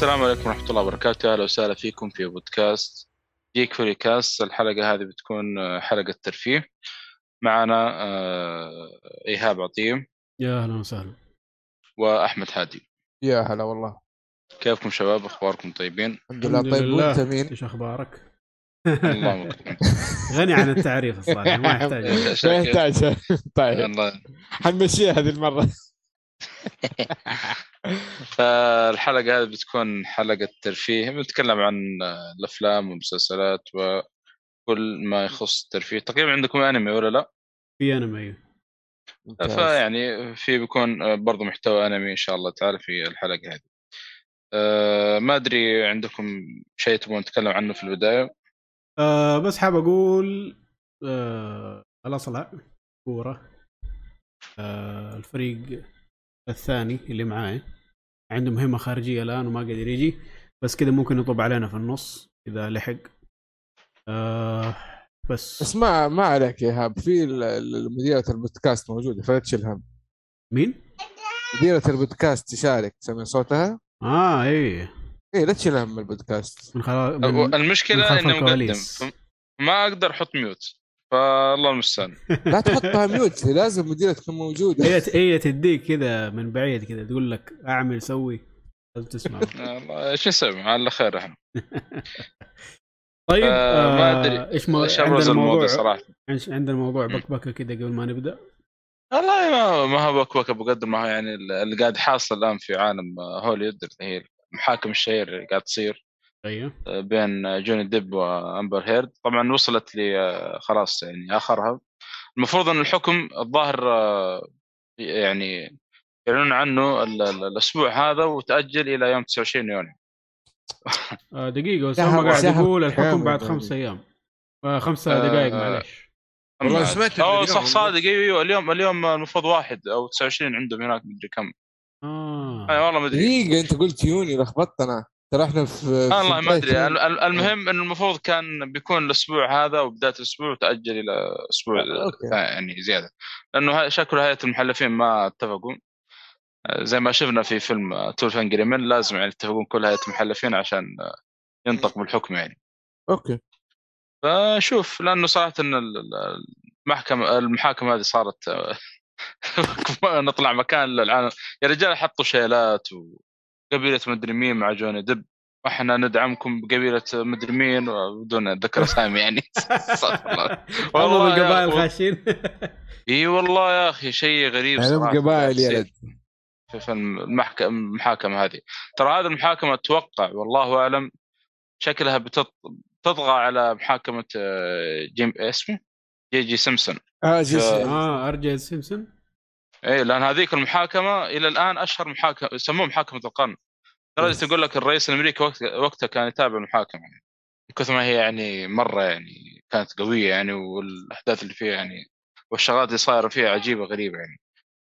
السلام عليكم ورحمة الله وبركاته. أهلا وسهلا فيكم في بودكاست جيك فري كاست الحلقة هذه بتكون آه، حلقة ترفيه. معنا آه، إيهاب عطيم يا أهلا وسهلا. وأحمد هادي. يا هلا والله. كيفكم شباب؟ أخباركم طيبين؟ الحمد لله طيب وأنت مين؟ إيش أخبارك؟ الله غني عن التعريف الصراحة ما يحتاج. ما يحتاج طيب. الله. حنمشيها هذه المرة. فالحلقة هذه بتكون حلقة ترفيه بنتكلم عن الأفلام والمسلسلات وكل ما يخص الترفيه تقريبا عندكم أنمي ولا لا؟ في أنمي. ممتاز. فيعني في بيكون برضو محتوى أنمي إن شاء الله تعالى في الحلقة هذه أه ما أدري عندكم شيء تبغون نتكلم عنه في البداية آه بس حاب أقول آه الاصلع كورة آه الفريق الثاني اللي معاي. عنده مهمه خارجية الآن وما قادر يجي. بس كذا ممكن يطب علينا في النص إذا لحق. آه بس. بس ما ما عليك يا إيهاب. في مديرة البودكاست موجودة. فلا تشيل هم. مين؟ مديرة البودكاست تشارك. سمع صوتها؟ آه إيه. إيه لا تشيل هم البودكاست. من خلال من المشكلة خلف إنه مقدم. ما أقدر أحط mute فالله المستعان. لا تحطها mute لازم مديرة تكون موجودة هي هي تديك كذا من بعيد كذا تقول لك أعمل سوي. لازم تسمع. الله إيش نسوي؟ على خير إحنا. طيب آه، ما آه، أدري. إيش مو... إيش عندنا الموضوع صراحة؟ عندنا- عندنا موضوع بكبكة كذا قبل ما نبدأ. والله ما ما هو بكبكة بقدر ما هو يعني اللي قاعد حاصل الآن في عالم هوليوود اللي هي المحاكم الشهير اللي قاعد تصير. أيوه. بين جوني ديب وأمبر هيرد. طبعا وصلت لي آه، خلاص يعني آخرها. المفروض إن الحكم الظاهر آه، يعني يعلنون عنه ال- ال- الأسبوع هذا وتأجل إلى يوم 29 يونيو. آه، دقيقة شهر- اسامه قاعد يقول الحكم بعد يعني. خمس أيام. خمس دقائق معلش والله سمعت اليوم صح صادق. أيوه أيوه، اليوم اليوم المفروض واحد أو 29 عندهم هناك مدري كم. آه. والله ما أدري. دقيقة أنت قلت يوني لخبطتنا ترى إحنا في والله ما أدري. المهم انه المفروض كان بيكون الأسبوع هذا وبداية الأسبوع وتأجل إلى أسبوع okay. يعني زيادة. لأنه شكله هيئة المحلفين ما اتفقوا. آه، زي ما شفنا في فيلم Twelve Angry Men لازم يعني يتفقون كل هيئة المحلفين عشان آه، ينطق بالحكم يعني. okay. فشوف لأنه صراحة إن ال- ال- المحكمه المحاكم هذه صارت آه، نطلع مكان للعالم. يا رجال حطوا شيلات وقبيله مدري مين مع جوني دب وإحنا ندعمكم بقبيلة مدري مين بدون ذكر اسامي يعني. والله القبائل خاشين. إي والله يا أخي شيء غريب يعني صراحة. قبائل يا ولد في المحاكمة هذه. ترى هذه المحاكمة أتوقع والله أعلم شكلها بتط- بتطغى على محاكمة آه، جيم اسمه؟ أو جي سيمبسون. آه جي آه. آه أو جي سيمبسون. اي لأن هذيك المحاكمة إلى الآن أشهر محاكمة يسموها محاكمة القرن لدرجه بس. يقول لك الرئيس الأمريكي وقت وقتها كان يتابع المحاكمة يعني من كثر ما هي يعني مرة يعني كانت قوية يعني والأحداث اللي فيها يعني والشغلات اللي صايرة فيها عجيبة غريبة يعني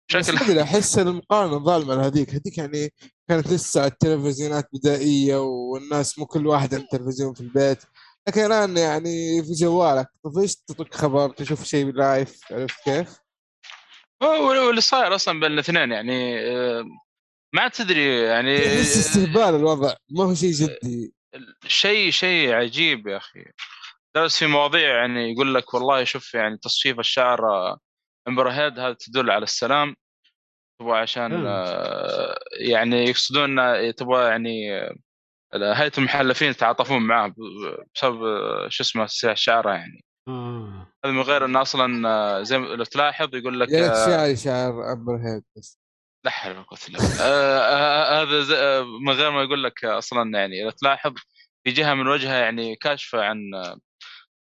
بس شكل ما أدري أحس إن المقارنة ظالمه لهذيك هذيك يعني كانت لسه التلفزيونات بدائية والناس مو كل واحد عنده تلفزيون في البيت لكن الآن يعني في جوالك إيش تطق خبر تشوف شيء live عرفت كيف؟ هو واللي صاير أصلا بين الاثنين يعني آه، ما تدري يعني تحس استهبال الوضع ما هو شيء جدي. شيء شيء عجيب يا أخي. درس في مواضيع يعني يقول لك والله شوف يعني تصفيف الشعر آه، امبر هيرد هذا تدل على السلام. تبغى عشان فهمت. آه، يعني يقصدون تبغى يعني آه، هيئة المحلفين يتعاطفون معاه بسبب آه، شو اسمه سلاح شعره يعني. هذا من غير انه أصلا آه، زي ما لو تلاحظ يقول لك يا آه، شعري شعر امبر هيد بس؟ لا حول ولا قوة إلا بالله. آه، آه، هذا آه، من غير ما يقول لك آه، أصلا يعني لو تلاحظ في جهة من وجهها يعني كاشفة عن آه،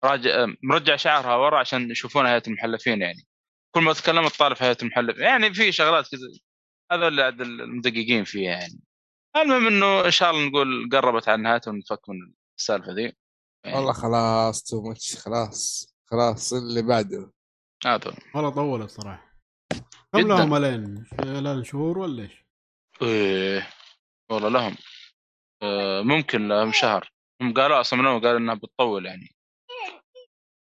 راجع آه، مرجع شعرها ورا عشان يشوفون هيئة المحلفين يعني. كل ما تكلمت طالع في هيئة المحلفين يعني في شغلات كذا هذا اللي عاد المدققين فيها يعني. المهم إنه إن شاء الله نقول قربت على نهايته ونفك من السالفة ذي والله خلاص تو ماتش خلاص خلاص اللي بعده. هذا والله طولت صراحة. كم. لهم الين الين شهور ولا إيش؟ إيه والله لهم. آه، ممكن لهم شهر. هم قالوا أصلا من قالوا إنها بتطول يعني.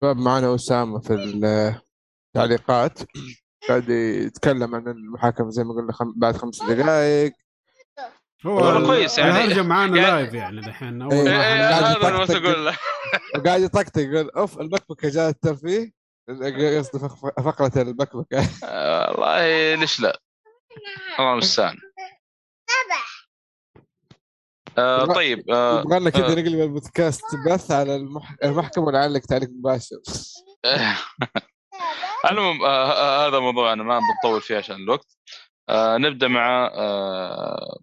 شباب معنا أسامة في التعليقات. قاعد يتكلم عن المحاكمة زي ما قلنا خم... بعد خمس دقائق هو كويس يعني. الهرجة معانا يعني- لايف يعني دحين. أول إيه، قاعد هذا اللي بس يطقطق. أقول له وقاعد يطقطق يقول أوف البكبكه جاء الترفيه قصدي فق- فقرة البكبكه آه، والله ليش لا؟ الله المستعان. آه يبغى- طيب آه يبغى لنا كذا آه. نقلب البودكاست بث على المح... المحكمة ونعلق تعليق مباشر. المهم آه آه هذا موضوع أنا ما بنطول فيه عشان الوقت. آه نبدأ مع آه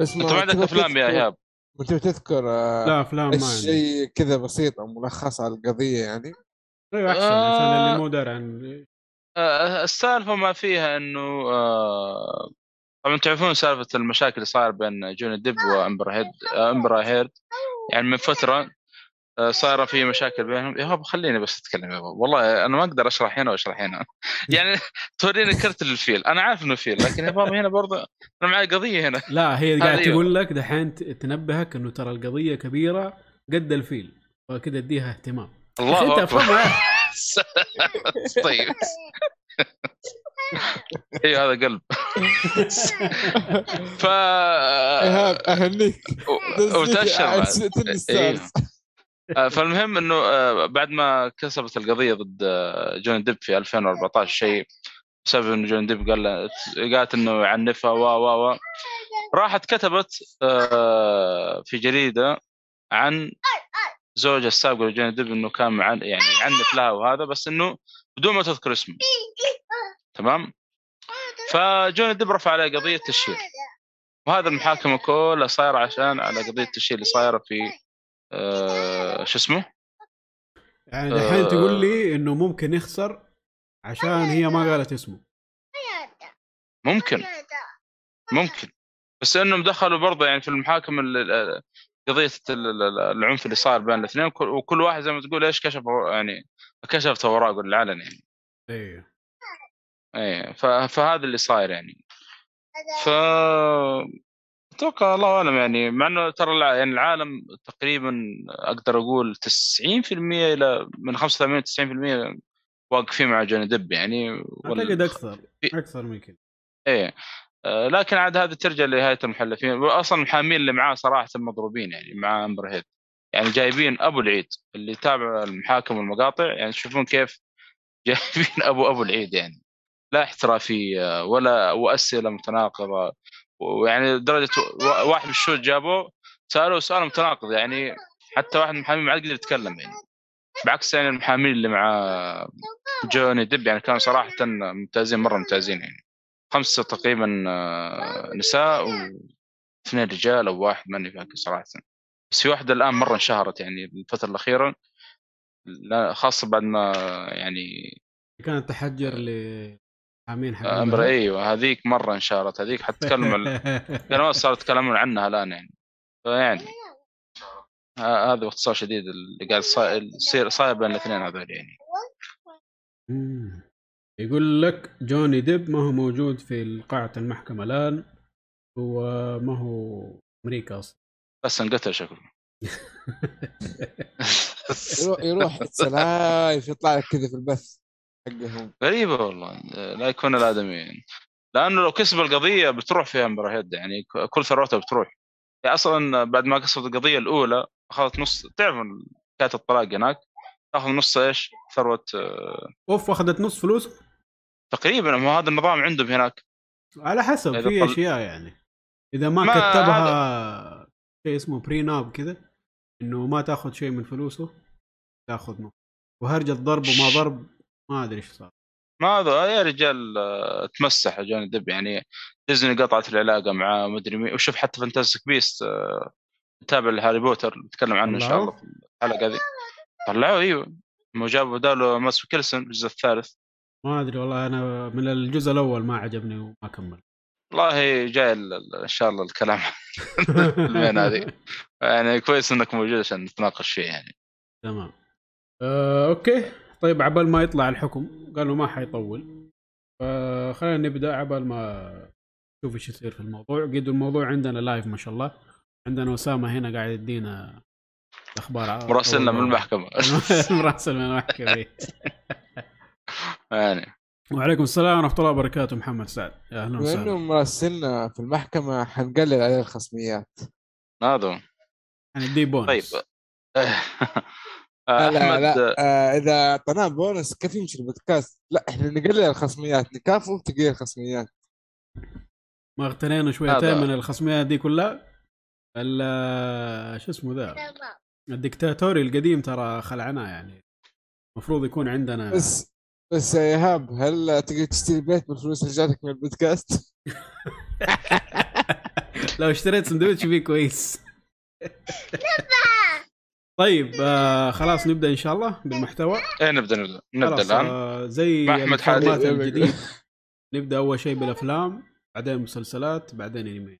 بس أنت ما عندك أفلام يا إيهاب؟ تبغى تذكر آه، لا أفلام ما شيء كذا بسيط أو ملخص على القضية يعني؟ أيوه أحسن آه. عشان اللي مو داري عن آه السالفة ما فيها إنه آه طبعا تعرفون سالفة المشاكل اللي صار بين جوني ديب وامبر هيرد آه امبر هيرد يعني من فترة آه، صار في مشاكل بينهم. يا بابا خليني بس أتكلم يا بابا والله أنا ما أقدر أشرح هنا وأشرح هنا. يعني توريني كرت للفيل. أنا عارف إنه فيل لكن يا بابا هنا برضه أنا معي قضية هنا. لا هي قاعد. تقول لك دحين تنبهك إنه ترى القضية كبيرة قد الفيل. فكذا أديها اهتمام. الله أنت طيب. أيوه هذا قلب. ف ايهاب اهنيك وتاشر فالمهم إنه آه، بعد ما كسبت القضية ضد آه، جوني ديب في 2014 شيء بسبب إنه جوني ديب قال قالت إنه يعنفها و و و. راحت كتبت آه، في جريدة عن زوجها السابق لجوني ديب إنه كان معن يعني يعنف لها وهذا بس إنه بدون ما تذكر اسمه. تمام؟ فجوني ديب رفع عليه قضية تشهير. وهذا المحاكمة كلها صايرة عشان على قضية التشهير اللي صايرة في آه شو اسمه؟ يعني دحين آه. تقول لي إنه ممكن يخسر عشان هي ما قالت اسمه. ممكن. ممكن. بس إنهم دخلوا برضه يعني في المحاكم ال- ال- قضية ال- ال- العنف اللي صار بين الاثنين وكل- واحد زي ما تقول إيش كشف يعني كشفت اوراقه للعلن يعني. أيوه إيه ف- فهذا اللي صاير يعني. ف أتوقع الله أعلم يعني مع إنه ترى يعني العالم تقريبا أقدر أقول 90% إلى من 85 90% واقفين مع جوني ديب يعني أعتقد أكثر أكثر من كذا. إيه آه، لكن عاد هذه ترجع لهيئه المحلفين واصلا المحامين اللي معاه صراحة مضروبين يعني مع امبر هيرد يعني جايبين أبو العيد اللي يتابع المحاكم والمقاطع يعني تشوفون كيف جايبين أبو أبو العيد يعني. لا احترافية ولا وأسئلة متناقضة. ويعني لدرجه واحد من الشهود جابوه سألوه سؤال متناقض يعني حتى واحد من المحامين ما عاد يقدر يتكلم يعني. بعكس يعني المحامين اللي مع جوني ديب يعني كانوا صراحة ممتازين مرة ممتازين يعني. خمسة تقريبا آه، نساء واثنين رجال أو واحد ماني فاكر صراحة. بس في واحدة الآن مرة انشهرت يعني الفترة الأخيرة. لا خاصة بعد ما يعني كانت تحجر لمحامين حق امبر أيوه هذيك مرة انشهرت هذيك حتتكلم القنوات صاروا يتكلمون عنها الآن يعني. فيعني ه- هذا باختصار شديد اللي قاعد يصير صاير بين الاثنين هذول يعني. يقول لك جوني ديب ما هو موجود في قاعة المحكمة الآن؟ هو ما هو أمريكا أصلا؟ بس انقتل شكله. يروح يروح لايف يطلع لك كذا في البث. حقهم. غريبة والله. لا يكون الادمي لأنه لو كسب القضية بتروح فيها هيد يعني كل ثروته بتروح. يعني أصلا بعد ما كسبت القضية الأولى أخذت نص تعرف حكايه الطلاق هناك؟ تاخذ نص إيش؟ ثروة آه، أوف أخذت نص فلوس؟ تقريبا. ما هذا النظام عندهم هناك. على حسب في طل- أشياء يعني. إذا ما, ما كتبها شيء اسمه prenup كذا إنه ما تأخذ شيء من فلوسه تأخذ نص. وهرجة ضرب وما ضرب ما أدري إيش صار. ما هذا يا رجال آه، تمسح جوني ديب يعني ديزني قطعت العلاقة معاه مدري مين. وشوف حتى Fantastic Beasts آه، التابع لهاري بوتر نتكلم عنه إن شاء الله. في الحلقة هذه طلعوه إيوه. ما جابوا بداله مادس ميكلسون الجزء الثالث. ما أدري والله أنا من الجزء الأول ما عجبني وما كمل. والله جاي إن شاء الله الكلام المين هذه. يعني كويس إنك موجود عشان نتناقش فيه يعني. تمام. آه، أوكي. طيب عبال ما يطلع الحكم قالوا ما حيطول. فخلينا نبدأ عبال ما نشوف إيش يصير في الموضوع. قد الموضوع عندنا live ما شاء الله. عندنا أسامة هنا قاعد يدينا الاخبار مراسلنا من المحكمة. مراسل من المحكمة. يعني. وعليكم السلام ورحمة الله وبركاته محمد سعد. يا أهلا وسهلا. مراسلنا في المحكمة حنقلل عليه الخصميات. هذا حنديه بونس طيب. آه، لا لا آه إذا اعطيناه بونس كيف يمشي البودكاست؟ لا إحنا نقلل الخصميات نكافئه بتقليل الخصميات ما اغتنينا شويتين. من الخصميات دي كلها ال- شو اسمه ذا الدكتاتوري القديم ترى خلعناه يعني المفروض يكون عندنا بس بس يا إيهاب هل تقدر تشتري بيت بالفلوس اللي جاتك من البودكاست؟ لو اشتريت سندوتش فيه كويس طيب آه خلاص نبدأ إن شاء الله بالمحتوى. إيه نبدأ نبدأ نبدا الآن. آه زي مع أحمد حادي. الجديد نبدأ أول شيء بالأفلام بعدين مسلسلات بعدين أنمي.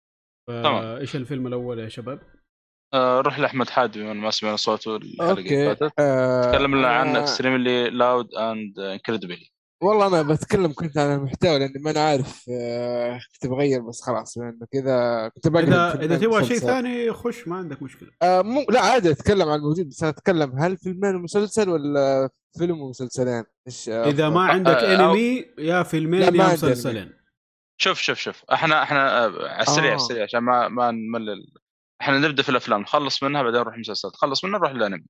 تمام. إيش الفيلم الأول يا شباب؟ آه، روح لأحمد حادي بما ما سمعنا صوته الحلقة اللي فاتت. آه تكلم لنا عن Extremely Loud and Incredibly والله أنا بتكلم كنت عن المحتوى لأني ما أنا عارف آه كنت بغير بس خلاص لأنه كذا كنت إذا إذا تبغى شيء. ثاني خش ما عندك مشكلة آه مو لا عادي أتكلم عن الموجود بس أنا أتكلم هل فيلمين ومسلسل ولا فيلم ومسلسلين؟ إيش آه، إذا ما؟ عندك آه، أو- انمي يا فيلمين يا مسلسلين شوف شوف شوف إحنا إحنا آه، على السريع آه. السريع عشان ما ما نملل إحنا نبدأ في الأفلام نخلص منها بعدين نروح مسلسلات خلص منها نروح للأنمي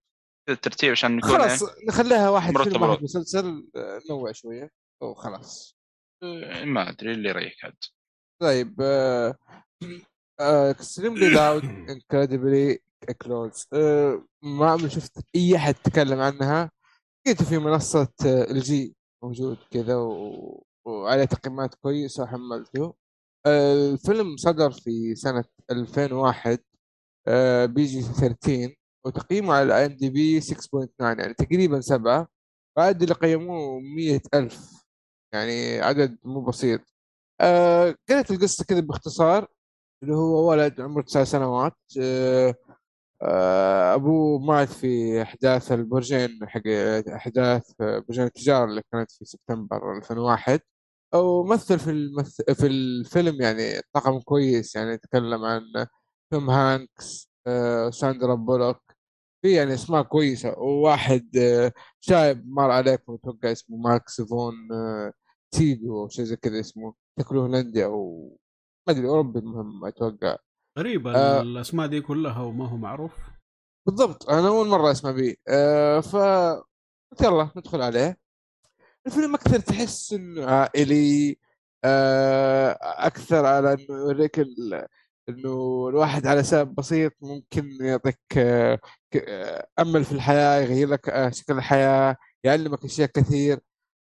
الترتيب عشان نكون خلاص نخليها واحد مرتب فيلم واحد. مسلسل آه، نوع شوية. وخلاص إيه، ما أدري اللي يريحك عاد. طيب آه، Extremely Loud Incredibly Close ما عمري شفت أي أحد تكلم عنها. لقيته في منصة LG موجود كذا و... وعليه تقييمات كويسه وحملته. آه، الفيلم صدر في سنة 2001 آه، PG 13 وتقييمه على IMDb 6.9 يعني تقريبا 7 وعاد اللي قيموه 100 ألف يعني عدد مو بسيط. آه قريت القصة كذا باختصار اللي هو ولد عمره تسع سنوات آه آه أبوه مات في أحداث البرجين حق أحداث برجين التجارة اللي كانت في سبتمبر 2001 ومثل في المث... في الفيلم يعني طاقم كويس يعني يتكلم عن توم هانكس آه ساندرا بولوك في يعني أسماء كويسة. وواحد آه شايب مر عليكم أتوقع اسمه ماكس فون آه تيجو أو شيء زي كذا اسمه. شكله هولندي أو ما أدري أوروبي المهم أتوقع. غريبة آه. الأسماء دي كلها وما هو معروف. بالضبط أنا أول مرة أسمع به آه ف يلا ندخل عليه. الفيلم أكثر تحس انه عائلي آه أكثر على إنه يوريك إنه الواحد على سبب بسيط ممكن يعطيك أمل في الحياة يغير لك آه شكل الحياة يعلمك أشياء كثير.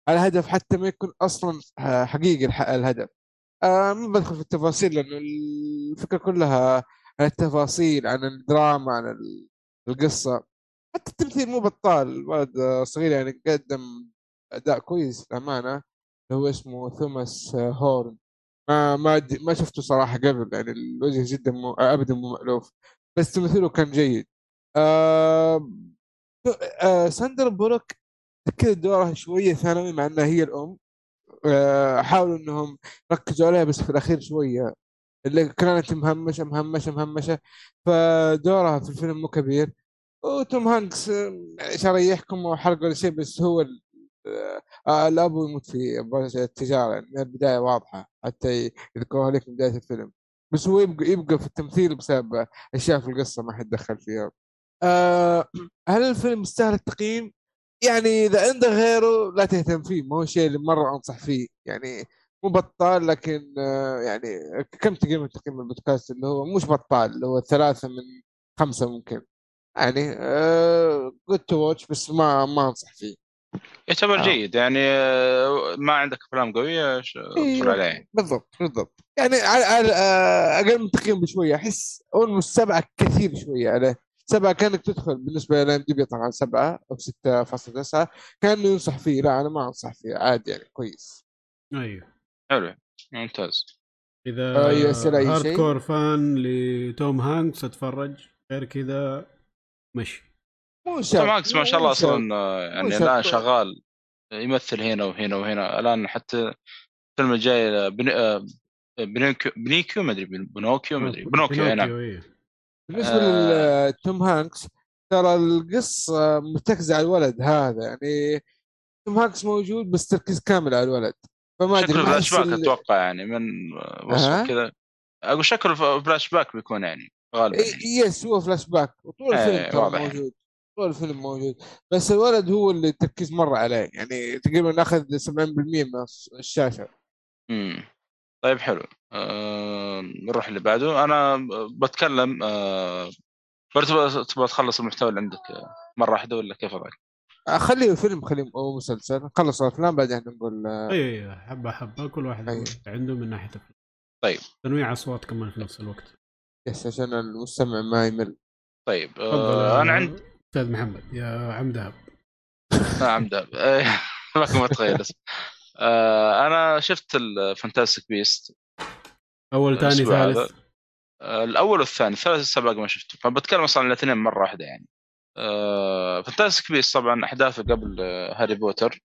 على هدف حتى ما يكون أصلا آه، حقيقي الهدف. آه ما بدخل في التفاصيل لأنه الفكرة كلها عن التفاصيل عن الدراما عن ال- القصة. حتى التمثيل مو بطال الولد صغير يعني قدم أداء كويس للأمانة. اللي هو اسمه توماس هورن. ما ما ما شفته صراحة قبل يعني الوجه جدا مو ابدا مو مألوف. بس تمثيله كان جيد. آه آه ساندرا بولوك كذا دورها شوية ثانوي مع إنها هي الأم. آه حاولوا إنهم ركزوا عليها بس في الأخير شوية. اللي كانت مهمشة مهمشة مهمشة. فدورها في الفيلم مو كبير. وتوم هانكس آه، عشان اريحكم أو حرق ولا شيء بس هو ال- آه الابو يموت في التجارة من البداية واضحة حتى يذكروها لك من بداية الفيلم. بس هو يبقى يبقى في التمثيل بسبب أشياء في القصة ما حد دخل فيها. آه هل الفيلم يستاهل التقييم؟ يعني إذا عندك غيره لا تهتم فيه ما هو الشيء اللي مرة أنصح فيه. يعني مو بطال لكن آه يعني كم تقييم تقييم البودكاست؟ اللي هو مش بطال اللي هو ثلاثة من خمسة ممكن. يعني good to watch بس ما ما أنصح فيه. يعتبر آه. جيد يعني آه، ما عندك أفلام قوية ش- اتفرج عليه. يعني. بالضبط بالضبط. يعني على على آه، أقل من تقييم بشوية أحس almost سبعة كثير شوية عليه. سبعة كانك تدخل بالنسبة ل IMDb طبعا سبعة أو 6.9 كانه ينصح فيه لا أنا ما أنصح فيه عادي يعني كويس. أيوه. حلو ممتاز. إذا شيء؟ hardcore fan لتوم هانكس أتفرج. غير كذا مشي. توم هانكس ما شاء الله. أصلا آه، يعني. الان شغال يمثل هنا وهنا وهنا الآن حتى الفيلم الجاي آه، بن- آه، بنيكيو بنيكيو ما أدري بنوكيو ما أدري بنوكيو بنوكيو، إيه. بالنسبة. لتوم هانكس ترى القصة مرتكزه على الولد هذا يعني توم هانكس موجود بس تركيز كامل على الولد فما أدري شكله فلاش باك أتوقع يعني من أها. كذا أقول شكله فلاش باك بيكون يعني غالبا يعني. yes هو فلاش باك وطول إيه، الفيلم ترى واضح يعني. موجود طول الفيلم موجود. بس الولد هو اللي التركيز مرة عليه. يعني تقريبا ناخذ 70% من الشاشة. امم طيب حلو. آه نروح اللي بعده. أنا بتكلم آه برضه تبغى تخلص المحتوى اللي عندك آه، مرة واحدة ولا كيف وضعك؟ خليه فيلم خليه أو مسلسل. نخلص الأفلام بعدين نقول آه، أيوه أيوه حبة حبة. كل واحد أيوة. عنده من ناحية الفيلم. طيب. تنويع أصوات كمان في نفس الوقت. yes عشان المستمع ما يمل. طيب آه أنا عندي أستاذ محمد يا عم دهب. نعم ده ما كنت متخيل اسم. آه أنا شفت ال Fantastic Beasts أول ثاني الأسبوع هذا. ثالث آه الأول والثاني الثالث لسه باقي ما شفته. فبتكلم أصلا عن الاثنين مرة واحدة يعني. آه Fantastic Beasts طبعا أحداثه قبل آه هاري بوتر.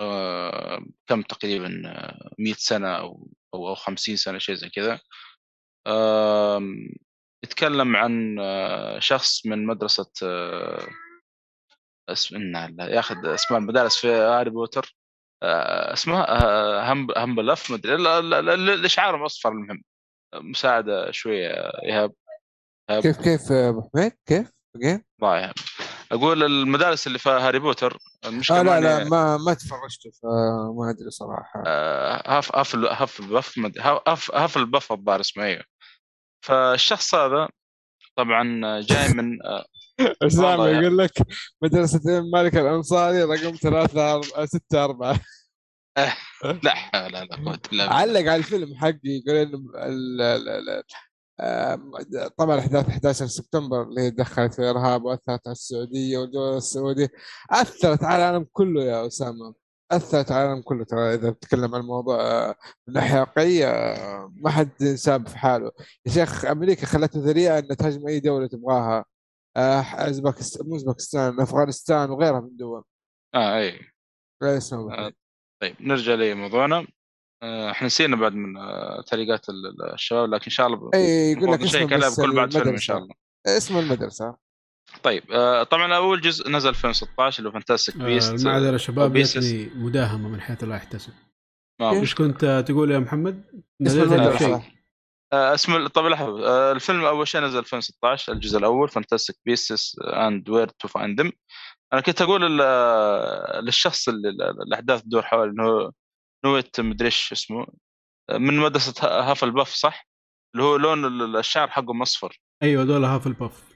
آه كم تقريبا آه 100 سنة أو أو أو 50 سنة شيء زي كذا. يتكلم عن آه، شخص من مدرسة آه، اسم ياخذ اسماء المدارس في هاري بوتر. آه، اسمها هم همبلف مدري لا- لا- لا- لا- الإشعار مصفر المهم. مساعدة شوية إيهاب. كيف كيف أبو حميد؟ كيف؟ جيم؟ ضايع أقول المدارس اللي في هاري بوتر المشكلة آه لا لا ما ما تفرجت فما أدري صراحة. آه، هاف هاف هاف البف هاف هاف البف الظاهر اسمه إيوه. فالشخص هذا طبعا جاي من آه، اسامه يا- يقول لك مدرسة الملك الأنصاري رقم ثلاثة أربعة ستة أربعة. لا حول ولا قوة علق على الفيلم حقي يقول انه آه، طبعا أحداث 11 سبتمبر اللي هي دخلت في الارهاب وأثرت على السعودية والدول السعودية. أثرت على العالم كله يا أسامة. أثرت على العالم كله. ترى إذا بتتكلم عن الموضوع آه، من ناحيه واقعيه آه، ما حد ساب في حاله. يا شيخ أمريكا خلته ذريعه إن تهاجم أي دولة تبغاها. آه، أوزبكست- مو اوزبكستان أفغانستان وغيرها من الدول آه أي. لا اسمه آه، طيب نرجع لموضوعنا. آه، إحنا نسينا بعد من آه، تعليقات ال- ال- الشباب لكن إن شاء الله اي يقول لك بس بكل بعد فيلم إن المدرسة. شاء الله. اسم المدرسة. طيب آه، طبعا أول جزء نزل 2016 اللي هو فانتاستيك آه، بيست المعذره شباب وبيسس. جتني مداهمة من حيث لا كيف؟ في إيش كنت تقول يا محمد؟ نزلت. شيء آه، اسم ال- طب لحظة آه، الفيلم أول شيء نزل 2016 الجزء الأول Fantastic Beasts and Where to Find Them أنا كنت أقول آه، للشخص اللي ال- الأحداث تدور حول إنه نيوت مدري إيش اسمه آه، من مدرسة ه- هافلباف صح؟ اللي هو لون ال- الشعر حقه مصفر أيوه دول هافلباف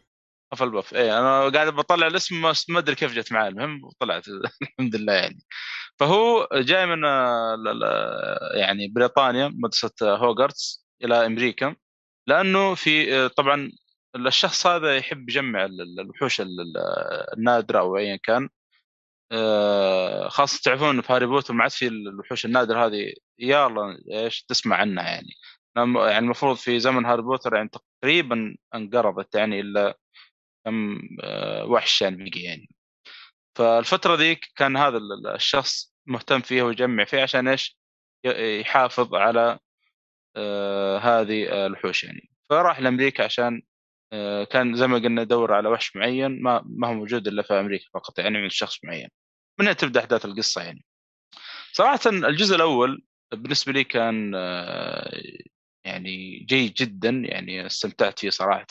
هافلباف اي أنا قاعد بطلع الاسم ما أدري كيف جت معي المهم وطلعت الحمد لله يعني. فهو جاي من يعني بريطانيا مدرسة هوغارتس إلى أمريكا لأنه في طبعا الشخص هذا يحب يجمع ال- ال- الوحوش ال- ال- النادرة أو ايا كان. آه، خاصة تعرفون في هاري بوتر ما عاد في الوحوش النادرة هذه. يلا إيش تسمع عنها يعني؟ لم- يعني المفروض في زمن هاري بوتر يعني تقريبا انقرضت يعني إلا كم آه، وحش يعني بقي يعني. فالفترة ذيك كان هذا ال- ال- الشخص مهتم فيها ويجمع فيها عشان إيش؟ يحافظ على آه، هذه الوحوش يعني. فراح لأمريكا عشان آه، كان زي ما قلنا يدور على وحش معين ما ما هو موجود إلا في أمريكا فقط يعني من شخص معين. من هنا تبدأ أحداث القصة يعني. صراحة الجزء الأول بالنسبة لي كان يعني جيد جدا يعني استمتعت فيه صراحة.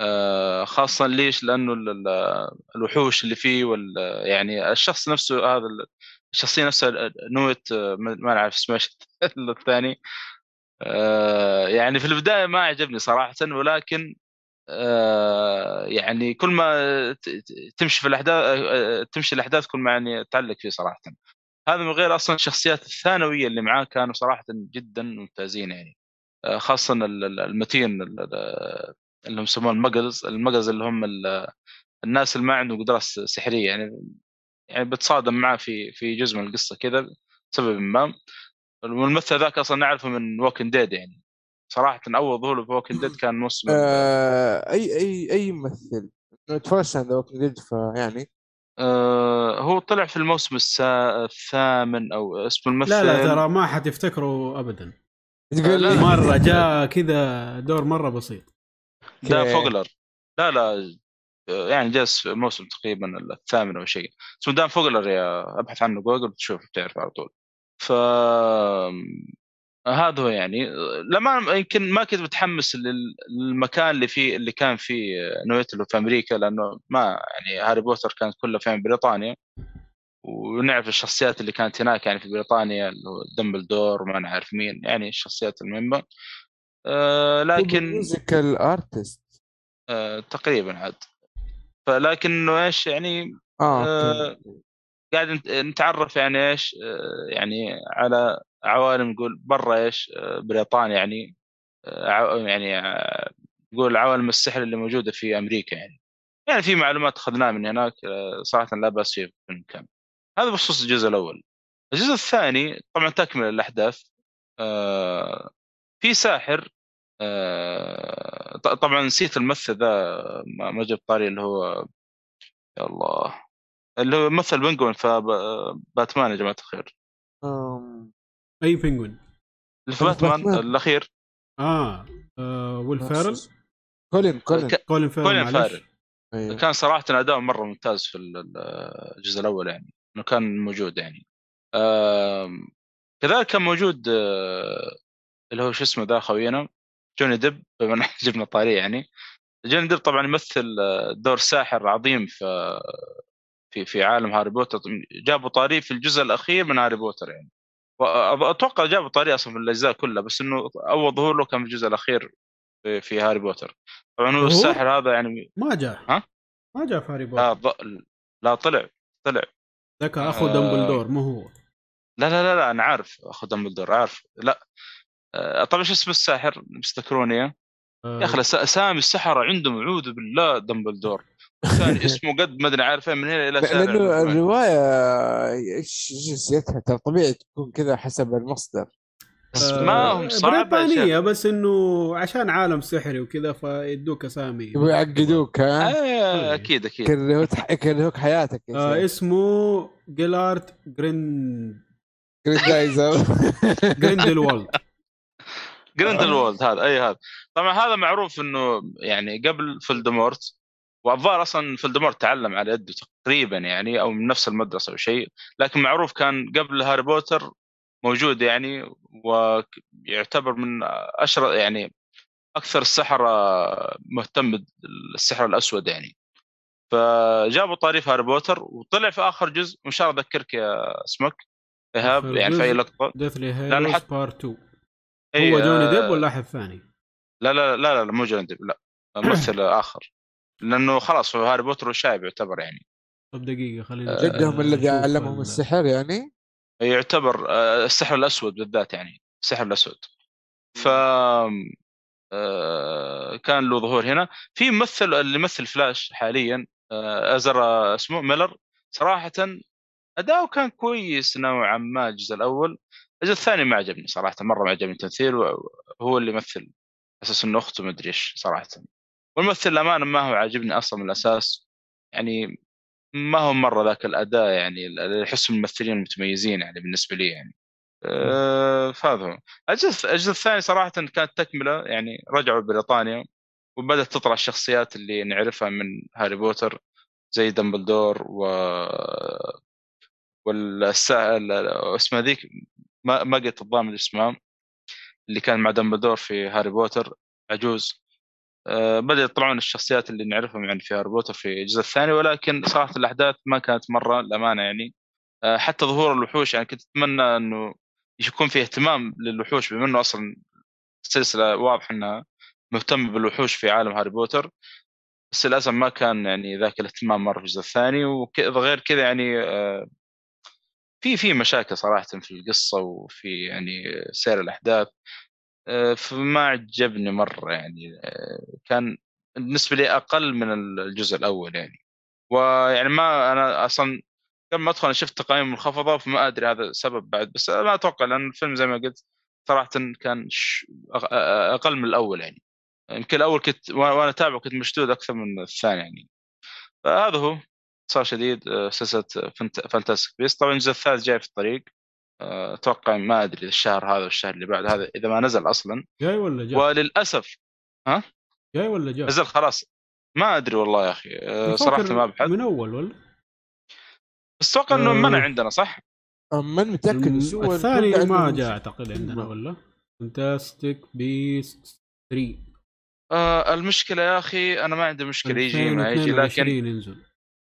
آه، خاصة ليش؟ ال- الوحوش اللي فيه وال يعني الشخص نفسه هذا ال- الشخصية نفسها نويت آه، ما اعرف اسمه الثاني. آه، يعني في البداية ما عجبني صراحة ولكن يعني كل ما تمشي في الأحداث آه، تمشي الأحداث كل ما يعني تعلق فيه صراحة. هذا من غير أصلا الشخصيات الثانوية اللي معاه كانوا صراحة جدا ممتازين يعني. ال- المتين ال- ال- اللي هم يسمون ال Muggles ال Muggles اللي هم ال- الناس اللي ما عندهم قدرات سحرية يعني يعني بتصادم معاه في في جزء من القصة كذا بسبب ما. والممثل ذاك أصلا نعرفه من Walking Dead يعني. صراحة أول ظهوره في Walking Dead كان موسم آه أي أي أي ممثل؟ تفرجت عن The Walking Dead فيعني آه هو طلع في الموسم السا... الثامن أو اسم الممثل لا لا ترى ما حتفتكروا ابدا. تقول. لي. مرة جاء كذا دور مرة بسيط. أوكي. فوغلر لا لا يعني جالس في الموسم تقريبا الثامن أو شيء. اسمه دان فوغلر يا أبحث عنه جوجل بتشوف بتعرف على طول. ف هذا هو يعني. لما يمكن ما كنت متحمس لل- للمكان اللي فيه اللي كان فيه نويتلو في أمريكا لأنه ما يعني هاري بوتر كانت كلها في بريطانيا. ونعرف الشخصيات اللي كانت هناك يعني في بريطانيا اللي هو دمبلدور وما نعرف مين يعني الشخصيات المهمه آه لكن musical artist. آه تقريبا عاد. فلكن انه إيش يعني آه آه، أوكي. قاعد نت- نتعرف يعني إيش آه، يعني على عوالم نقول برا إيش آه، بريطانيا يعني آه، يعني آه، نقول عوالم السحر اللي موجودة في أمريكا يعني. يعني في معلومات أخذناها من هناك آه، صراحة لا بأس فيه في المكان هذا بخصوص الجزء الأول. الجزء الثاني طبعا تكمل الأحداث آه، في ساحر آه، ط- طبعا نسيت الممثل ذا ما ما جاب طاري اللي هو يا الله اللي هو مثل بنجوين في باتمان يا جماعة الخير. آم، أي بنجوين اللي في باتمان. الأخير. آه, آه ويل فيرل؟ كولين كولين. كولين فيرل كولين فارل. أيوه. كان صراحة اداء مرة ممتاز في ال- ال- الجزء الأول يعني إنه كان موجود يعني. آم، كذلك كان موجود آه، اللي هو شو اسمه ذا خوينا جوني ديب بما إن جبنا طاريه يعني. جوني ديب طبعا يمثل آه، دور ساحر عظيم في في في عالم هاري بوتر. جابوا طاريه في الجزء الأخير من هاري بوتر يعني. واتوقع جابوا طاريه أصلا في الأجزاء كلها بس إنه أول ظهور له كان في الجزء الأخير في, في هاري بوتر. طبعا هو؟ الساحر هذا يعني ما جاء. ها؟ ما جاء في هاري لا, بوتر. ض... لا طلع طلع. ذاك أخو آه. دمبلدور مو هو. لا لا لا, لا أنا عارف أخو دمبلدور عارف. لا طبعا شو اسم الساحر؟ آه يا أخي اسامي السحره عندهم اعوذ بالله دمبلدور. ثاني اسمه قد ما أدري عارف من هنا إلى لأنه. الرواية إيش جنسيتها؟ ترى طبيعي تكون كذا حسب المصدر. بس آه، ما هم صعبة بريطانية. بس إنه عشان عالم سحري وكذا فيدوك اسامي يبغوا يعقدوك ها؟ آه، أكيد أكيد. يكرهوك يكرهوك حياتك يا آه. اسمه جيلارد جرين جريندايزر جريندلوالد جريندلوالد هذا أي هذا. طبعا هذا معروف إنه يعني قبل فولدمورت والظاهر أصلا فولدمورت تعلم على يده تقريبا يعني أو من نفس المدرسة أو شيء لكن معروف كان قبل هاري بوتر موجود يعني ويعتبر من اشهر يعني أكثر السحرة مهتم بالسحر الأسود يعني. فجابوا طريف هاري بوتر وطلع في آخر جزء مش شاء الله أذكرك يا اسمك إيهاب يعني في أي. لقطة. Deathly Hallows Part 2 أي، هو جوني آه، ديب ولا أحد ثاني؟ لا لا لا لا, لا مو جوني ديب لا ممثل آخر. لأنه خلاص هو هاري بوتر شايب يعتبر يعني. طب دقيقة خلينا آه، جدهم الذي علمهم ال- السحر يعني؟ يعتبر آه، السحر الأسود بالذات يعني السحر الأسود. ف آه، كان له ظهور هنا. في ممثل اللي يمثل فلاش حاليا آه، إزرا اسمه ميلر. صراحة أداؤه كان كويس نوعا ما الجزء الأول. الجزء الثاني ما عجبني صراحة مرة ما عجبني تمثيله هو اللي يمثل أساس إنه أخته مدري إيش صراحة. والممثل الامانه ما هو عاجبني أصلا من الأساس يعني ما هو مرة ذاك الأداء يعني احس الممثلين المتميزين يعني بالنسبة لي يعني. أه فهذا هو. الجزء الجزء الثاني صراحة كانت تكملة يعني رجعوا بريطانيا وبدأت تطلع الشخصيات اللي نعرفها من هاري بوتر زي دمبلدور و والسا اسمها ذيك ما ما قلت الضامن اسمها اللي كان مع دمبلدور في هاري بوتر عجوز. أه بدأ يطلعون الشخصيات اللي نعرفهم يعني في هاري بوتر في الجزء الثاني ولكن صراحة الأحداث ما كانت مرة للأمانة يعني. أه حتى ظهور الوحوش يعني كنت أتمنى إنه يكون في اهتمام للوحوش بما إنه أصلا السلسله واضح انها مهتم بالوحوش في عالم هاري بوتر. بس للأسف ما كان يعني ذاك الاهتمام مرة في الجزء الثاني وغير كذا يعني آه، في في مشاكل صراحة في القصة وفي يعني سير الأحداث. آه، فما عجبني مرة يعني آه، كان بالنسبة لي أقل من الجزء الأول يعني. ويعني ما أنا أصلا قبل ما أدخل أنا شفت تقييم منخفضه فما أدري هذا السبب بعد بس ما أتوقع لأن الفيلم زي ما قلت صراحة كان أقل من الأول يعني. يمكن الأول كنت وأنا أتابعه كنت مشدود أكثر من الثاني يعني. فهذا هو. صار شديد آه، سلسلة Fantastic Beasts طبعا الجزء الثالث جاي في الطريق آه، أتوقع ما أدري الشهر هذا والشهر اللي بعد هذا إذا ما نزل أصلا جاي ولا جاي؟ وللأسف ها؟ جاي ولا جاي؟ نزل خلاص ما أدري والله يا أخي آه، صراحة ما ابحث من أول ولا؟ بس أتوقع إنه منع عندنا صح؟ ما متأكد بس هو الثاني ما جاء أعتقد عندنا ولا؟ Fantastic Beasts 3 آه المشكلة يا أخي أنا ما عندي مشكلة يجي ما يجي لكن ينزل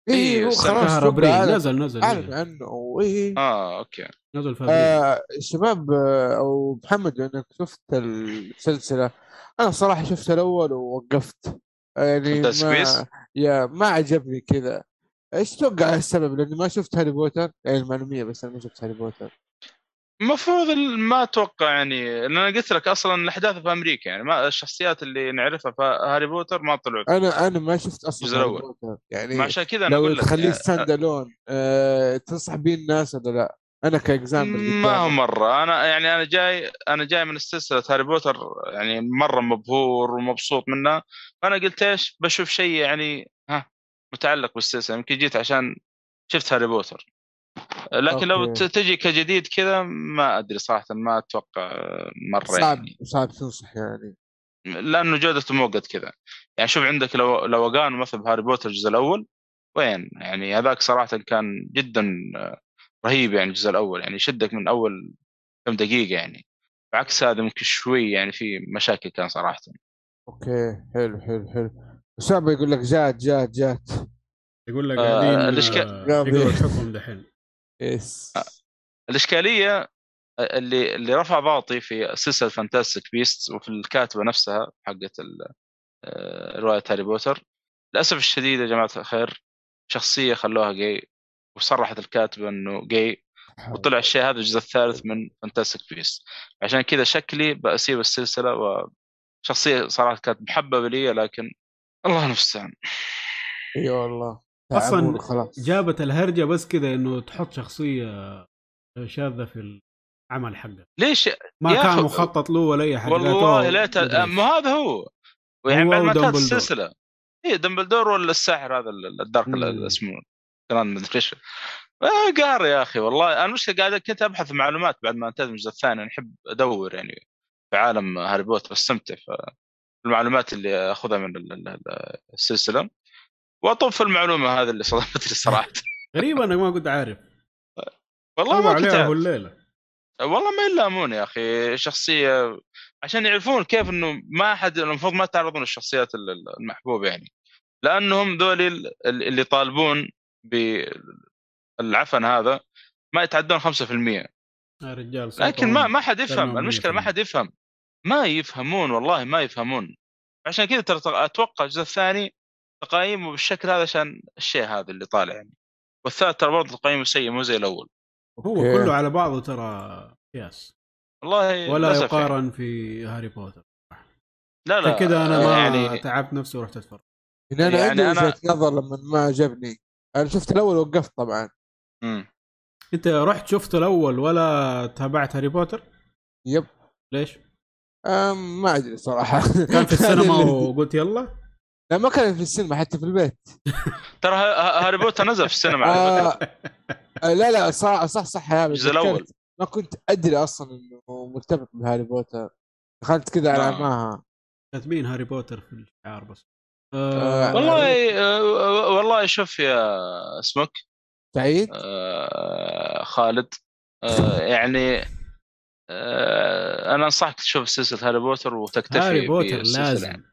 إيه هو خلاص نزل نزل أعلن عنه. إيه آه okay. نزل في آه شباب آه أو محمد إنك شفت السلسلة. أنا صراحة شفت الأول ووقفت. يعني ما يا ما عجبني كذا. إيش تتوقع السبب؟ لأني ما شفت هاري بوتر. يعني للمعلومية بس أنا ما شفت هاري بوتر. المفروض ما أتوقع يعني لأن أنا قلت لك أصلا الأحداث في أمريكا يعني ما الشخصيات اللي نعرفها في هاري بوتر ما طلعوا أنا أنا ما شفت أصلا هاري بوتر. يعني عشان كذا أنا لو تخليه standalone أه تنصح بيه الناس ولا لا؟ أنا ك example ما هو مرة. أنا يعني أنا جاي أنا جاي من السلسله هاري بوتر يعني مرة مبهور ومبسوط منها. فأنا قلت إيش؟ بشوف شيء يعني ها متعلق بالسلسلة. يمكن جيت عشان شفت هاري بوتر. لكن okay. لو تجي كجديد كذا ما أدري صراحة ما أتوقع مرة صعب يعني. صعب تنصح يعني. لأنه جودته مو قد كذا. يعني شوف عندك لو لو كان مثلا بهاري بوتر الجزء الأول وين؟ يعني هذاك صراحة كان جدا رهيب يعني الجزء الأول يعني يشدك من أول كم دقيقة يعني. بعكس هذا ممكن شوي يعني في مشاكل كان صراحة. okay حلو حلو حلو. اسامه يقول لك جات جات جات يقول لك قاعدين آه الاشكال يقولوا الحكم دحين. yes آه، الإشكالية اللي اللي رفع ضغطي في سلسلة Fantastic Beasts وفي الكاتبة نفسها حقت آه، رواية هاري بوتر. للأسف الشديد يا جماعة الخير شخصية خلوها جاي وصرحت الكاتبة إنه جاي وطلع الشيء هذا الجزء الثالث من Fantastic Beasts عشان كذا شكلي بسيب السلسلة وشخصيه صراحة كانت محببة لي لكن الله المستعان. إي والله. أصلا خلاص. جابت الهرجة بس كذا إنه تحط شخصية شاذة في العمل حقه ليش؟ ما كان مخطط له ولا أي حاجة. والله ليت ما هذا هو. يعني بعد ما انتهت السلسلة. اي دمبلدور ولا الساحر هذا ال dark اسمه جراند مدري إيش. قار يا أخي والله. أنا مش قاعد كنت أبحث معلومات بعد ما انتهت الجزء الثاني أنا أحب أدور يعني في عالم هاري بوتر استمتع. في المعلومات اللي أخذها من السلسلة. واطوف في المعلومة هذه اللي صدمتني صراحة. غريبه انك ما كنت عارف. والله ما كنت عارف الليلة والله ما يلامون يا أخي. شخصية عشان يعرفون كيف إنه ما أحد المفروض ما تعرضون الشخصيات المحبوبه يعني. لأنهم ذول اللي يطالبون بالعفن هذا ما يتعدون 5% يا رجال لكن ما ما حد يفهم. المشكلة ما حد يفهم. ما يفهمون والله ما يفهمون. عشان كذا ترى أتوقع الجزء الثاني تقايمه بالشكل هذا عشان الشيء هذا اللي طالع يعني. والثالث ترى برضه تقييمه سيء مو زي الأول. هو كله على بعضه ترى قياس والله ولا يقارن يعني. في هاري بوتر. لا لا كذا أنا ما يعني... تعبت نفسي ورحت أتفرج. يعني أنا يعني عندي وجهة أنا... نظر لما ما عجبني. أنا شفت الأول وقفت طبعا. امم أنت رحت شفت الأول ولا تابعت هاري بوتر؟ yep. ليش؟ أم ما أدري صراحة. كان في السينما وقلت يلا؟ لا ما كان في السينما حتى في البيت. ترى هاري بوتر نزل في السينما آه آه لا لا صح صح صح يا الجزء الأول. ما كنت أدري أصلا إنه مرتبط بهاري بوتر. دخلت كذا على آه. معها كاتبين هاري بوتر في الشعار بس؟ آه والله آه والله شوف يا اسمك سعيد؟ آه خالد. آه يعني آه أنا أنصحك تشوف سلسلة هاري بوتر وتكتفي هاري بوتر لازم.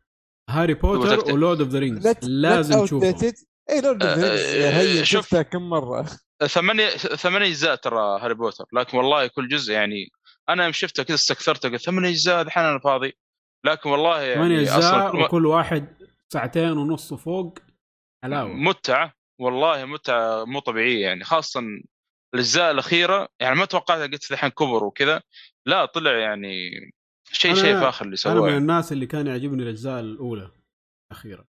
هاري بوتر و Lord of the Rings. لازم تشوفه اي Lord of the Rings هي شفتها كم مرة. ثمانية ثمانية أجزاء ترى هاري بوتر. لكن والله كل جزء يعني أنا يوم شفته كذا استكثرته قلت ثمانية أجزاء الحين أنا فاضي. لكن والله يعني ثمانية أجزاء وكل واحد ساعتين ونص فوق حلاوه متعة والله متعة مو طبيعية يعني. خاصه الأجزاء الأخيرة يعني ما توقعت قلت الحين كبر وكذا. لا طلع يعني شيء شيء فاخر اللي أنا من سواه. الناس اللي كان يعجبني الأجزاء الأولى الأخيرة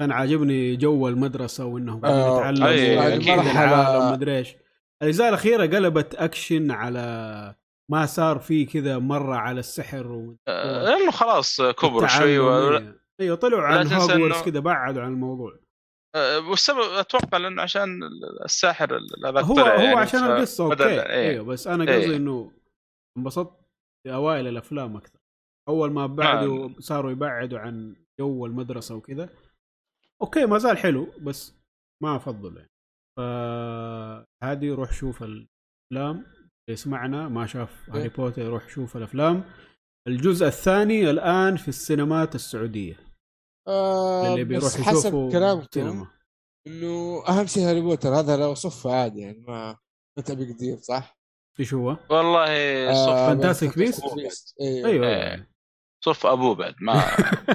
كان عاجبني جو المدرسة وإنهم قاعدين آه، يتعلموا. العالم ومدري إيش الأجزاء الأخيرة قلبت أكشن على ما صار فيه كذا مرة على السحر و... آه، لأنه خلاص كبر شوي و... أيوه طلعوا عن هوجورتس كذا بعدوا عن الموضوع آه، والسبب أتوقع لأنه عشان الساحر هو هو يعني عشان القصة okay. أيوه بس أنا إيه. قصدي إنه انبسطت في أوائل الأفلام أكثر أول ما بعدوا صاروا يبعدوا عن جو المدرسة وكذا okay ما زال حلو بس ما أفضل يعني. فهذه روح شوف الأفلام اللي يسمعنا ما شاف هاري بوتر يروح شوف الأفلام. الجزء الثاني الآن في السينمات السعودية. آه اللي بيروح بس حسب يشوفه كلامكم إنه أهم شيء هاري بوتر هذا لو تصفه عادي يعني ما ما تبي كثير صح؟ إيش هو؟ والله صف. آه، Fantastic بس- Beasts؟ Beasts. أيوه. أيوه صف أبوه بعد ما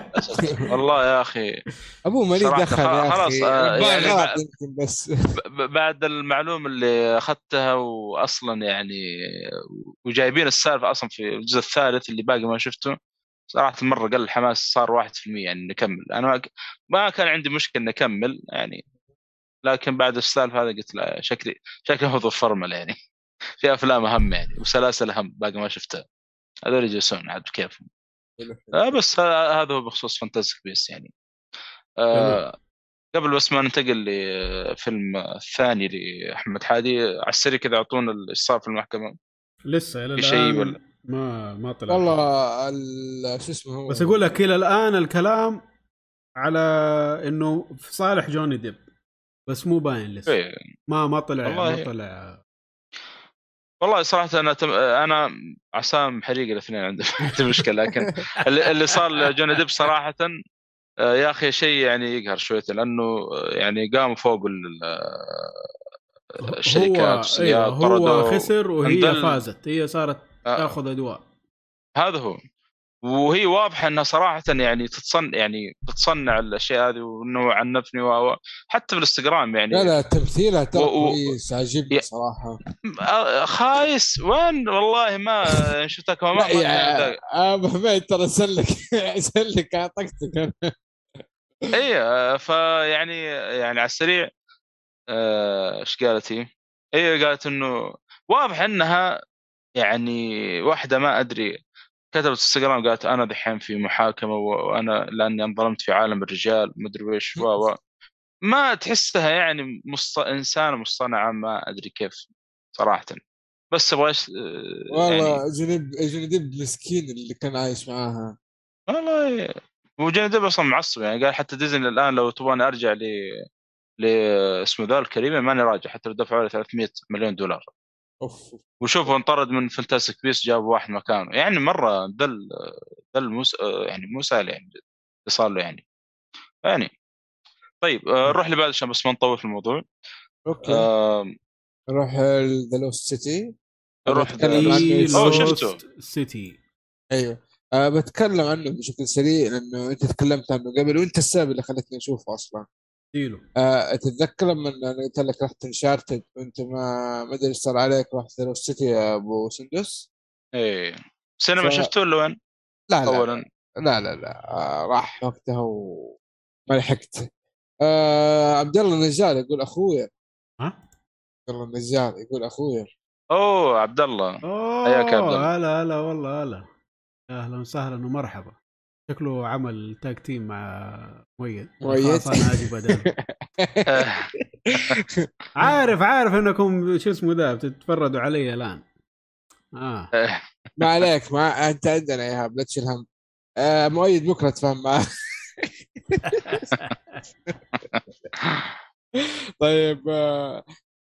والله يا أخي. أبوه مالي دخل يا خلاص، آه، يعني بعد- بس. بعد المعلومة اللي أخذتها واصلا يعني وجايبين السالفة أصلا في الجزء الثالث اللي باقي ما شفته صراحة مرة قل الحماس صار 1% يعني نكمل. أنا ما, كان عندي مشكلة إني أكمل يعني لكن بعد السالفة هذا قلت لا شكلي شكلي هو فرمل يعني. في أفلام أهم يعني وسلاسل أهم باقي ما شفتها. هذول يجلسون عاد بكيفهم آه بس ه- هذا هو بخصوص Fantastic Beasts يعني. آه قبل بس ما ننتقل لفيلم الثاني لأحمد حادي على السريع كذا أعطونا إيش صار في المحكمة. لسه إلى في شيء الآن ولا- ما ما طلع. والله ال- شو اسمه هو؟ بس أقول لك إلى الآن الكلام على إنه في صالح جوني ديب بس مو باين لسه. إيه. ما ما طلع ما طلع. والله صراحة أنا تم... أنا عسام حريق الاثنين عندي مشكلة لكن اللي صار لجوني ديب صراحة آه، يا أخي شيء يعني يقهر شوية لأنه يعني قام فوق ال- الشركات هو أيوه هو. خسر وهي اندل- فازت هي صارت آه، تاخذ ادواء هذا هو. وهي واضحة إنها صراحة يعني تتصنع يعني تتصنع الأشياء هذه وانه عنفني و حتى في الانستغرام يعني. لا لا تمثيلها ترى و- كويس عجبني صراحة. خايس. وين؟ والله ما شفتها كمان لا ما يا أبو حميد ترى سلك سلك أعطيتك. اي فيعني يعني على السريع آه، إيش قالت هي؟ هي قالت إنه واضح إنها يعني واحدة ما أدري كتبت انستغرام قالت أنا دحين في محاكمة وأنا لأني انظلمت في عالم الرجال مدري ويش و ما تحسها يعني مص... إنسانة مصطنعة ما أدري كيف صراحة. بس أبغى أش- آه، يعني والله جنب جنب مسكين اللي كان عايش معاها. والله وجوني ديب أصلا معصب يعني قال حتى ديزني الآن لو تبغاني أرجع ل ل اسمه ذا الجريمة ماني راجع حتى لو دفعوا لي 300 مليون دولار. أوف. وشوفوا انطرد من Fantastic Beasts جابوا واحد مكانه. يعني مرة دل دل موس يعني مو سهل يعني اللي صار له يعني. يعني. طيب آه، نروح اللي بعد عشان بس ما نطول في الموضوع. أوكي. آه، نروح The Lost City نروح شفته. Lost City أيوه. أه بتكلم عنه بشكل سريع لأنه أنت تكلمت عنه قبل وأنت السبب اللي خلتني أشوفه أصلا. ديله أه تتذكر لما أنا قلت لك رحت Uncharted وانت ما ما ادري إيش صار عليك رحت The Lost City يا أبو سندس؟ إيه. سينما ف- شفته ولا وين؟ لا لا اولا. لا لا لا. آه راح وقتها وما لحقت. آه عبد الله النجار يقول اخويا ها؟ عبد الله النجار يقول اخويا أوه عبد الله. حياك يا عبد الله. اوه هلا هلا والله هلا. أهلا وسهلا ومرحبا. شكله عمل تاج تيم مع مؤيد. مؤيد. أنا أجي بدل عارف عارف إنكم شو اسمه ذا بتتفردوا علي الآن. آه. ما عليك ما أنت عندنا يا إيهاب لا تشيل هم. آه مؤيد بكرة تفهم. معاه طيب آه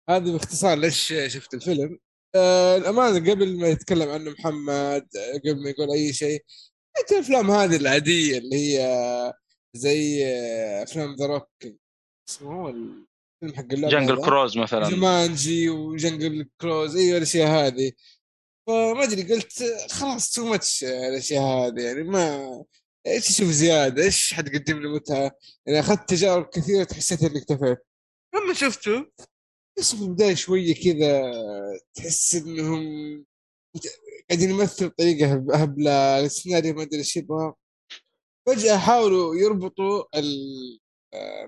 هذا باختصار ليش شفت الفيلم. آه الأمانة قبل ما يتكلم عنه محمد قبل ما يقول أي شيء أنت الأفلام هذه العادية اللي هي زي آه، أفلام The Rock. اسمه هو الفيلم حق اللعبة Jungle؟ Cruise مثلا. Jumanji و Jungle Cruise. أيوه الأشياء هذه. فما أدري قلت خلاص too much الأشياء هذه. يعني ما إيش تشوف زيادة؟ إيش حتقدم لي متعة؟ يعني أخذت تجارب كثيرة حسيت إني اكتفيت. لما شفته بس في البدايه شوية كذا تحس إنهم قاعدين يمثلوا بطريقة هب- هبلة السيناريو ما أدري إيش يبغى. فجأة حاولوا يربطوا ال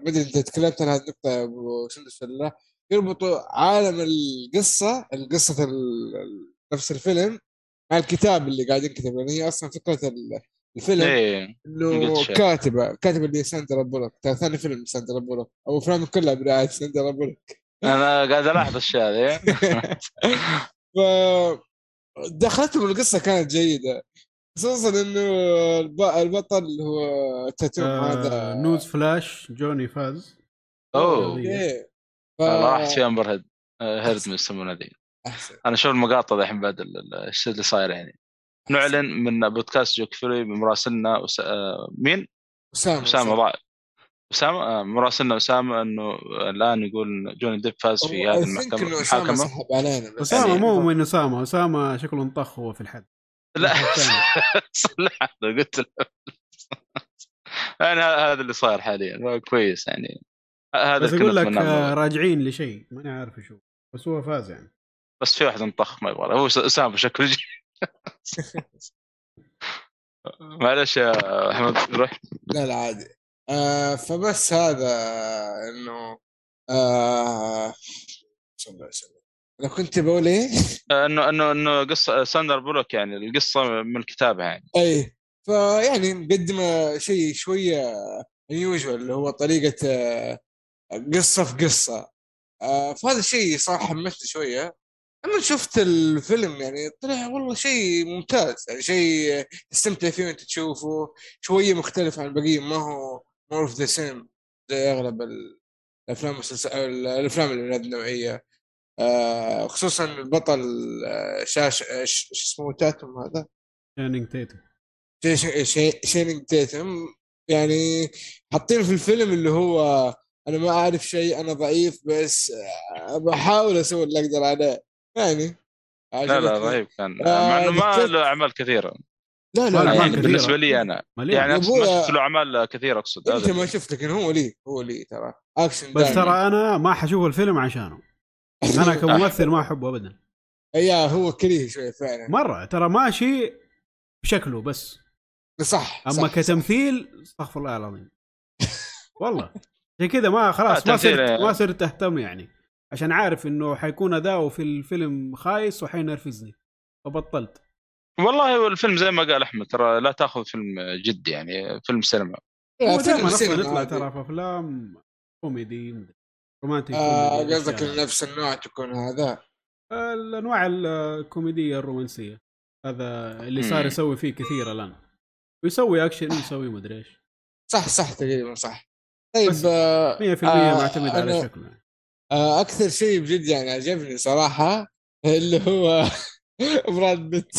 ما أدري انت تكلمت عن هذه النقطة يا أبو سندس ولا لا يربطوا عالم القصة القصة ال- نفس الفيلم مع الكتاب اللي قاعد ينكتب لأن هي أصلا فكرة ال- الفيلم إيه إنه. كاتبة كاتبة اللي ساندرا بولوك. ترى ثاني فيلم ساندرا بولوك. أو افلام كلها برعاية ساندرا بولوك. أنا قاعد ألاحظ الشيء هذا. ف دخلتهم القصة كانت جيدة. خصوصا إنه الب- البطل هو تاتوم آه هذا. news flash جوني فاز. أوه. إيه. ف... راحت في أمبر هيد هيرد من يسمونها ذي. أحسن. أنا أشوف المقاطع الحين بعد ال- ال- إيش اللي صاير يعني؟ نعلن من بودكاست جوك فيري بمراسلنا أس... آه، مين؟ أسامة أسامة أسامة آه، مراسلنا أسامة إنه الآن يقول جوني ديب فاز في هذه المحكمة إنه أسامة سحب علينا بس أسامة يعني- مو من أسامة أسامة شكله انطخ هو في الحد. لا. الثاني. صلح قلت له. يعني هذا اللي صاير حاليا كويس يعني. هذا بس كنا لك آه،. راجعين لشيء ماني عارف شو بس هو فاز يعني. بس في واحد انطخ ما يبغى هو أسامة شكله معلش يا أحمد روح. لا لا عادي. آه فبس هذا إنه آه صلى الله عليه وسلم. أنا كنت بقول إيه؟ انه انه إنه قصة ساندر بولوك يعني القصة من كتابها يعني. أي فيعني مقدمه شيء شوية unusual اللي هو طريقة آه، قصة في قصة. آه، فهذا الشيء صراحة حمسني شوية. لما شفت الفيلم يعني طلع والله شيء ممتاز. يعني شيء تستمتع فيه وأنت تشوفه. شوية مختلف عن البقيه ما هو more of the same زي أغلب ال- الأفلام الأفلام اللي من هذه النوعية. آه، خصوصا البطل آه، شاش ش- شو اسمه تاتم هذا؟ Channing Tatum شي- شي- شي- Channing Tatum يعني حاطينه في الفيلم اللي هو أنا ما أعرف شيء أنا ضعيف بس آه، بحاول أسوي اللي أقدر عليه. يعني لا لا. رهيب كان. آه، مع إنه ما له أعمال كثيرة. لا لا, لا يعني. بالنسبة لي أنا. مليون يعني ما شفت له أعمال كثيرة أقصد أنت ما شفت لكن هو لي هو لي ترى. اكشن بس. ترى أنا ما حشوف الفيلم عشانه. أنا كممثل ما أحبه ابدا. يا هو كريه شوي فعلا. مرة ترى ماشي بشكله بس. صح أما صح كتمثيل أستغفر الله العظيم. والله. زي كذا ما خلاص ما صرت. ما صرت أهتم يعني. عشان عارف إنه حيكون أداؤه في الفيلم خايس وحينرفزني. فبطلت. والله هو الفيلم زي ما قال أحمد ترى لا تأخذ فيلم جد يعني فيلم سينما فيلم دائما يطلع. ترى في أفلام كوميدي مدري، رومانتيك آه كوميدي، قصدك. إن نفس النوع تكون هذا الأنواع الكوميدية الرومانسية هذا اللي صار. يسوي فيه كثير الآن ويسوي أكشن ويسوي مدري إيش صح صح تقريبا صح طيب بس آه 100% آه، معتمد على شكله. آه أكثر شيء بجد يعني عجبني صراحة اللي هو براد بيت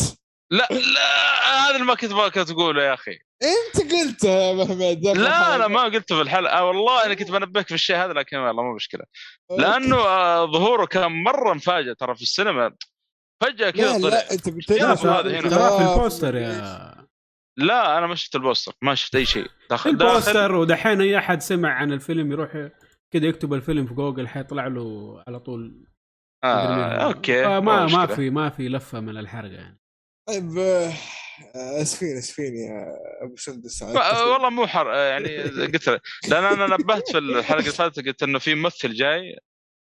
لا لا هذا اللي ما كنت باغاك تقوله يا أخي. أنت قلت يا محمد لا أنا ما قلته في الحلقة. آه والله أنا كنت بنبهك في الشيء هذا لكن والله مو مشكلة. لأنه آه ظهوره كان مرة مفاجئ ترى في السينما. فجأة كذا لا طلع. لا انت في- هذا هنا. ترى في لا، البوستر؟ يا لا أنا ما شفت البوستر ما شفت أي شيء. داخل داخل البوستر ودحين أي أحد سمع عن الفيلم يروح كذا يكتب الفيلم في جوجل حيطلع له على طول. آه. أوكي آه ما ما. في ما في لفة من الحرقة يعني. طيب آه، اسفين اسفين يا أبو سندس ما- والله مو حر يعني قلت. لأن أنا نبهت في الحلقة اللي فاتت قلت إنه في ممثل جاي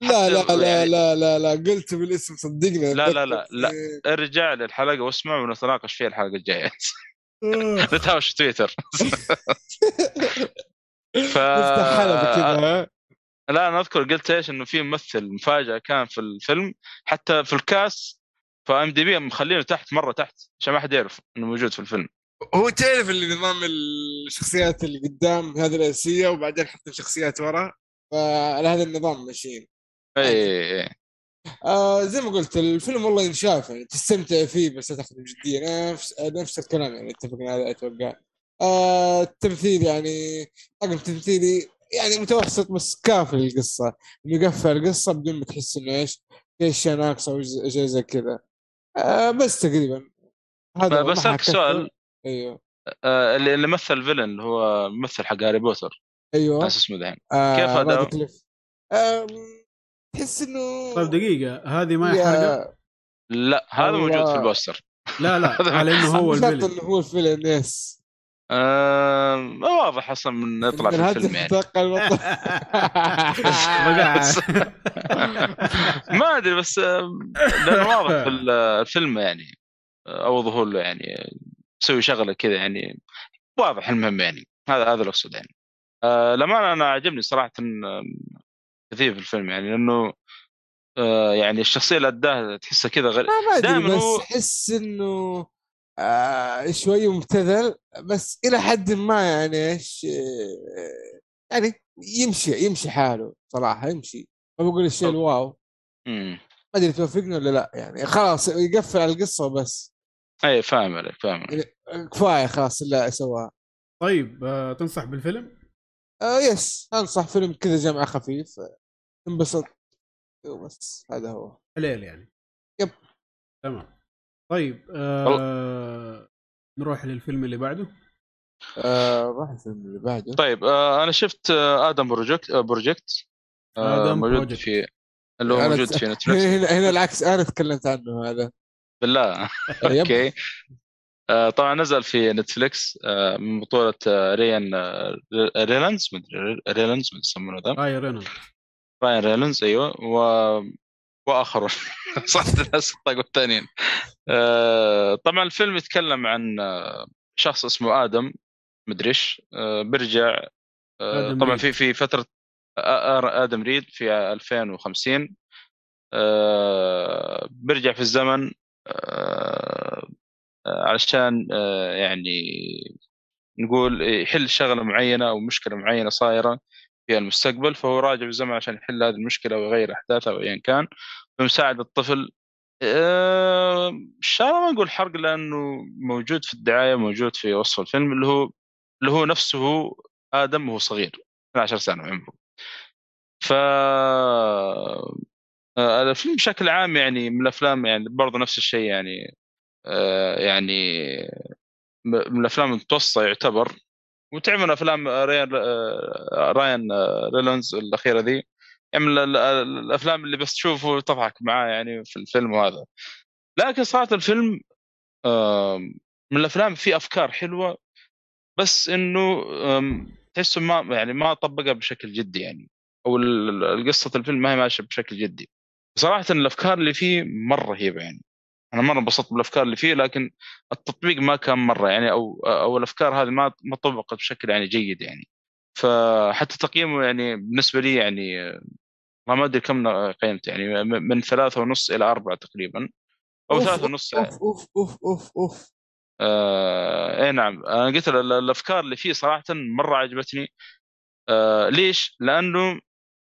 لا لا لا يعني- لا لا لا قلت بالاسم صدقني لا، لا، لا، لا. إيه. ارجع للحلقه واسمع ونتناقش فيها الحلقة الجاية آه. نتهاوش في تويتر ف نفتح كذا؟ لا أنا أذكر قلت إيش إنه في ممثل مفاجأة كان في الفيلم حتى في الكاس فام دي بي مخلينه تحت مرة تحت عشان ما حد يعرف إنه موجود في الفيلم. هو تعرف اللي نظام الشخصيات اللي قدام هذه الأساسية وبعدين حط شخصيات ورا؟ فعلى هذا النظام ماشيين. اي اي آه زي ما قلت الفيلم والله ينشاف يعني تستمتع فيه بس لا تاخذه بجدية. نفس نفس الكلام يعني اتفقنا على أتوقع. آه التمثيل يعني طاقم تمثيلي يعني متوسط بس كافي للقصة. إنه يقفل القصة بدون ما تحس إنه إيش في اشياء ناقصه أو شيء زي كذا. آه بس تقريبا. هذا بسألك حكثر. سؤال. إيوه. آه، اللي اللي مثل villain اللي هو ممثل حق هاري بوتر. أيوه. ناس اسمه دحين آه كيف. آم، تحس إنه طيب دقيقة. هذه ما هي حرقة؟ لا هذا. موجود في البوستر. لا لا. على إنه هو إنه هو الفيلم يس آه واضح أصلا من يطلع في الفيلم يعني. ما أدري بس آه، لأنه واضح في ال- الفيلم يعني آه، أو ظهور له يعني مسوي شغلة كذا يعني. واضح المهم يعني هذا هذا اللي اقصد يعني. آه لما أنا عجبني صراحة كثير في الفيلم يعني لأنه آه يعني الشخصية اللي أداها تحسها كذا غريب ما أدري دائماً بس هو- أحس إنه آه شوي مبتذل بس إلى حد ما يعني إيش يعني يمشي يمشي حاله صراحة يمشي ما بقول الشيء. الواو. ما أدري توافقني ولا لا يعني خلاص يقفل على القصة وبس اي فاهم عليك فاهم عليك. كفاية خلاص اللي سواه طيب آه، تنصح بالفيلم؟ آه yes أنصح فيلم كذا جمعة خفيف آه، انبسط بس هذا هو حليل يعني yep. تمام طيب آه نروح للفيلم اللي بعده. آه راح الفيلم اللي بعده. طيب آه أنا شفت آه Adam Project آه Project آه آدم موجود Project. في اللي هو موجود في نتفلكس هنا هنا العكس. أنا تكلمت عنه هذا. بالله. okay. آه طبعا نزل في نتفلكس آه من بطولة آه ريان آه ريلانز مدري ريلانز يسمونه ذا راي رينولد راين ريلانز أيوه. و... وآخرون. صح الناس الثانيين آه طبعا الفيلم يتكلم عن آه شخص اسمه آدم مدري إيش. آه بيرجع طبعا. في في فترة آه، آدم ريد في 2050 آه بيرجع في الزمن علشان يعني نقول يحل شغلة معينة أو مشكلة معينة صايرة. في المستقبل فهو راجع بالزمن عشان يحل هذه المشكلة ويغير أحداثها أو ايا كان. بمساعده الطفل. آه، الشغله ما نقول حرق لأنه موجود في الدعاية موجود في وصف الفيلم اللي هو اللي هو نفسه آدم وهو صغير 12 سنة عمره. ف آه، الفيلم بشكل عام يعني من الأفلام يعني برضه نفس الشيء يعني آه، يعني من الأفلام المتوسطة يعتبر. وتعمل أفلام ريان آه، راين آه، ريلونز الأخيرة ذي. يعني ال- ال- الأفلام اللي بس تشوفه وتضحك معاه يعني في الفيلم وهذا. لكن صراحة الفيلم من الأفلام فيه أفكار حلوة بس إنه تحسه ما يعني ما طبقها بشكل جدي يعني. أو قصه الفيلم ما هي ماشية بشكل جدي. صراحة الأفكار اللي فيه مرة رهيبة يعني. أنا مرة انبسطت بالأفكار اللي فيه لكن التطبيق ما كان مرة يعني أو أو الأفكار هذه ما ما طبقت بشكل يعني جيد يعني. فحتى تقييمه يعني بالنسبة لي يعني ما أدري كم قيمته يعني من ثلاثة ونص إلى أربعة تقريبا. أو أوف، ثلاثة ونص أوف أوف أوف أوف أوف. آه اي نعم. أنا قلت ال- ال- الأفكار اللي فيه صراحة مرة عجبتني. آه ليش؟ لأنه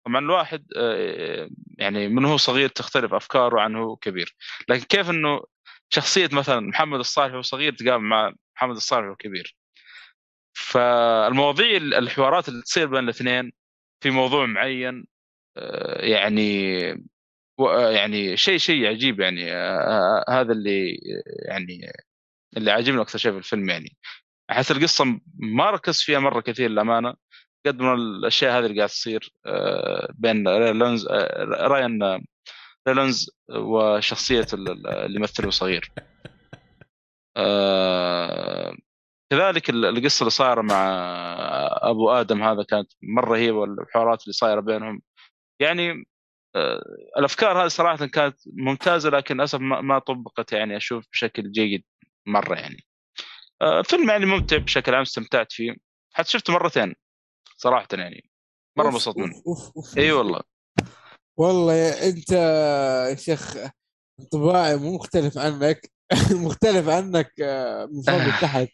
طبعا الواحد آه يعني من هو صغير تختلف أفكاره عن هو كبير. لكن كيف إنه شخصية مثلا محمد الصالح وهو صغير تقابل مع محمد الصالح وهو كبير؟ فالمواضيع الحوارات اللي تصير بين الاثنين في موضوع معين آه يعني يعني شيء شيء عجيب يعني آه هذا اللي يعني اللي عاجبني أكثر شيء في الفيلم يعني. أحس القصة ما ركز فيها مرة كثير للأمانة. قد ما الأشياء هذه اللي قاعد تصير آه، بين ريلونز آه، راين آه، ريلونز وشخصية ال- ال- اللي يمثله صغير. كذلك ال- القصة اللي صايرة مع أبو آدم هذا كانت مرة رهيبة والحوارات اللي صايرة بينهم. يعني الأفكار هذه صراحة كانت ممتازة لكن للأسف ما طبقت يعني أشوف بشكل جيد مرة يعني. فيلم يعني ممتع بشكل عام استمتعت فيه. حتى شفته مرتين. صراحة يعني. مرة انبسطت منه. إي والله. والله يا أنت يا شيخ انطباعي مو مختلف عنك. مختلف عنك آه، من فوق لتحت.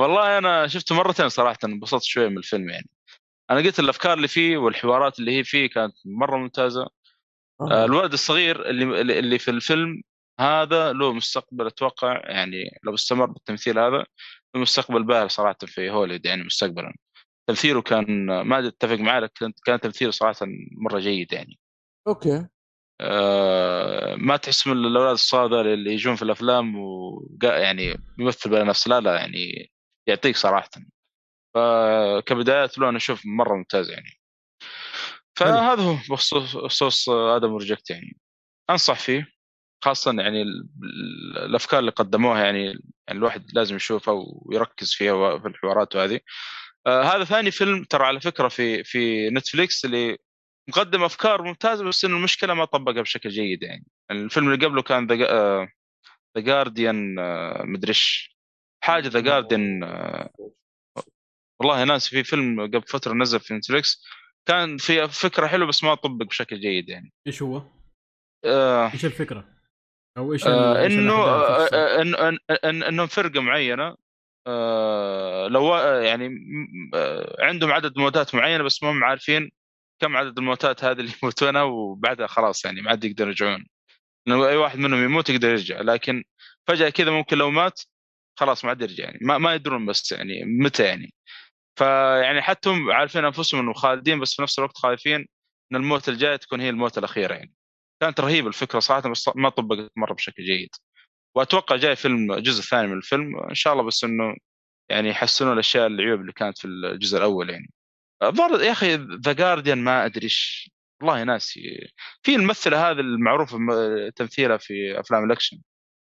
والله أنا شفته مرتين صراحة انبسطت شوية من الفيلم يعني. أنا قلت الأفكار اللي فيه والحوارات اللي هي فيه كانت مرة ممتازة. آه، الولد الصغير اللي اللي في الفيلم هذا له مستقبل أتوقع يعني لو استمر بالتمثيل هذا له مستقبل باهر صراحة في هوليوود يعني مستقبلا. تمثيله كان ما أتفق معاه لكن كان تمثيله صراحة مرة جيد يعني. أوكي. آه، ما تحس من الأولاد الصغار اللي يجون في الأفلام و يعني يمثل بلا نفس. لا لا يعني يعطيك صراحة. فكبدايات له أنا أشوف مرة ممتاز يعني. فهذا هو بخصوص Adam Project يعني. أنصح فيه خاصة يعني ال- ال- الأفكار اللي قدموها يعني يعني الواحد لازم يشوفها ويركز فيها في الحوارات وهذه. آه هذا ثاني فيلم ترى على فكرة في في نتفليكس اللي مقدم أفكار ممتازة بس إنه المشكلة ما طبقها بشكل جيد يعني الفيلم اللي قبله كان The The Guardian مدري إيش حاجة The Guardian والله ناس في فيلم قبل فترة نزل في نتفليكس كان في فكرة حلوة بس ما طبق بشكل جيد يعني إيش هو؟ آه إيش الفكرة؟ أو إيش آه إنه؟ آه، آه، إن- إن- إن- إنهم فرقة معينة آه لو آه، يعني آه، عندهم عدد موتات معينة بس ما هم عارفين كم عدد الموتات هذه اللي يموتونها وبعدها خلاص يعني ما عاد يقدروا يرجعون. لو أي واحد منهم يموت يقدر يرجع لكن فجأة كذا ممكن لو مات خلاص ما عاد يرجع يعني ما, ما يدرون بس يعني متى يعني. فيعني حتى هم عارفين أنفسهم إنه خالدين بس في نفس الوقت خايفين إن الموت الجايه تكون هي الموت الأخيرة يعني. كانت رهيبة الفكرة صراحة بس ما طبقت مرة بشكل جيد. وأتوقع جاي فيلم الجزء الثاني من الفيلم إن شاء الله بس إنه يعني يحسنون الأشياء العيوب اللي كانت في الجزء الأول يعني. الظاهر يا أخي ذا جارديان ما أدري إيش والله ناسي. في الممثلة هذه المعروفة م- تمثيلها في أفلام الأكشن.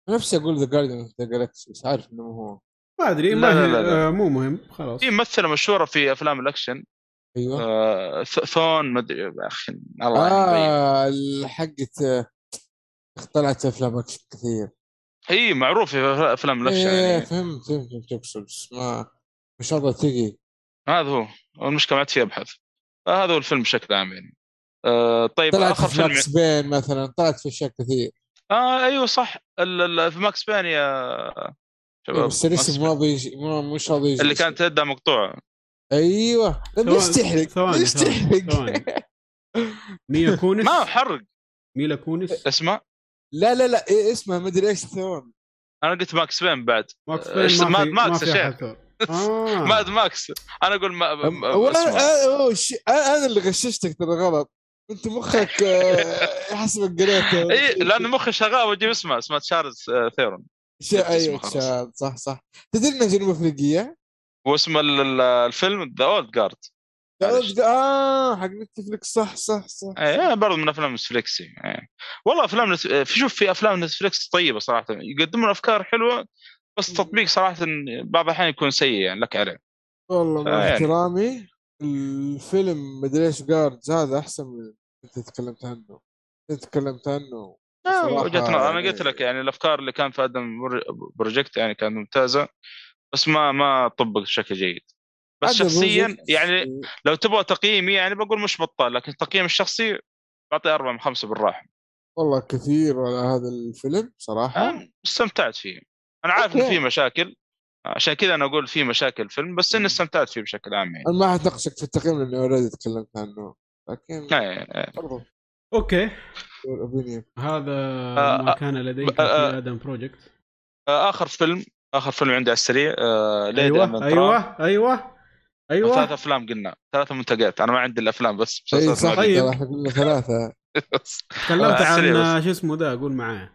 نفسي أقول The Guardian of the Galaxy بس عارف إنه هو ما أدري لا ما لا لا لا. آه، مو مهم خلاص. في ممثلة مشهورة في أفلام الأكشن. أيوه. آه ث- ثون مدري يا أخي الله آه. آه حقت آه، طلعت أفلام أكشن كثير. هي معروفه في افلام الأكشن إيه يعني. فهمت فهمت فهمت تقصد بس ما مش راضي تجي هذا هو. المشكلة ما عاد في أبحث. فهذا هو الفيلم بشكل عام يعني. آه طيب طلعت آخر في فيلم ماكس بين مثلا طلعت في أشياء كثير. آه أيوه صح. ال- ال- في ماكس بين يا شباب بس الاسم ما بيجي ما- مش راضي يجي اللي كانت يدها مقطوعة. أيوه. طيب ليش تحرق؟ ليش تحرق؟ ميلا كونس؟ ما حرق. ميلا كونس؟ اسمه لا لا لا إيه اسمه مدري إيش ثون أنا قلت ماكس بين بعد ماكس إيش بين ما ماد في ماكس ما يا شيخ. آه. Mad Max أنا أقول ما ما-. أنا أوه، ش- أنا اللي غششتك ترى غلط أنت مخك آه، حسبك قريته إي لأن مخي شغال وأجيب اسمه اسمه تشارلز آه، ثيرون أيوه. شاد صح صح تدري انها جنوب أفريقية؟ واسم ال- ال- الفيلم The Old Guard آه حق نتفلكس صح صح صح. إيه برضه من أفلام نتفليكس إيه. والله أفلام نت... في شوف في أفلام نتفليكس طيبة صراحة. يقدمون أفكار حلوة بس التطبيق صراحة بعض الأحيان يكون سيء يعني لك عليه. والله مع آه، يعني. احترامي الفيلم مدري إيش Guards هذا أحسن من اللي أنت تكلمت عنه. أنت تكلمت عنه آه، وجهة نظر. أنا يعني- قلت لك يعني الأفكار اللي كان في Adam Pro- Project يعني كانت ممتازة بس ما ما طبق بشكل جيد. بس شخصيا يعني لو تبغى تقييمي يعني بقول مش بطال لكن تقييم الشخصي بعطيه أربعة من خمسة بالراحة. والله كثير على هذا الفيلم صراحة. أنا استمتعت فيه. أنا عارف إنه. فيه مشاكل. عشان كذا أنا أقول فيه مشاكل الفيلم بس إني استمتعت فيه بشكل عام يعني. أنا ما حتناقشك في التقييم لأني already تكلمت عنه لكن إيه، إيه. برضو okay. هذا آه، ما آه، كان لديك آه، في Adam Project آه، آخر فيلم آخر فيلم عندي على السريع آه Lady أيوه and أيوه. أيوه. ثلاث أفلام قلنا. ثلاث منتجات. أنا ما عندي الأفلام بس اي مسلسلات صح ما طيب. ترى إحنا قلنا ثلاثة تكلمت السريع عن. شو اسمه ده قول معاه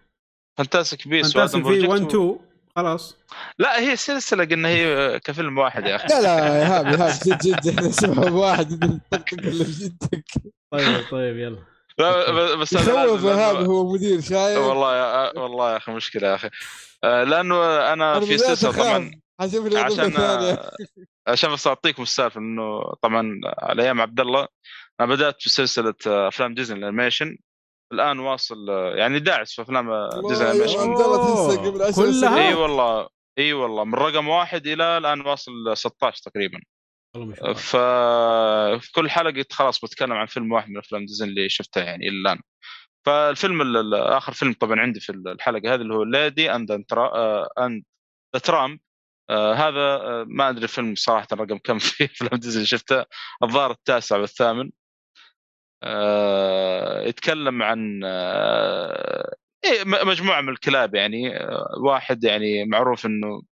فانتاسك بيس وادم في 1 بروجكت و... 2 خلاص. لا هي سلسلة قلنا هي كفيلم واحد يا أخي. لا لا يا ايهاب ايهاب جد جد إحنا نسمع بواحد طقطق اللي في جدك. طيب طيب يلا. لا بس يخوف ايهاب هو مدير شايف؟ والله يا والله يا أخي مشكلة يا أخي. آه، لأنه أنا في سلسلة. طبعا عشان عشان بس أعطيكم السالفة إنه طبعا على أيام عبد الله أنا بدأت في سلسلة أفلام ديزني ال animation. الآن واصل يعني داعس في أفلام ديزني ال animation. عبد الله. قبل كلها؟ إي والله إي والله. من رقم واحد إلى الآن واصل 16 تقريبا. ففي كل حلقة خلاص بتكلم عن فيلم واحد من أفلام ديزني اللي شفتها يعني إلى الآن. فالفيلم ال- ال- آخر فيلم طبعا عندي في الحلقة هذه اللي هو Lady and and the Tramp هذا آه، ما أدري الفيلم صراحة رقم كم في افلام ديزني شفته. الظاهر التاسع والثامن. آه، يتكلم عن آه، إيه، مجموعة من الكلاب يعني. آه، واحد يعني معروف إنه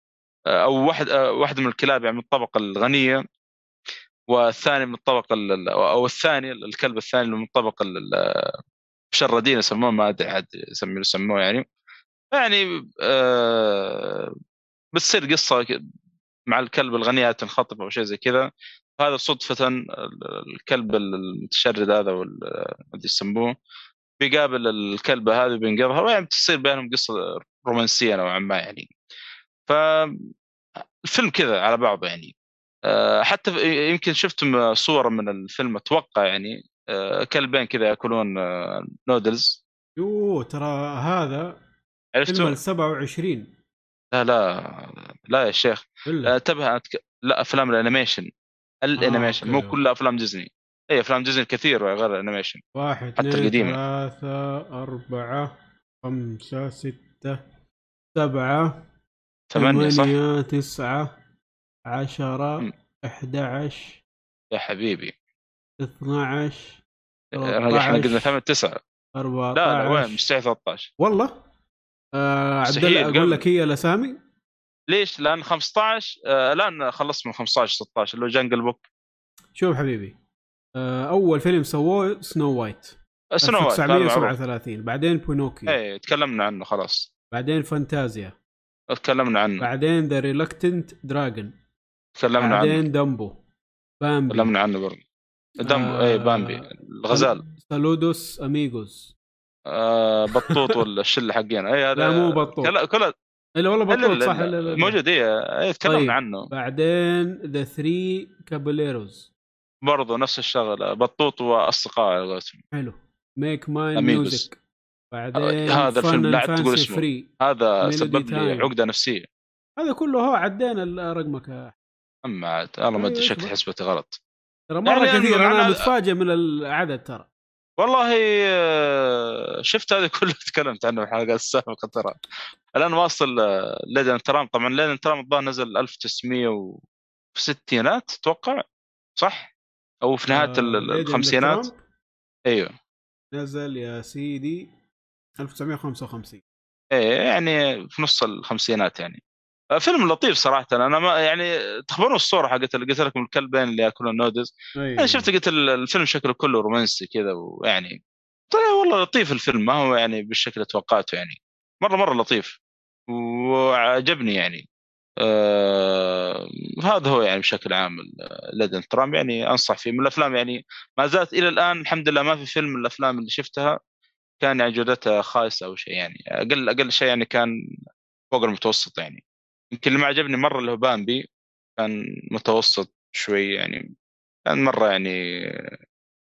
آه، أو واحد آه، واحدة من الكلاب يعني من الطبقة الغنية والثاني من الطبقة ال- ال- أو الثاني الكلب الثاني من الطبقة ال- ال- مشردين يسموه ما أدري عاد يسموه يسموه يعني. يعني آه بتصير قصة مع الكلب الغنية تنخطف أو شيء زي كذا. هذا صدفة ال- الكلب المتشرد هذا وال ما ادري يسموه. بيقابل الكلبة هذه بينقذها ويعني بتصير بينهم قصة رومانسية نوعا ما يعني. فالفيلم كذا على بعضه يعني. آه، حتى يمكن شفتم صورة من الفيلم أتوقع يعني آه، كلبين كذا يأكلون آه، نودلز يوه ترى هذا عرفتوا؟ ال 27 لا لا لا يا شيخ. الا انتبه أتك... لا أفلام ال animation. ال animation okay. مو كل أفلام ديزني. أي أفلام ديزني كثير غير ال animation. واحد حتى اثنين القديمة. ثلاثة أربعة خمسة ستة سبعة ثمانية صح؟ تسعة عشرة. أحد عشر يا حبيبي. اثنا عشر إحنا قلنا ثمانية تسعة. أربعة لا لا وين؟ مستحيل 13 والله؟ آه عبد الله. أقول لك هي الاسامي ليش؟ لأن 15 آه الان خلصت من 15 16 اللي هو Jungle Book شوف حبيبي آه أول فيلم سووه Snow White Snow White هذا معروف. 1937 بعدين Pinocchio اي تكلمنا عنه خلاص. بعدين فانتازيا تكلمنا عنه. بعدين The Reluctant Dragon تكلمنا عنه. بعدين Dumbo Bambi تكلمنا عنه برضه. دم آه، اي Bambi الغزال. Saludos Amigos آه بطوط ولا الشلة حقين أي هذا لا مو بطوط كلا كلها إلا والله بطوط صح لا. لا. موجود اي اي تكلمنا طيب. عنه بعدين The Three Caballeros برضه نفس الشغلة بطوط وأصدقاء على قولتهم حلو Make Mine Amigos. Music بعدين هذا الفيلم لا تقول اسمه. Free هذا سبب لي. عقدة نفسية هذا كله هو عدينا رقمك أما عاد والله ما أدري أيوة، شكلي. حسبتي غلط ترى مرة يعني كثير أنا أنا- متفاجئ من العدد ترى والله آه، شفت هذه كلها تكلمت عنه في الحلقات السابقه ترى. الآن واصل Lady and Tramp طبعا Lady and Tramp الظاهر نزل 1900 في الستينات أتوقع. صح؟ أو في نهاية آه، الخمسينات. أيوه. نزل يا سيدي 1955 إيه يعني في نص الخمسينات يعني. آه، فيلم لطيف صراحة. أنا ما يعني تخبرون الصورة حقت اللي قلت لكم الكلبين اللي يأكلون نودز أيوه أنا شفت قلت ال- الفيلم شكله كله رومانسي كذا ويعني طلع والله لطيف الفيلم. ما هو يعني بالشكل اللي توقعته يعني. مره مرة لطيف. وعجبني يعني. آه هذا هو يعني بشكل عام ليدن ترام يعني أنصح فيه. من الأفلام يعني ما زالت إلى الآن الحمد لله ما في فيلم من الأفلام اللي شفتها كان يعني جودتها خايسة أو شيء يعني. أقل أقل شيء يعني كان فوق المتوسط يعني. يمكن اللي ما عجبني مرة اللي هو بامبي كان متوسط شوي يعني كان مرة يعني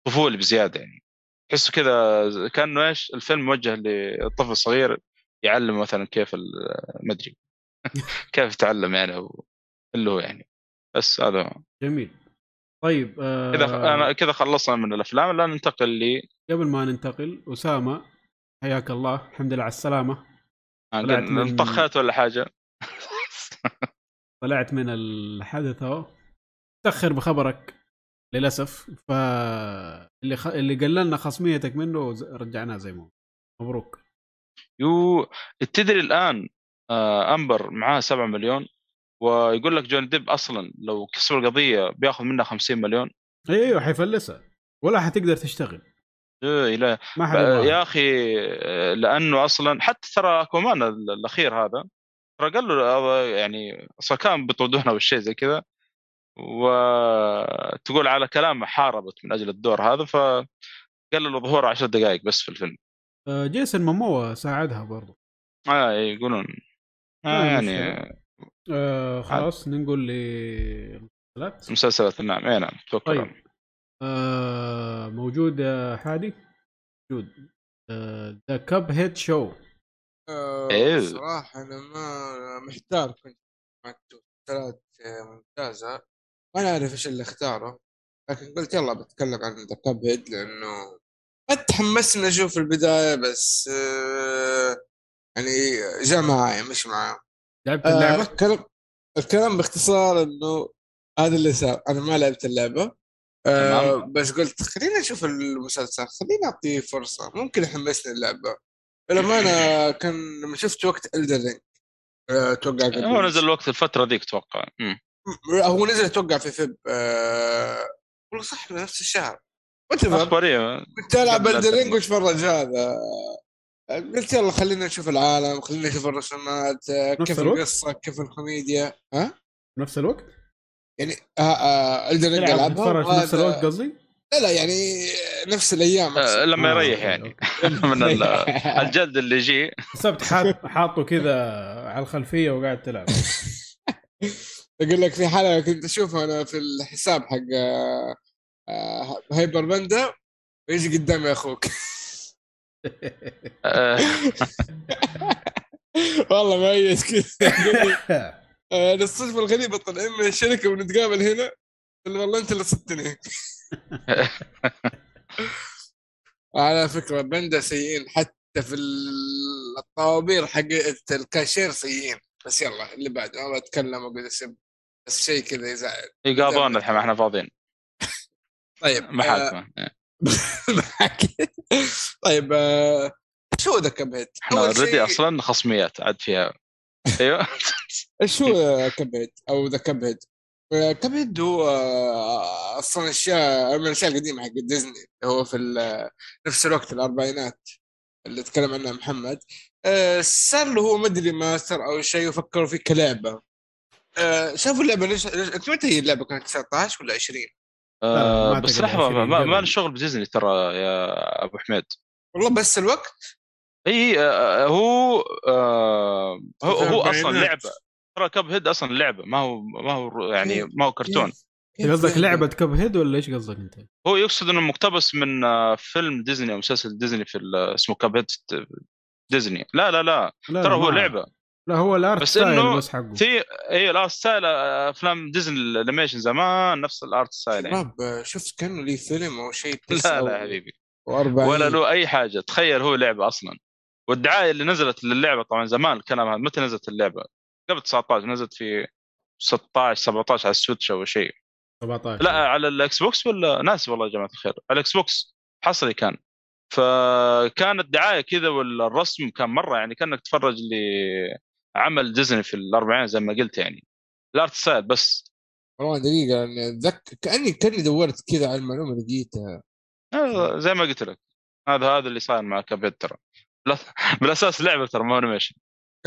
طفولي بزيادة يعني. تحسه كذا كأنه إيش الفيلم موجه لطفل صغير يعلم مثلا كيف ما أدري كيف يتعلم يعني أو اللي هو يعني. بس هذا. جميل. طيب آه كذا أنا كذا خلصنا من الأفلام الان ننتقل لي قبل ما ننتقل أسامة حياك الله الحمد لله على السلامة. آه، طلعت من- انطخت ولا حاجة؟ طلعت من الحدث أهو. تأخر بخبرك للأسف فاللي خ... اللي قللنا خصميتك منه رجعناه زي ما هو. مبروك. يو تدري الآن آه أمبر معاه 7 مليون ويقول لك جوني ديب أصلا لو كسب القضية بياخذ منها 50 مليون. أيوه حيفلسها ولا حتقدر تشتغل. إيه، لا ما. يا أخي آه، لأنه أصلا حتى ترى Aquaman ال- الأخير هذا ترى قال له آه، يعني أصلا كان بيطردونه بالشيء زي كذا. وتقول على كلامه حاربت من أجل الدور هذا فقال له ظهور 10 دقائق بس في الفيلم. آه، جيسون ماموا ساعدها برضو. آه يقولون. آه ما يعني. آه خلاص ننقل للمسلسلات. مسلسلات نعم. اي نعم توكل طيب. آه موجود حادي؟ موجود. ذا كاب هيد شو آه صراحة أنا ما محتار كنت مع مسلسلات ممتازة. ما أعرف إيش اللي اختاره لكن قلت يلا بتكلم عن The Cuphead لأنه ما تحمسنا أشوف البداية بس آه يعني جاء معايا مش معايا لعبت آه اللعبة؟ الكلام الكلام باختصار إنه هذا اللي صار. أنا ما لعبت اللعبة. آه تمام. بس قلت خلينا نشوف المسلسل خلينا أعطيه فرصة. ممكن يحمسني اللعبة. للأمانة كان لما شفت وقت Elden Ring أتوقع قبل هو نزل الوقت الفترة ذيك أتوقع. هو نزل أتوقع في فيب آه والله صح نفس الشهر. أخبارية. كنت ألعب الدرينج الدرينج. واتفرج هذا؟ قلت يلا خلينا نشوف العالم خلينا نشوف الرسومات آه، نفس كيف؟ القصة كيف الكوميديا. ها؟ بنفس الوقت؟ يعني آه آه الدر ألعبها في نفس الوقت قصدي؟ لا لا يعني نفس الأيام آه، لما آه، يريح يعني. من ال- الجلد اللي يجي. حسبت حاط حاطه كذا على الخلفية وقاعد تلعب. أقول لك في حلقة كنت أشوفها أنا في الحساب حق آه، هايبر بندا ويجي قدامي أخوك. والله ميت كذا. يقول لي الصدفه الغريبة طالعين من الشركة ونتقابل هنا والله أنت اللي صدتني. على فكرة بندا سيئين حتى في ال- الطوابير حقت الكاشير سيئين. بس يلا اللي بعده ما بتكلم أقول اسم بس شيء كذا يزعل. يقاضونا الحين إحنا فاضيين. طيب آه، محاكمة طيب آه، show The Cuphead؟ إحنا already أصلا خصميات عاد فيها. أيوه. إيش هو أو The Cuphead؟ آه، Cuphead هو آه، أصلا أشياء من الأشياء القديمة حق ديزني هو في نفس الوقت الأربعينات اللي تكلم عنها محمد. آه، صار له هو مدري ماستر أو شيء وفكروا فيه كلعبة. آه، شافوا اللعبة ليش ليش- أنت متى هي اللعبة؟ كانت 19 ولا 20؟ آه ما بس لحظة ما, ما شغل بديزني ترى يا أبو حميد. والله بس الوقت؟ إي آه، هو آه هو, في هو أصلا. لعبة. ترى Cuphead أصلا لعبة ما هو ما هو يعني ما هو كرتون. كيف قصدك لعبة؟ لعبة Cuphead ولا إيش قصدك أنت؟ هو يقصد إنه مقتبس من آه، فيلم ديزني أو مسلسل ديزني في اسمه Cuphead ديزني. لا لا لا. لا ترى هو لعبة. لا هو ال art بس style إنه بس حقه. في اي لا style أفلام ديزني ال animation زمان نفس ال art style يعني. شباب آه، شفت كانه لي فيلم أو شيء لا لا حبيبي. و40 ولا له أي حاجة. تخيل هو لعبة أصلا. والدعاية اللي نزلت للعبة طبعا زمان الكلام هذا متى نزلت اللعبة؟ قبل 19 نزلت في 16 17 على ال Switch أو شيء. 17 لا على ال Xbox ولا؟ ناسي والله يا جماعة الخير. على ال Xbox حصري كان. فكانت دعاية كذا والرسم كان مرة يعني كأنك تتفرج لعمل ديزني في الاربعينات زي ما قلت يعني. ال art style بس. والله دقيقة يعني أتذكر كأني كأني دورت كذا على المعلومة لقيتها. آه، زي ما قلت لك. هذا هذا اللي صاير مع Cuphead ترى بالأساس لعبة ترى ما animation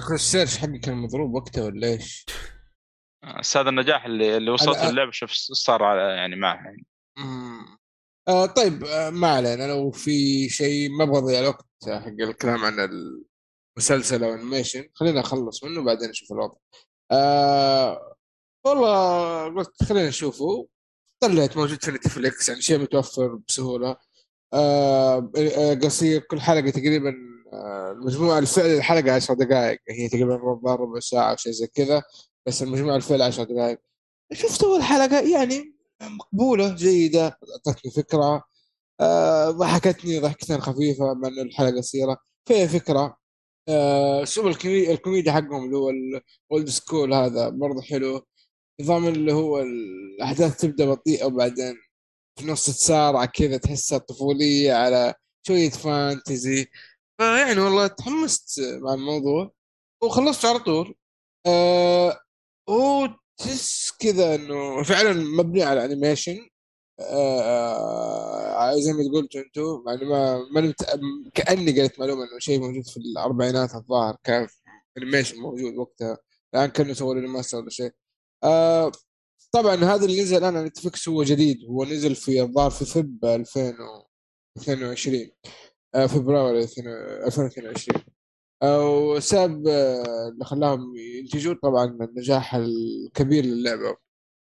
شكل ال search حقي كان مضروب وقتها ولا إيش؟ بس هذا النجاح اللي اللي وصلت أنا- اللعبة شوف صار على- يعني معها يعني. آه طيب آه ما علينا لو في شيء ما أبغى اضيع الوقت حق الكلام عن المسلسل أو animation خلينا نخلص منه بعدين نشوف الوضع. آه والله قلت خلينا نشوفه طلعت موجود في Netflix يعني شيء متوفر بسهولة آه آه، قصير كل حلقة تقريبا آه المجموعة الفعل الحلقة 10 دقائق. هي تقريبا ربع ربع ساعة أو شيء زي كذا بس المجموعة الفعل 10 دقائق. شفت أول حلقة يعني مقبولة جيدة أعطتني فكرة. آه ضحكتني ضحكتين خفيفة مع إنه الحلقة قصيرة. فيها فكرة. اسلوب الكومي- الكوميديا حقهم اللي هو ال old school هذا برضه حلو. نظام اللي هو الأحداث تبدأ بطيئة وبعدين في نص تسارع كذا تحسها طفولية على شوية fantasy فيعني والله تحمست مع الموضوع. وخلصت على طول. آه هو تحس كذا إنه فعلا مبني على animation آه زي ما قلتوا أنتم يعني ما ماني كأني قلت معلومة إنه شيء موجود في الأربعينات الظاهر كان animation موجود وقتها. الآن كانوا يسووا له ماستر ولا شيء. آه طبعا هذا اللي نزل الآن Netflix هو جديد. هو نزل في الظاهر في فب 2022 آه فبراير 2022 آه وسبب آه اللي خلاهم ينتجون طبعا النجاح الكبير للعبة.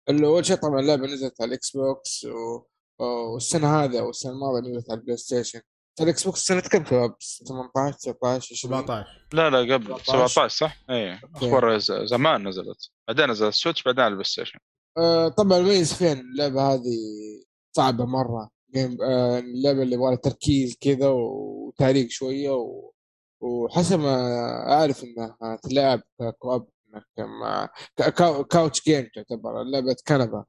اللي أول شيء طبعا اللعبة نزلت على ال Xbox و... والسنة هذه أو السنة الماضية نزلت على ال PlayStation. ال Xbox سنة كم شباب 18 19 20 17 لا لا قبل. 17. 17 صح؟ اي أخبار زمان نزلت. بعدين نزل ال Switch بعدين على ال PlayStation. آه طبعا الميزة فين؟ اللعبة هذه صعبة مرة. آه اللعبة اللي يبغى لها تركيز كذا وتعليق شوية و... وحسب ما أعرف إنها تلعب co-op إنك مع couch game تعتبر لعبة كنبة.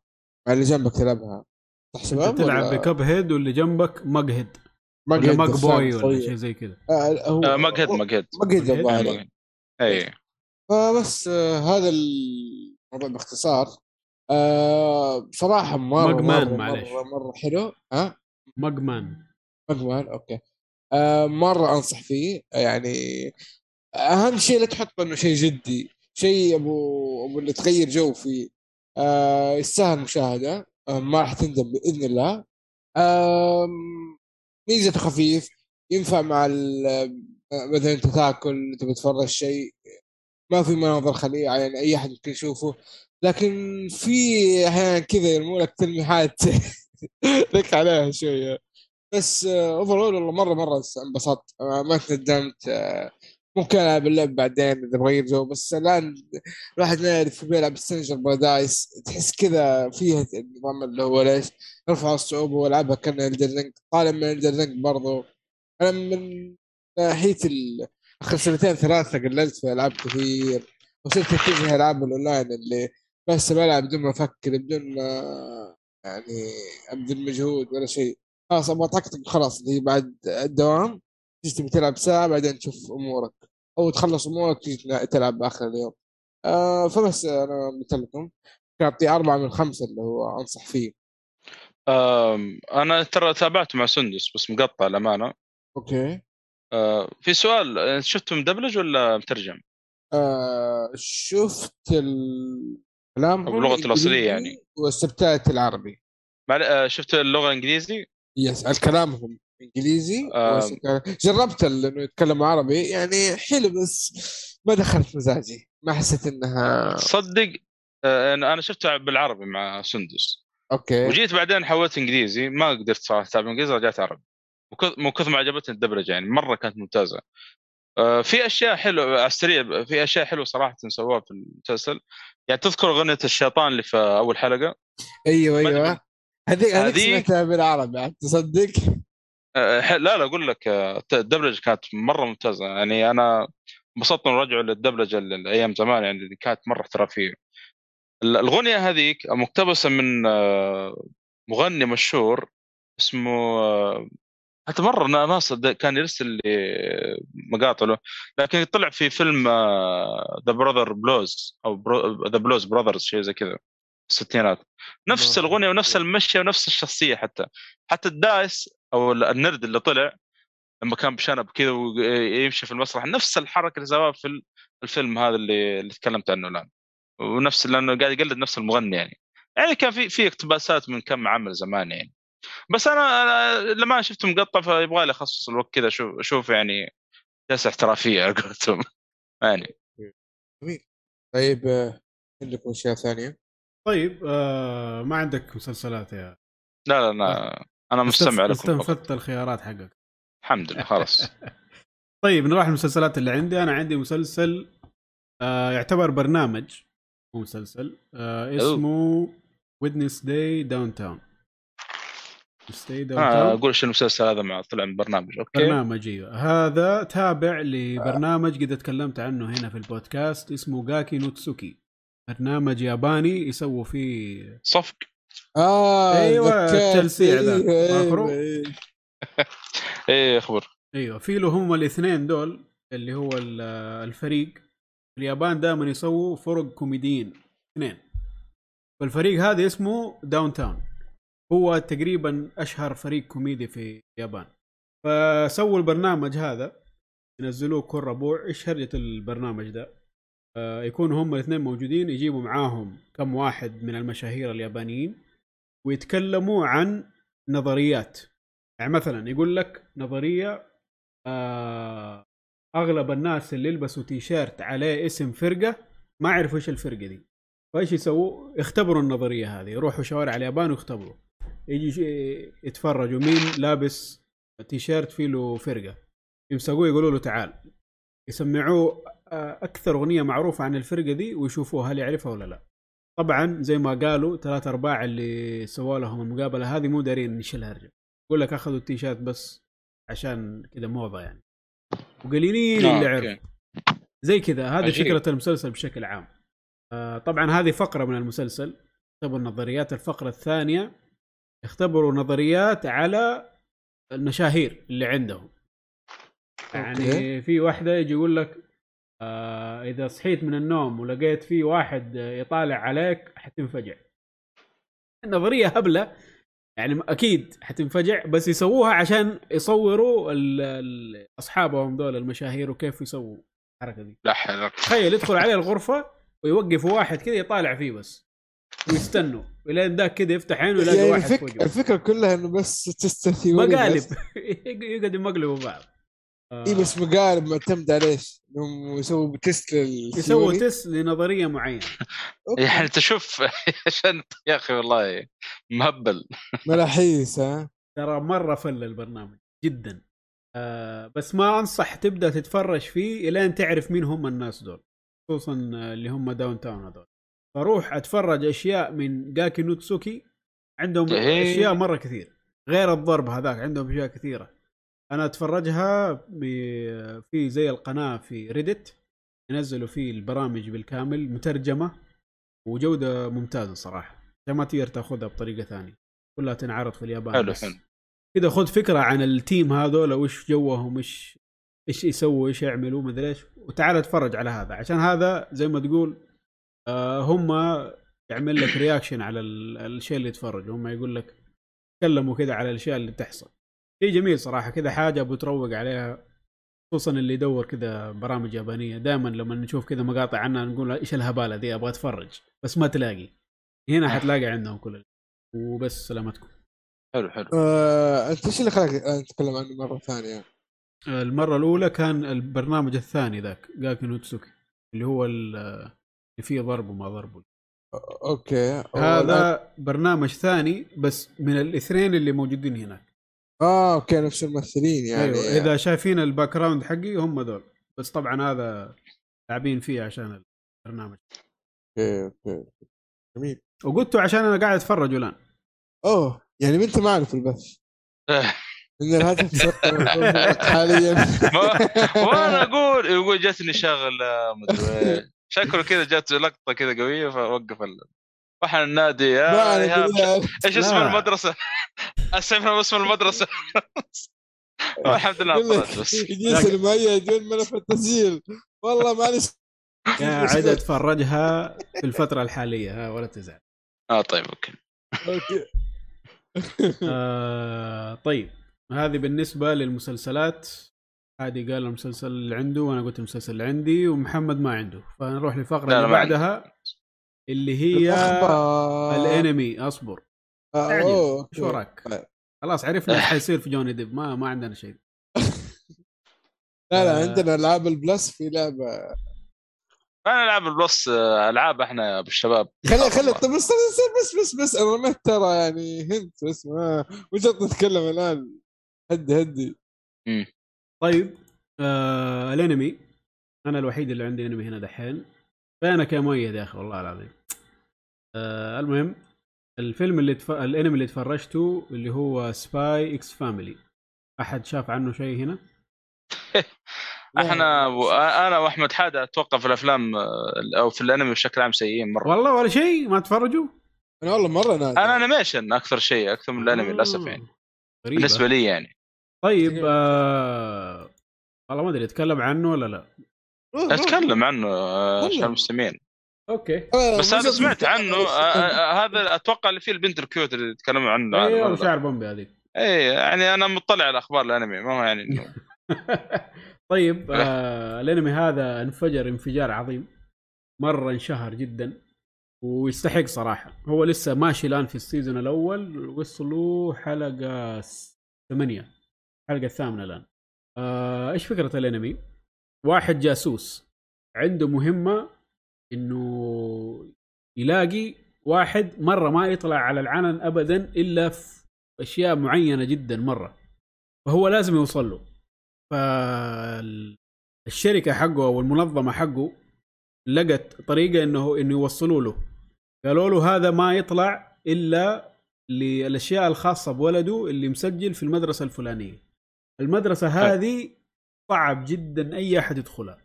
مع اللي جنبك تلعبها. أنت تلعب ولا؟ ب Cuphead واللي جنبك Mughead. مج ولا هيد مج بوي ولا. شيء زي كذا. آه هو آه مقهد مقهد مج هيد. مج هيد؟ الظاهر مقهد. اي فبس آه هذا الموضوع باختصار. آه بصراحة مرة مجمان، مرة, معليش. مرة, مرة حلو ها؟ مج مان مجمان أوكي. آه مرة أنصح فيه يعني أهم شيء لا تحط إنه شيء جدي شيء أبو أبو اللي تغير جو فيه. آه يستاهل مشاهدة. آه ما راح تندم بإذن الله. آه ميزته خفيف ينفع مع ال- آه، مثلا أنت تاكل تبي تتفرج شيء ما في مناظر خليعة يعني أي أحد يمكن يشوفه. لكن في أحيانا كذا يرموا لك تلميحات. لك عليها شوية. بس overall والله مرة مرة انبسطت. آه، ما تندمت. آه، ممكن ألعب اللعب بعدين إذا بغير جو بس الآن الواحد ما يعرف بيلعب Stranger Paradise تحس كذا فيها النظام اللي هو ليش؟ أرفع الصعوبة وألعبها كان الدر طالع من الدر برضو. أنا من ناحية آخر سنتين ثلاثة قللت في ألعاب كثير. وصرت أتجه الالعاب الأونلاين اللي بس بلعب بدون ما أفكر بدون ما يعني أبذل مجهود ولا شيء. خلاص أبغى طقطق خلاص اللي بعد الدوام تجي تبي تلعب ساعة بعدين تشوف أمورك. أو تخلص أمورك تجي تلعب آخر اليوم. آه فبس أنا قلت لكم اعطيه أربعة من خمسة اللي هو أنصح فيه. أنا ترى تابعت مع سندس بس مقطع الأمانة. okay. آه، في سؤال شفته مدبلج ولا مترجم؟ آه شفت الكلام أو باللغة الأصلية يعني. وال subtitle العربي. آه، شفت اللغة الإنجليزي؟ yes الكلام هم إنجليزي آه. وال subtitle- جربت إنه يتكلم عربي يعني حلو بس ما دخلت مزاجي. ما حسيت إنها تصدق آه، أنا أنا شفته بالعربي مع سندس. أوكي. وجيت بعدين حولت إنجليزي ما قدرت صراحة اتابع إنجليزي رجعت عربي. من كثر ما عجبتني الدبلجة يعني مرة كانت ممتازة. آه، في أشياء حلوة على السريع في أشياء حلوة صراحة سووها في المسلسل. يعني تذكر أغنية الشيطان اللي في أول حلقة؟ أيوه أيوه. هذيك هذيك سمعتها بالعربي عاد تصدق؟ آه، ح- لا لا أقول لك آه، الدبلجة كانت مرة ممتازة. يعني أنا انبسطت إنه رجعوا للدبلجة ال- الأيام زمان يعني اللي كانت مرة احترافيه ال- الأغنية هذيك مقتبسة من مغني مشهور اسمه حتى مرة نا- ناس د- كان يرسل لي مقاطع له لكن طلع في فيلم The Brother Blues أو The Blues Brothers شيء زي كذا الستينات. نفس الاغنيه ونفس. المشيه ونفس الشخصية حتى. حتى ال dice أو ال- النرد اللي طلع لما كان بشنب كذا ويمشي في المسرح نفس الحركة اللي سواها في ال- الفيلم هذا اللي اللي تكلمت عنه الآن. ونفس لأنه قاعد يقلد نفس المغني يعني. يعني كان في في اقتباسات من كم عمل زمان يعني. بس أنا, أنا لما شفت مقطع فيبغى لي اخصص الوقت كذا أشوف أشوف يعني جلسة احترافية على قولتهم. يعني. جميل. طيب آه، عندكم اشياء ثانية؟ طيب آه ما عندك مسلسلات يا لا لا أنا أنا مستمع لكم. استنفذت الخيارات حقك. الحمد لله خلاص. طيب نروح المسلسلات اللي عندي. أنا عندي مسلسل آه يعتبر برنامج مو مسلسل آه اسمه Wednesday Downtown آه أقول إيش المسلسل هذا مع طلع من برنامج. okay. برنامج أيوه. هذا تابع لبرنامج قد تكلمت عنه هنا في البودكاست اسمه Gaki no Tsukai. برنامج ياباني يسووا فيه آه صفق ذكرت. أيوة، التلسيع ذا. أيوة، فاكره؟ أيوة. إيه أخبر. أيوه في له هم الاثنين دول اللي هو ال- الفريق. في اليابان دائما يسووا فرق كوميديين اثنين. فالفريق هذا اسمه Downtown هو تقريبا أشهر فريق كوميدي في اليابان. فسووا البرنامج هذا ينزلوه كل ربوع إيش هرجة البرنامج ده؟ آه يكونوا هم الاثنين موجودين يجيبوا معاهم كم واحد من المشاهير اليابانيين ويتكلموا عن نظريات. يعني مثلا يقول لك نظرية آه أغلب الناس اللي يلبسوا تيشيرت عليه اسم فرقة ما يعرفوا إيش الفرقة دي. فإيش يسووا؟ يختبروا النظرية هذه يروحوا شوارع اليابان ويختبروا. يجي يتفرجوا. مين لابس تيشيرت فيه له فرقة. يمسكوه يقولوا له تعال. يسمعوه آه، أكثر أغنية معروفة عن الفرقة دي ويشوفوه هل يعرفها ولا لا. طبعا زي ما قالوا ثلاثة أرباع اللي سووا لهم المقابلة هذه مو دارين إيش الهرجه يقول لك أخذوا التيشيرت بس عشان كذا موضة يعني. وقليلين آه، اللي. عرفوا. زي كذا. هذه. فكره المسلسل بشكل عام. آه طبعا هذه فقرة من المسلسل. اختبروا نظريات الفقرة الثانية. اختبروا نظريات على المشاهير اللي عندهم. يعني أوكي. في واحدة يجي يقول لك آه إذا صحيت من النوم ولقيت في واحد يطالع عليك حتنفجع. النظرية هبلة يعني أكيد حتنفجع بس يسووها عشان يصوروا ال- ال- أصحابهم دول المشاهير وكيف يسووا الحركة دي. لا تخيل يدخل عليه الغرفة ويوقف واحد كذا يطالع فيه بس. ويستنوا. الين ذاك كذا يفتح عينه يلاقي يعني واحد الفك... فوقه. الفكرة كلها إنه بس تستثي مقالب يقعد يمقلبوا بعض. آه، إي بس مقالب معتمد على إيش؟ إنهم يسووا test يسووا test لنظرية معينة. يعني تشوف عشان يا أخي والله مهبل. ملاحيس ها؟ ترى مرة فل البرنامج. جدا. آه بس ما أنصح تبدأ تتفرج فيه الين تعرف مين هم الناس دول. خصوصا اللي هم Downtown هذول. فروح أتفرج أشياء من جاكي نوتسوكي عندهم. أشياء مرة كثير غير الضرب هذاك عندهم أشياء كثيرة أنا أتفرجها في زي القناة في Reddit ينزلوا فيه البرامج بالكامل مترجمة وجودة ممتازة صراحة عشان ما تقدر تأخذها بطريقة ثانية كلها تنعرض في اليابان حلو. حلو كذا خذ فكرة عن ال team هذول وش جوهم إيش إيش يسووا إيش يعملوا مدري إيش وتعال اتفرج على هذا عشان هذا زي ما تقول هم يعمل لك رياكشن على ال- الشيء اللي يتفرج. هم يقول لك تكلموا كذا على الأشياء اللي تحصل شيء جميل صراحة. كذا حاجة بتروق عليها خصوصا اللي يدور كذا برامج يابانية. دائما لما نشوف كذا مقاطع عنها نقول إيش الهبالة دي أبغى أتفرج. بس ما تلاقي. هنا حتلاقي عندهم كل وبس. سلامتكم. حلو حلو. آه، أنت إيش اللي خلاك آه، نتكلم عنه مرة ثانية؟ المرة الأولى كان البرنامج الثاني ذاك جاكي نوتسوكي اللي هو ال- اللي فيه ضرب وما ضرب. أوكي. هذا برنامج ثاني بس من الاثنين اللي موجودين هناك. آه أوكي نفس الممثلين يعني. أيوة إذا شايفين ال background حقي هم ذول بس طبعا هذا لاعبين فيه عشان البرنامج. أوكي أوكي جميل. وقلته عشان أنا قاعد أتفرج الآن. أوه يعني أنت معنا في البث. ان الهاتف حاليا. وأنا أقول يقول جاتني شغلة مدري. شكله كذا جات لقطة كذا قوية فوقف ال... وإحنا النادي يا إيش اسم. المدرسة؟ اسمها اسم المدرسة؟ الحمد لله طلعت بس. يجلس المؤيد يقول ملف التسجيل. والله معلش قاعد أتفرجها في الفترة الحالية ها ولا تزعل. آه طيب أوكي. أوكي. آه طيب. هذه بالنسبة للمسلسلات. هادي قال المسلسل اللي عنده وأنا قلت المسلسل اللي عندي ومحمد ما عنده. فنروح للفقرة لا، اللي ما. بعدها اللي هي. الأنمي أصبر. آه، إيش وراك؟ طيب. خلاص عرفنا إيش حيصير في جوني ديب. ما ما عندنا شيء. لا لا آه. عندنا ألعاب ال Plus في لعبة. أنا ألعب ال Plus آه، ألعاب إحنا يا أبو الشباب. خلي خلي طب بس بس بس بس بس أنا رميت ترى يعني hint بس ما وش نتكلم الآن. هدي هدي. طيب آه الانمي. أنا الوحيد اللي عندي أنمي هنا دحين. فينك يا مؤيد يا أخي والله العظيم. آه المهم الفيلم اللي تف... الانمي اللي تفرجته اللي هو Spy x Family أحد شاف عنه شيء هنا؟ أحنا و... أنا وأحمد حاده أتوقع في الأفلام آه، أو في الأنمي بشكل عام سيئين مرة. والله ولا شيء؟ ما تفرجوا؟ أنا والله مرة نادي أنا animation أكثر شيء أكثر من الأنمي للأسف يعني. غريبة. بالنسبة لي يعني. طيب آه... والله ما أدري اتكلم عنه ولا لا. أتكلم عنه آه،. عشان المستمعين آه، بس هذا سمعت عنه آه، آه، هذا أتوقع اللي فيه البنت ال cute اللي تكلموا عنه أيوه. شعر بومبي هذيك. اي يعني أنا مطلع على أخبار الأنمي ما هو يعني إنه. طيب آه الأنمي هذا انفجر انفجار عظيم مرة انشهر جدا ويستحق صراحة. هو لسه ماشي الآن في السيزون الأول وصلوا حلقة ثمانية الحلقة الثامنة الآن. آه إيش فكرة الأنمي؟ واحد جاسوس عنده مهمة إنه يلاقي واحد مرة ما يطلع على العلن ابدا إلا في أشياء معينة جدا مرة فهو لازم يوصل له. فالشركة حقه أو المنظمة حقه لقت طريقة انه إنه يوصلوا له. قالوا له هذا ما يطلع إلا للأشياء الخاصة بولده اللي مسجل في المدرسة الفلانية. المدرسة هذه صعب جدا أي أحد يدخلها.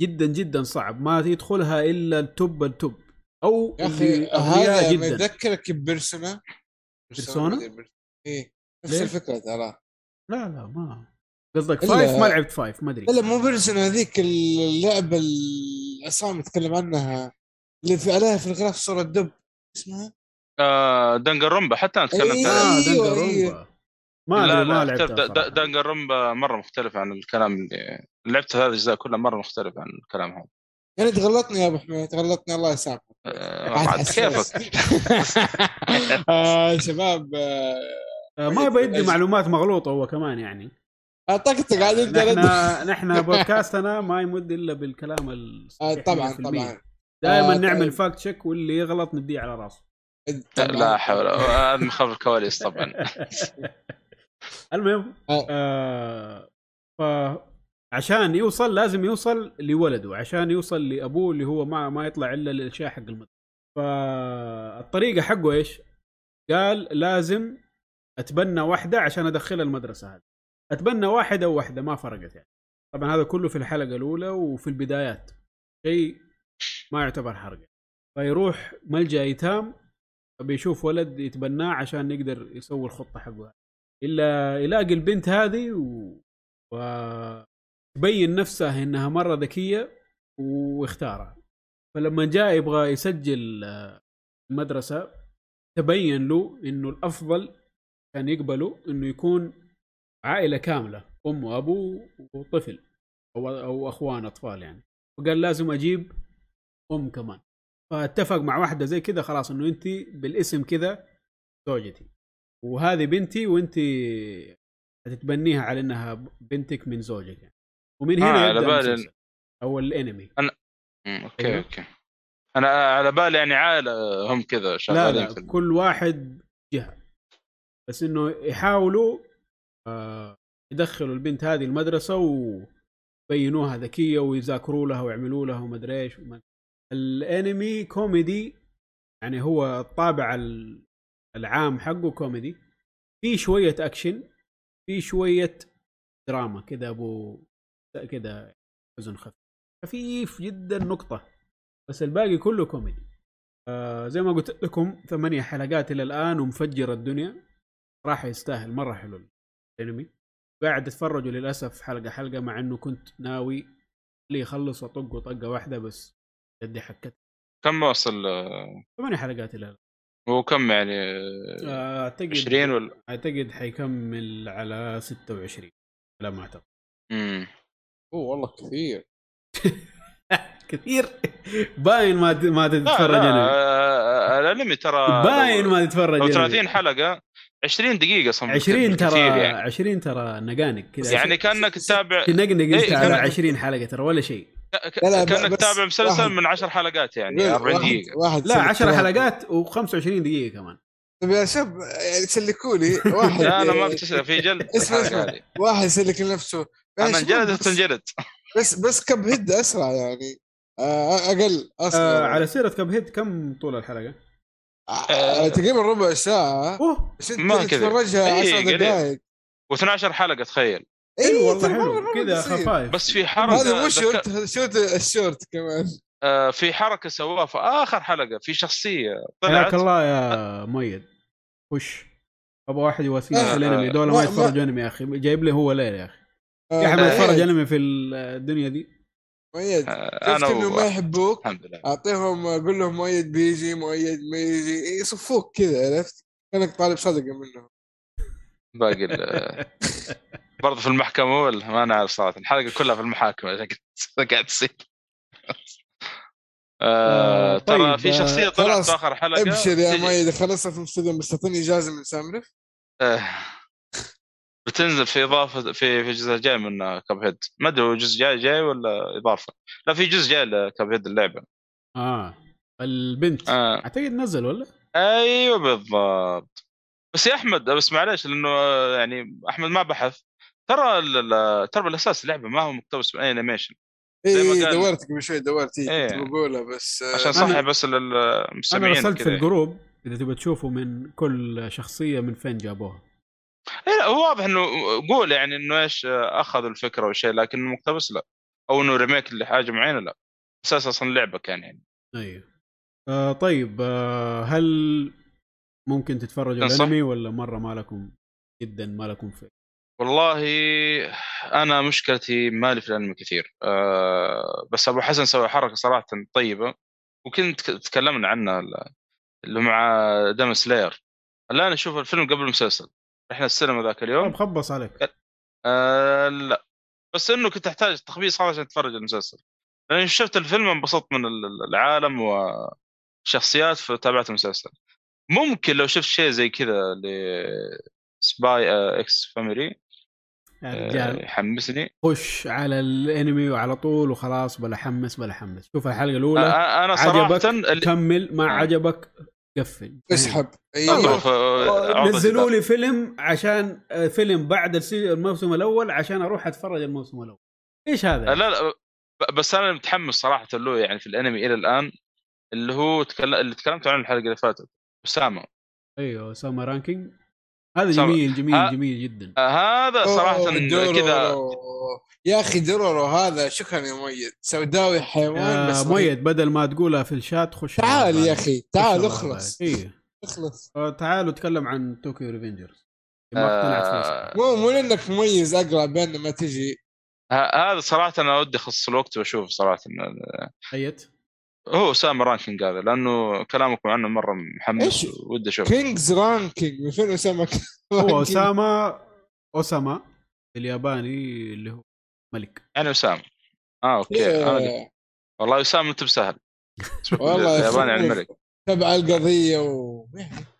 جدا جدا صعب. ما يدخلها إلا ال top ال top. أو يا أخي هذا ما جدا. يذكرك ب Persona Persona؟ إيه. نفس؟ الفكرة ترى. لا لا ما. قصدك five؟ ما لعبت five ما أدري. لا لا مو Persona هذيك اللعبة العصام نتكلم عنها. اللي في عليها في الغلاف صورة دب. اسمها؟ آه Danganronpa حتى أنا تكلمت إيه. عنها. آه أيوة، Danganronpa ما لا ما لا لعبتها صراحة. Danganronpa مرة مختلف عن الكلام اللي لعبت هذه الأجزاء كلها مرة مختلف عن الكلام هذا يعني تغلطني يا أبو حميد تغلطني الله يسامحك آه،. كيفك آه شباب آه، ما يبغى يدي معلومات مغلوطة هو كمان يعني طقطق قاعد أنت نحن نحن بودكاستنا ما يمد إلا بالكلام الصحيح طبعا 100%. طبعا دائما نعمل طيب. fact check واللي يغلط نديه على راسه طبعاً. لا حول هذا من خلف الكواليس طبعا المهم آه. آه فعشان يوصل لازم يوصل لولده عشان يوصل لأبوه اللي هو ما ما يطلع إلا للاشياء حق المدرسة. فالطريقة حقه إيش؟ قال لازم أتبنى واحدة عشان ادخلها المدرسة هذه. أتبنى واحد أو واحدة ما فرقت يعني. طبعا هذا كله في الحلقة الأولى وفي البدايات. شيء ما يعتبر حرق. فيروح ملجأ إيتام بيشوف ولد يتبناه عشان يقدر يسوي الخطة حقه إلا يلاقي البنت هذه و... وتبين نفسها إنها مرة ذكية واختارها. فلما جاء يبغى يسجل آه، المدرسة تبين له إنه الأفضل كان يقبله إنه يكون عائلة كاملة أم وأبو وطفل أو أو أخوان أطفال يعني. وقال لازم أجيب أم كمان. فاتفق مع واحدة زي كذا خلاص إنه انت بالاسم كذا زوجتي. وهذه بنتي وانت هتتبنيها على إنها بنتك من زوجك. يعني ومن آه، هنا على يبدأ بالي- أو الأنمي. مم، أوكي أيوه. أوكي. أنا على بالي يعني عائلة هم كذا لا شغالين لا في ال- كل واحد جهة. بس إنه يحاولوا آه يدخلوا البنت هذه المدرسة ويبينوها ذكية ويذاكروا لها ويعملوا لها ومدري إيش. وما- الأنمي كوميدي يعني هو الطابع ال- العام حقه كوميدي في شوية أكشن في شوية دراما كذا أبو كذا حزن خفيف. خفيف جدا نقطة بس الباقي كله كوميدي. آه زي ما قلت لكم ثمانية حلقات إلى الآن ومفجر الدنيا. راح يستاهل مرة حلو الأنمي. قاعد اتفرجه للأسف حلقة حلقة مع إنه كنت ناوي لي يخلص واطقه طقه واحدة بس يدي حكت. كم وصل آه، ثمانية حلقات إلى الآن. هو كم يعني؟ آه، آه، أعتقد 20 ولا؟ أعتقد حيكمل على 26 لا ما أعتقد. مم. أوه والله كثير. كثير؟ باين ما ت- ما تتفرج لا انمي آه، الأنمي ترى باين ما تتفرج لو انمي 30 حلقة 20 دقيقة صم 20 ترى كثير يعني. 20 ترى نقانق كذا. يعني كأنك تتابع تنقنق انت إيه، على كان- 20 حلقة ترى ولا شيء. لا، لا، كأنك بس تتابع مسلسل واحد- من 10 حلقات يعني واحد- 40 دقيقة. واحد لا سلك 10 كلام. حلقات و25 دقيقة كمان. طيب يا شب يعني سلكوا لي واحد لا أنا ما بتسلك في جلد. اسمع، اسمع. واحد يسلك لنفسه. أنا انجلد بس- تنجلد بس بس كم هيد أسرع يعني. آه، أقل آه اسرع على سيرة Cuphead كم طول الحلقة؟ آه، تقريبا ربع ساعة. أوه. بس أنت ما كذا. تتفرجها إيه، 10 قليل. دقائق و12 حلقة تخيل. أيوه والله ترى مرة- حلو كذا. خفايف بس في حركة هذا مو شورت هذا short ال short كمان. آه، في حركة سواها في آخر حلقة في شخصية حياك طلعت الله يا مؤيد. وش؟ أبغى واحد يواسيني آه، في الانمي دول ما- يتفرجوا أنمي يا أخي. جايب لي هو ليل يا أخي. آه، يا ما لا، يتفرج أنمي في الدنيا دي؟ مؤيد آه، شفت أنا إنه ما. يحبوك؟ أعطيهم قول لهم مؤيد بيجي مؤيد ما يجي. يصفوك كذا عرفت؟ كأنك طالب صدقة منهم. باقي ال- برضه في المحكمة ولا ما أنا عارف صراحة الحلقة كلها في المحاكم عشان كذا قاعد تصير. آه، آه، ترى طيب، في آه، شخصية طلعت في آخر حلقة. ابشر يا تجي- مؤيد خلصت في الاستوديو بس تعطيني إجازة من سامرف آه، بتنزل في إضافة في في الجزء الجاي من كاب هيد ما أدري هو جزء جاي جاي ولا إضافة؟ لا في جزء جاي لكاب هيد اللعبة. آه. البنت. آه. أعتقد نزل ولا؟ أيوه بالضبط. بس يا أحمد بس معليش لأنه آه، يعني أحمد ما بحث. ترى ال- ال- ترى بالأساس اللعبة ما هو مقتبس من اي انيميشن اي دورت قبل شوي دورت إيه إيه. كنت بقولها بس آه، عشان أنا- صحي بس أنا للمستمعين رسلت في. الجروب إذا تبغى تشوفوا من كل شخصية من فين جابوها إيه لا هو واضح إنه قول يعني إنه إيش أخذوا الفكرة والشيء لكن مقتبس لا أو إنه ريميك لحاجة معينة لا أساس أصلا لعبه كان يعني أيوه آه طيب آه هل ممكن تتفرجوا؟ الأنمي ولا مرة ما لكم جدا ما لكم في والله أنا مشكلتي مالي في الأنمي كثير. أه بس أبو حسن سوى حركة صراحة طيبة وكنت تكلمنا عنها اللي مع دم سلاير. الآن أشوف الفيلم قبل المسلسل. إحنا السينما ذاك طيب اليوم خبص عليك. أه لا. بس إنه كنت أحتاج تخبيص هذا عشان أتفرج المسلسل. لأني شفت الفيلم انبسطت من ال- ال- العالم والشخصيات فتابعت المسلسل. ممكن لو شفت شيء زي كذا Spy x Family يا رجال. يحمسني. خش على الانمي وعلى طول وخلاص بلا حمس بلا حمس. شوف الحلقة آه، الأولى. أنا صراحة عجبك كمل. ما آه. عجبك قفل. اسحب. أيوه. اضرب آه، نزلوا. لي فيلم عشان آه، فيلم بعد الموسم الأول عشان أروح أتفرج الموسم الأول. إيش هذا؟ لا لا بس أنا متحمس صراحة له يعني في الأنمي إلى الآن اللي هو تكلم اللي تكلمت عنه الحلقة اللي فاتت أسامة. أيوه Ousama Ranking هذا جميل جميل ها- جميل جدا. آه، هذا صراحة. كذا يا أخي Dororo هذا شكرا يا مؤيد. سوداوي حيوان بس مؤيد بدل ما تقولها في الشات خش تعال يا. أخي تعال اخلص. إيه. اخلص. آه، تعالوا تكلم عن Tokyo Revengers اقتنعت فيه صراحة. آه، مو مو لأنك مميز أقرأ بين ما تجي. هذا صراحة أنا ودي اخصص الوقت وأشوف صراحة ايت هو اسامه رانكينج هذا لأنه كلامكم عنه مرة محمس؟ ودي أشوف كينجز رانكينج من فين اسامه هو اسامه أوساما الياباني اللي هو ملك. يعني اسامه آه أوكي. أنا قلت- يا- والله اسامه انت بسهل والله يا الياباني يعني أخي، الملك. تبع القضية و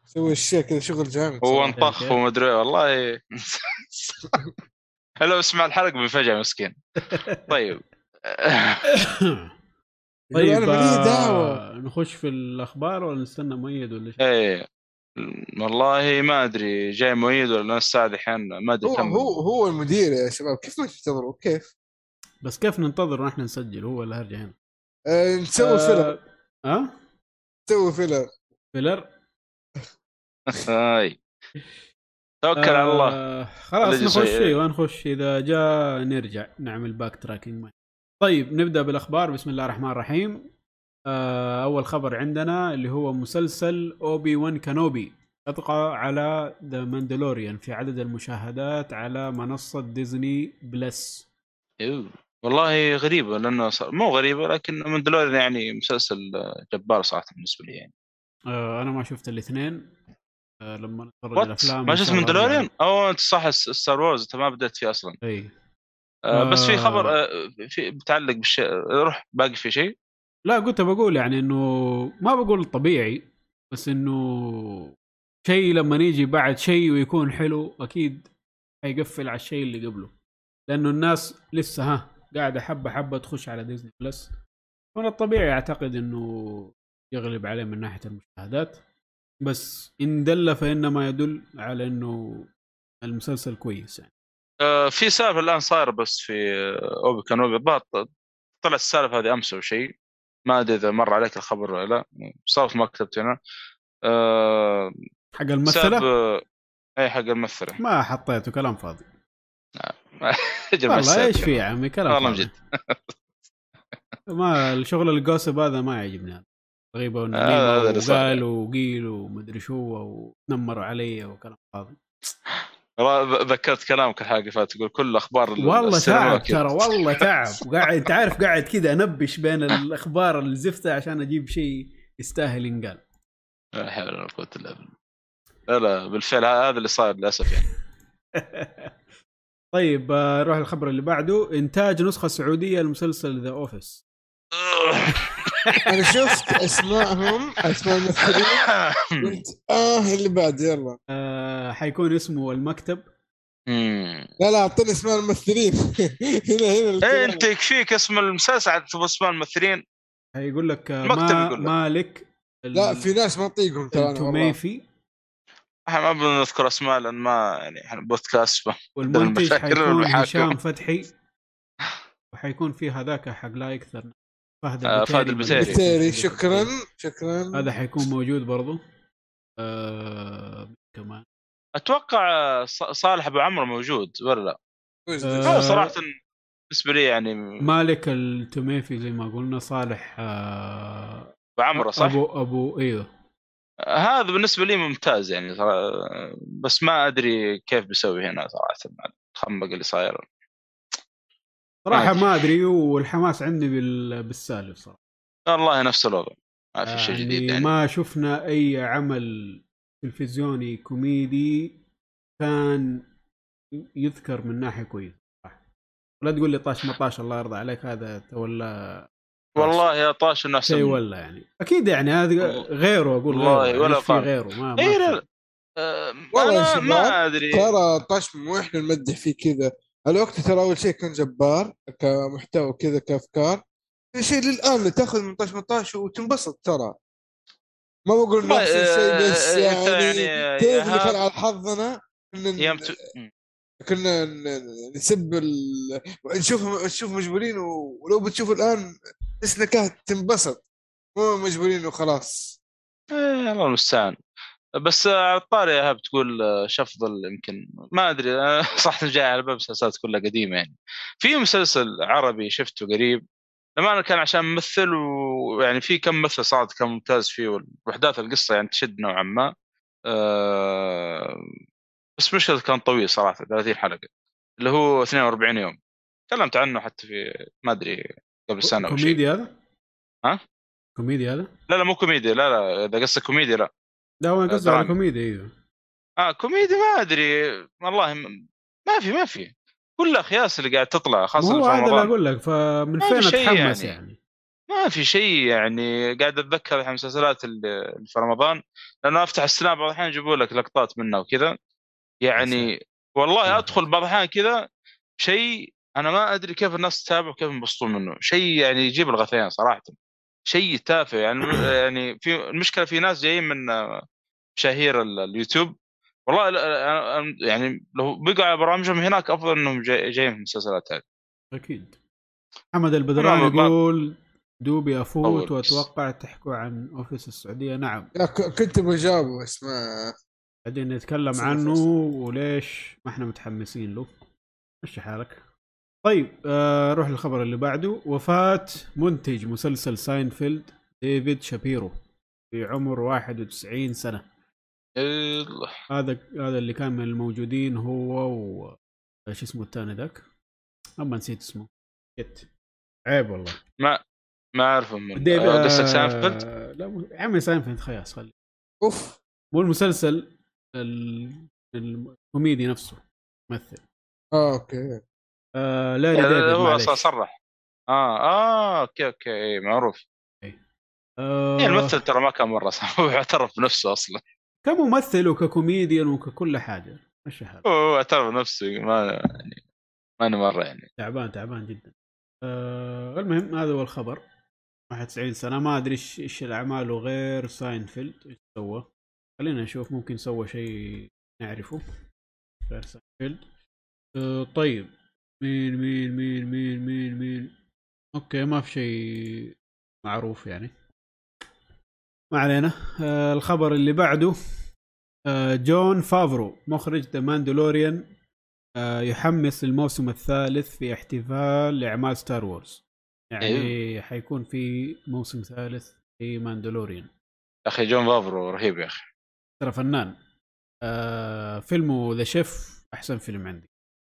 سوي الشيء كذا شغل جامد هو. انطخ ومدري إيه، والله. لو اسمع الحلقة بفجاه مسكين. طيب. طيب أنا مالي آه، دعوة. نخش في الأخبار ولا نستنى مؤيد ولا شيء؟ إيه والله ما أدري جاي مؤيد ولا ناس سعد أحيانا ما أدري هو كم. هو هو المدير يا شباب. كيف ما تنتظروا؟ كيف؟ بس كيف ننتظر ونحن نسجل؟ هو الهرجه هنا. آه نسوي filler. آه آه؟ نسوي filler. filler؟ هاي. توكل على الله. آه خلاص نخش أيوه نخش إذا جاء نرجع نعمل backtracking طيب نبدأ بالأخبار. بسم الله الرحمن الرحيم. آه أول خبر عندنا اللي هو مسلسل Obi-Wan Kenobi. طغى على The Mandalorian في عدد المشاهدات على منصة Disney Plus. أيوه. والله غريبه لأنه صار مو غريبه لكن Mandalorian يعني مسلسل جبار صراحة بالنسبة لي يعني. آه أنا ما شفت الاثنين. آه لما نتفرج وات الأفلام ما شفت؟ أرجع. أو انت صح Star Wars أنت ما بدأت فيه أصلا. إي. آه بس في آه. خبر آه في متعلق بالشيء روح باقي في شيء؟ لا كنت بقول يعني إنه ما بقول طبيعي بس إنه شيء لما يجي بعد شيء ويكون حلو أكيد حيقفل على الشيء اللي قبله. لأنه الناس لسه ها قاعدة حبة حبة تخش على Disney Plus. من الطبيعي أعتقد إنه يغلب عليه من ناحية المشاهدات. بس إن دل فإنما يدل على إنه المسلسل كويس يعني. في سالفة الآن صايرة بس في آه، أوبي كانوبي الظاهر طلعت السالفة هذه أمس أو شيء. ما أدري إذا مر عليك الخبر ولا لا. صارت ما كتبت هنا آه حق الممثلة؟ آه، اي حق الممثلة. ما حطيته كلام فاضي. والله إيش. في يا عمي؟ كلام والله جد. ما الشغل الجوسب هذا ما يعجبني هذا. غيبه ونميمه صار. وقالوا وقيلوا ومدري شو ونمروا علي وكلام فاضي. ذكرت كلامك الحلقة فاتت تقول كل أخبار ال- والله تعب. ترى والله تعب. وقاعد أنت عارف قاعد كذا أنبش بين الأخبار الزفته عشان أجيب شيء يستاهل ينقال. لا حول ولا قوة إلا بالله. لا لا بالفعل هذا اللي صاير للأسف يعني. طيب آه، نروح الخبر اللي بعده. إنتاج نسخة سعودية لمسلسل The Office أنا شفت أسمائهم اسماء الممثلين قلت آه اللي بعد يلا آه حيكون اسمه المكتب مم. لا لا أعطيني أسماء الممثلين هنا هنا إيه. أنت يكفيك اسم المسلسل عاد تبغى أسماء الممثلين حيقول لك آه، ما. مالك ال- لا في ناس ما اطيقهم ترى. التوميفي إحنا ما بنذكر أسماء لأن ما يعني إحنا بودكاست ف- والمنتج حيكون. هشام فتحي وحيكون في هذاك حق لا يكثر فهد آه، فهد البتيري. البتيري. بالتالي شكرا شكرا هذا حيكون موجود برضو آه كمان أتوقع ص- صالح أبو عمرو موجود ولا لا؟ آه، هو صراحة بالنسبة لي يعني مالك التوميفي زي ما قلنا صالح آه أبو عمرو صح؟ أبو أبو إيوه هذا بالنسبة لي ممتاز يعني صراحة. بس ما أدري كيف بيسوي هنا صراحة مع الخمق اللي صاير صراحة. ما أدري والحماس عندي بال... بالسالف صراحة والله نفس الوضع ما في شيء جديد يعني ما شفنا أي عمل تلفزيوني كوميدي كان يذكر من ناحية كويسة. ولا تقول لي طاش مطاش الله يرضى عليك هذا تولى والله يا طاش إنه أحسن شيء منه. ولا يعني أكيد يعني هذا غيره أقول والله غيره ولا في. غيره ما, ما إي. آه، والله ما أدري ترى طش مو إحنا نمدح فيه كذا الوقت ترى اول شيء كان جبار كمحتوى كذا كأفكار؟ ثاني شيء للآن تأخذ من طش من طش وتنبسط ترى. ما بقول نفس الشيء آه، بس أنت يعني, يعني كيف يا اللي كان على حظنا؟ ت... كنا نسب ال... نشوف نشوف مجبورين ولو بتشوف الآن إنك تنبسط. مو مجبورين وخلاص. إيه، الله المستعان. بس على الطاري يا هاب تقول آه، شو افضل يمكن ما أدري آه، صح جاي على باب مسلسلات كلها قديمة يعني في مسلسل عربي شفته قريب لما أنا كان عشان ممثل ويعني في كم ممثل صعد كان ممتاز فيه واحداث القصة يعني تشد نوعا ما آه، بس مشكلة كان طويل صراحة 30 حلقة اللي هو 42 يوم تكلمت عنه حتى في ما أدري قبل سنة كوميدي هذا؟ ها؟ كوميدي هذا؟ لا لا مو كوميدي لا لا إذا قصدك كوميدي لا لا هو قصدي على. كوميدي أيوه آه كوميدي ما أدري. والله ما في ما في. كلها خياس اللي قاعد تطلع خاصة هو هذا اللي أقول لك فمن فين أتحمس يعني. يعني, ما في شيء يعني. قاعد أتذكر الحين المسلسلات اللي في رمضان. لأنه أفتح السناب بعض الأحيان يجيبوا لك لقطات منها وكذا. يعني والله. أدخل بعض الأحيان كذا شيء أنا ما أدري كيف الناس تتابع وكيف ينبسطون منه. شيء يعني يجيب الغثيان صراحة. شيء تافه. يعني يعني في المشكلة في ناس جايين من آه، مشاهير ال- اليوتيوب. والله أنا- أنا- يعني لو بقوا على برامجهم هناك أفضل إنهم جاي- جايين في المسلسلات هذه. أكيد. محمد البدران ما- يقول دوبي افوت. وأتوقع تحكوا عن Office السعودية. نعم. يا ك- كنت بجاوبه بس ما بعدين نتكلم عنه. وليش ما إحنا متحمسين له. مشي حالك. طيب آه روح للخبر اللي بعده. وفاة منتج مسلسل ساينفيلد ديفيد شابيرو في عمر 91 سنة. الله. هذا هذا اللي كان من الموجودين هو و إيش اسمه الثاني ذاك؟ أما نسيت اسمه. shit عيب والله. ما ما اعرف من آه، قصدك سانفيلد آه لا مو- يا عمي ساينفيلد خلاص خلي. أوف. مو المسلسل ال- الكوميدي نفسه ممثل. آه okay. آه لاري ديفيد آه، هو معليش. أصلاً صرح. آه آه okay okay إيه، معروف. آه يعني الممثل ترى ما كان مرة صح هو اعترف بنفسه أصلا. كممثل وككوميديان وككل حاجة مش هذا. هو اعترف بنفسه ما يعني ما أنا مرة يعني. تعبان تعبان جدا. آه المهم هذا هو الخبر. 91 سنة ما أدري إيش إيش اعماله غير ساينفيلد إيش سوى. خلينا نشوف ممكن سوى شيء نعرفه. غير ساينفيلد. آه طيب. مين مين مين مين مين مين okay ما في شيء معروف يعني. ما علينا. آه الخبر اللي بعده آه جون فافرو مخرج The Mandalorian آه يحمس للموسم الثالث في احتفال لأعمال Star Wars يعني أيوه. حيكون في موسم ثالث في Mandalorian يا أخي جون فافرو رهيب يا أخي. ترى فنان. آه فيلمه The Chef أحسن فيلم عندي.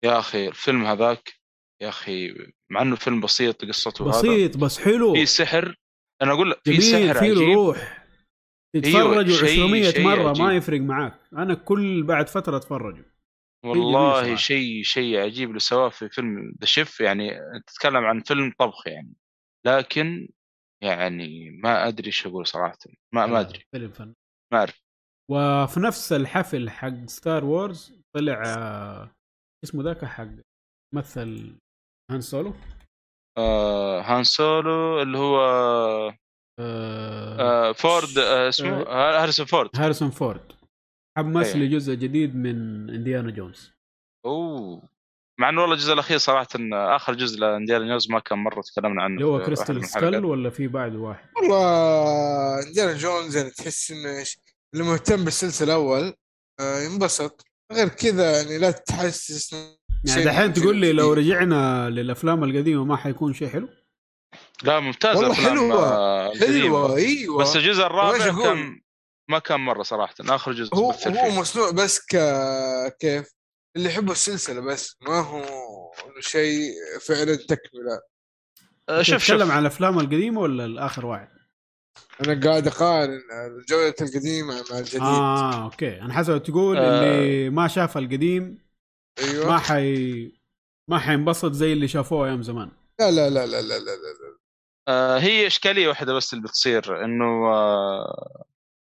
يا أخي الفيلم هذاك يا أخي مع إنه فيلم بسيط قصته هذا بسيط بس حلو. في سحر. أنا أقول لك في سحر عجيب. روح. تتفرج شيء- 200 شيء مرة عجيب. ما يفرق معاك. أنا كل بعد فترة اتفرج والله. شيء شيء عجيب اللي سواه في فيلم The Chef يعني تتكلم عن فيلم طبخ يعني. لكن يعني ما أدري إيش أقول صراحة. ما ما أدري. فيلم فن. ما أعرف. وفي نفس الحفل حق Star Wars طلع آه، اسمه ذاك حق مثل هان سولو؟ آه هان سولو اللي هو آه آه فورد آه اسمه؟ آه هاريسون فورد. هاريسون فورد. حمس أيه. لجزء جديد من انديانا جونز. أوه. مع إنه والله الجزء الأخير صراحة إن آخر جزء لإنديانا جونز ما كان مرة تكلمنا عنه اللي هو Crystal. Skull ولا في بعده واحد؟ والله إنديانا جونز يعني تحس إنه إيش اللي مهتم بالسلسلة الأول آه ينبسط. غير كذا يعني لا تحسس يعني دحين تقول لي لو. رجعنا للأفلام القديمة ما حيكون شيء حلو لا ممتاز والله حلوة. آه، القديمة. حلوة أيوه بس الجزء الرابع؟ كان ما كان مرة صراحة آخر جزء هو هو فيه. مصنوع بس ك كيف اللي يحبوا السلسلة بس ما هو شيء فعلا تكملة آه، شوف تتكلم شوف عن الأفلام القديمة ولا الآخر واحد؟ أنا قاعد أقارن جوده القديمة مع الجديد. آه. آه أوكي. أنا حسب تقول آه. اللي ما شاف القديم أيوه. ما حي ما حينبسط زي اللي شافوه أيام زمان. لا لا لا لا لا لا لا, لا. آه هي إشكالية واحدة بس اللي بتصير إنه آه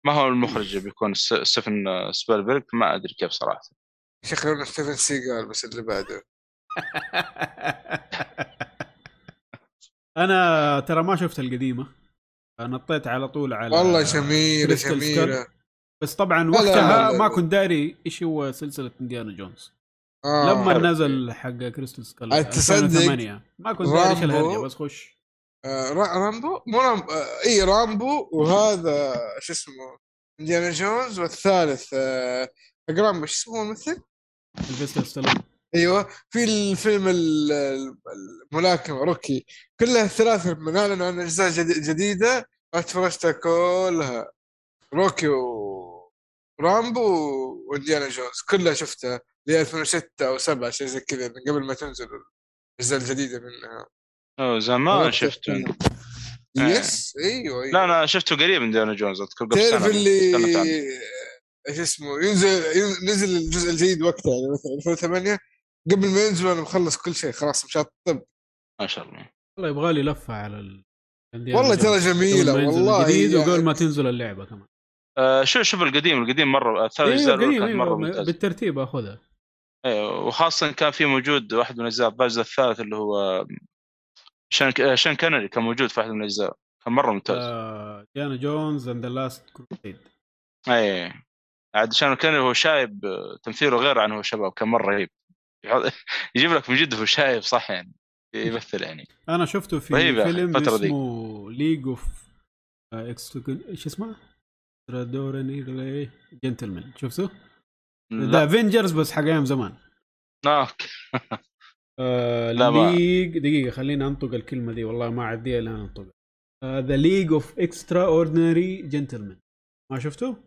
ما هو المخرج اللي بيكون س- ستيفن آه، سبيلبرغ؟ ما أدري كيف صراحة. شكله ستيفن سيجال بس اللي بعده. أنا ترى ما شفت القديمة. نطيت على طول على والله جميله كريستال جميله بس طبعا وقتها ما. كنت داري إيش هو سلسلة إنديانا جونز آه. لما حلو. نزل حق Crystal Skull تصدق 2008 ما كنت داري إيش. الهرجة بس خش آه را- رامبو مو رامبو آه إي رامبو وهذا شو اسمه إنديانا جونز والثالث آه رامبو شو اسمه الممثل؟ سيلفستر ستالون أيوه في الفيلم ال- ال- الملاكمه روكي كلها الثلاثه لما اعلنوا عن أجزاء جد- جديدة أتفرجتها كلها. روكي ورامبو وإنديانا جونز كلها شفتها اللي هي 2006 أو 7 شيء زي كذا من قبل ما تنزل الأجزاء الجديدة منها. أوه زمان شفته. الفيلم. إيه. yes أيوه أيوه. لا أنا شفته قريب من إنديانا جونز أذكر قبل تعرف اللي. إيش اسمه ينزل ين- نزل الجزء الجديد وقتها يعني مثلا 2008 قبل ما ينزل أنا مخلص كل شيء خلاص مشطب ما شاء الله. والله يبغى لي لفة على ال... والله. ترى جميلة والله الجديد يعني وقبل ما تنزل اللعبة كمان. آه شوف شوف القديم القديم مرة الثلاث أيوه أجزاء كانت مرة أيوه ممتازة. بالترتيب أخذها. أيوه وخاصة كان في موجود واحد من الأجزاء الجزء الثالث اللي هو شان آه، شان كانري كان موجود في واحد من الأجزاء. كان مرة ممتاز. آه إنديانا جونز and the Last Crusade اي عاد شون كونري هو شايب تمثيله غير عن هو شباب كان مرة رهيب. يجيب لك من جد هو شايب صح يعني يمثل يعني أنا شفته في أخي، فيلم. اسمه League of إيش اسمه؟ Extraordinary Gentlemen شفته؟ The Avengers بس حق أيام زمان. آه لا، ما- League دقيقة خليني أنطق الكلمة دي والله ما عديها إلا أنطقها The League of Extraordinary Gentlemen ما شفته؟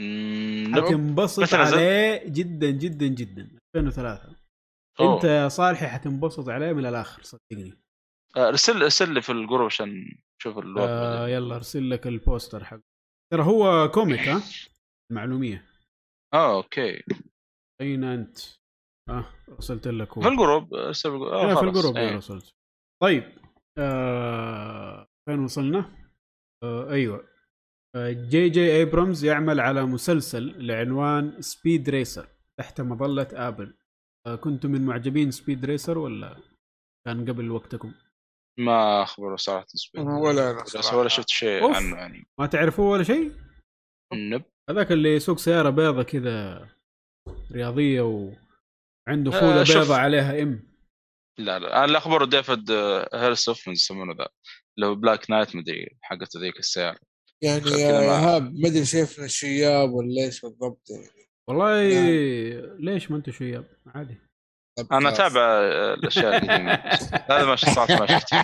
لا. حتنبسط؟ عليه جدا جدا جدا 2003 أوه. أنت يا صالحي حتنبسط عليه من الآخر صدقني آه، ارسل ارسل لي في ال group عشان نشوف الوضع آه يلا ارسل لك ال poster حق ترى هو comic ها معلوميه آه أوكي أين أنت؟ آه أرسلت لك هو في ال group ارسل. آه آه في. ال group إيه. يا رسلت طيب آه فين وصلنا؟ آه أيوه آه جي جي أبرامز يعمل على مسلسل بعنوان Speed Racer تحت مظلة ابل كنتم من معجبين Speed Racer ولا كان قبل وقتكم؟ ما أخبره صراحة نسبيا ولا أنا بس صراحة. ولا شفت شيء أوف. عنه يعني ما تعرفوه ولا شيء؟ نب هذاك اللي يسوق سيارة بيضة كذا رياضية وعنده آه، خوذه شوف. بيضة عليها ام لا لا أنا اللي أخبره ديفيد آه، هيرسوف من يسمونه ذا اللي هو بلاك نايت مدري حقته ذيك السيارة يعني يا ما- ايهاب ما أدري شايفنا شياب ولا إيش بالضبط يعني والله نعم. ليش ما أنتم شياب عادي. أنا. أتابع الأشياء القديمه هذا ما صراحة ما شفت.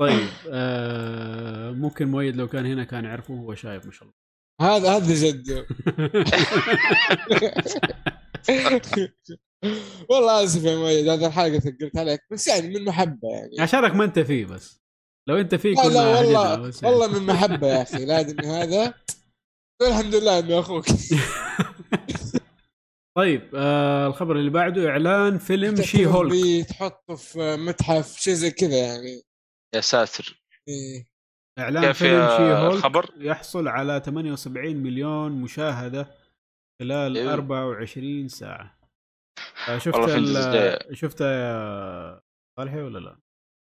طيب آه ممكن مؤيد لو كان هنا كان يعرفوه هو شايب ما شاء الله. هذا هذا جد والله آسف يا مؤيد هذه الحلقة ثقلت عليك بس يعني من محبة يعني. عشانك ما انت فيه بس. لو انت فيه لا كنا لا والله يعني. والله من محبة يا أخي لا أدري هذا الحمد لله انه أخوك طيب آه الخبر اللي بعده إعلان فيلم شي هولك تحطه في متحف شيء زي كذا يعني يا ساتر إيه. إعلان فيلم شي هولك الخبر؟ يحصل على 78 مليون مشاهدة خلال إيه. 24 ساعة آه، شفت شفته يا صالحي ولا لا؟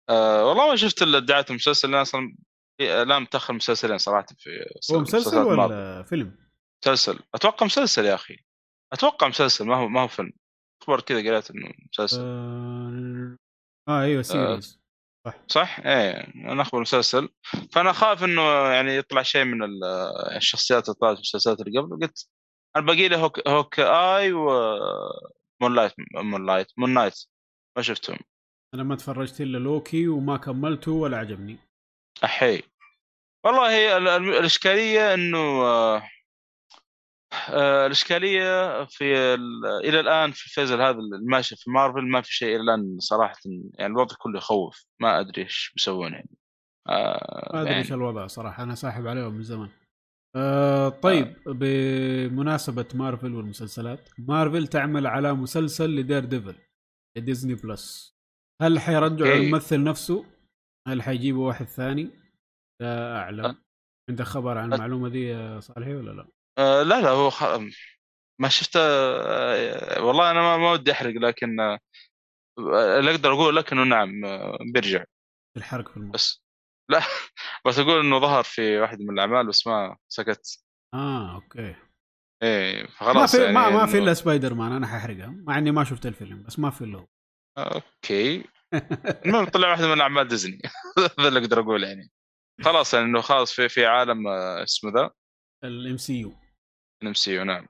آه والله ما شفت إلا دعايه المسلسل أصلا في- لا متأخر مسلسلين صراحة في هو مسلسل. ولا فيلم؟ مسلسل. أتوقع مسلسل يا أخي. أتوقع مسلسل ما هو ما هو فيلم. أخبار كذا قريت إنه مسلسل. آه, آه أيوه series صح؟ إيه أنا أخبر مسلسل. فأنا أخاف إنه يعني يطلع شيء من ال- الشخصيات اللي طلعت في المسلسلات اللي قبل. قلت أنا باقي لي Hawk, Hawkeye و Moon Light Moon Light Moon Knight ما شفتهم. أنا ما تفرجت إلا لوكي وما كملته ولا عجبني. أحي. والله الإشكالية إنه آه، آه، الإشكالية في ال- إلى الآن في ال phase هذا الماشي في مارفل ما في شيء إلى الآن صراحة يعني الوضع كله يخوف ما أدري إيش بيسوون يعني آه، ما أدري يعني إيش الوضع صراحة أنا ساحب عليهم من زمان آه طيب بمناسبة مارفل والمسلسلات مارفل تعمل على مسلسل ل Daredevil لديزني بلس هل حيرجعوا أوكي. الممثل نفسه؟ هل حيجيبوا واحد ثاني؟ لا أعلم. عندك خبر عن. المعلومة دي يا صالحي ولا لا؟ آه لا لا هو خ... ما شفته آه والله أنا ما, ما ودي أحرق لكن آه اللي أقدر أقول لك انه نعم آه بيرجع. الحرق في الموضوع بس لا بس أقول إنه ظهر في واحد من الأعمال بس ما سكت. آه أوكي. إيه ما فخلاص في يعني ما, ما في إنه- إلا سبايدر مان أنا ححرقها مع إني ما شفت الفيلم بس ما في إلا هو. أوكي. المهم طلع واحدة من أعمال ديزني. هذا اللي أقدر أقول يعني. خلاص يعني إنه خلاص في في عالم آه، اسمه ذا؟ ال MCU. ال MCU نعم.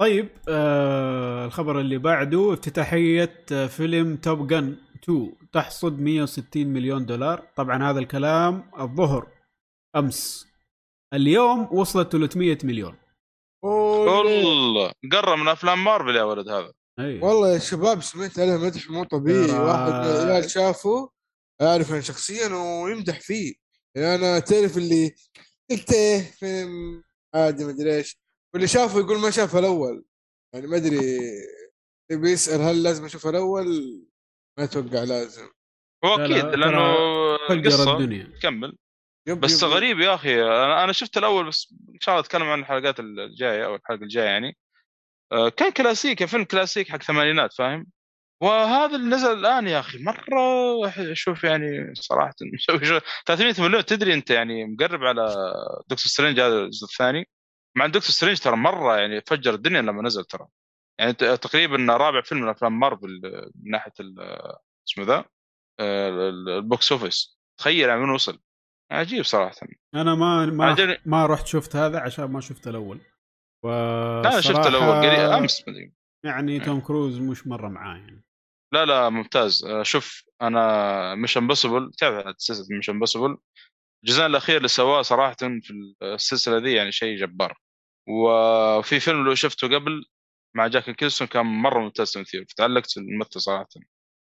طيب آه الخبر اللي بعده افتتاحية آه، فيلم Top Gun 2 تحصد 160 مليون دولار. طبعا هذا الكلام الظهر أمس. اليوم وصلت 300 مليون. والله قرب من أفلام مارفل يا ولد هذا. أي. والله يا شباب سمعت عليه مدح مو طبيعي. واحد من العيال شافه أعرف أنا شخصيا ويمدح فيه. يعني أنا تعرف اللي قلت إيه فيلم عادي ما أدري إيش. واللي شافه يقول ما شافه الأول. يعني ما أدري يبي يسأل هل لازم أشوفه الأول؟ ما أتوقع لازم. هو لا لا، أكيد ترى لأنه القصة الدنيا. تكمل يب بس يب. غريب يا أخي. أنا أنا شفت الأول بس إن شاء الله أتكلم عن الحلقات الجاية أو الحلقة الجاية يعني. آه، كان كلاسيكي فيلم كلاسيك حق ثمانينات فاهم؟ وهذا اللي نزل الآن يا أخي مرة أشوف يعني صراحة مسوي شو- 300 مليون تدري أنت يعني مقرب على دكتور سترينج هذا الجزء الثاني؟ مع دكتور سترينج ترى مرة يعني فجر الدنيا لما نزل ترى. يعني تقريبا رابع فيلم من أفلام مارفل من ناحية اسمه ذا؟ ال- ال box office تخيل يعني من وصل. عجيب صراحة. أنا ما ما عجبني. ما رحت شفت هذا عشان ما شفت الأول. و لا أنا شفت الأول قريب أمس يعني توم كروز مش مرة معاه يعني لا لا ممتاز. آه، شوف أنا Mission Impossible تعرف سلسله Mission Impossible الجزء الأخير اللي سواه صراحة في السلسلة دي يعني شيء جبار. وفي فيلم لو شفته قبل مع جاك نيكلسون كان مرة ممتاز تمثيل فتعلقت في الممثل صراحة.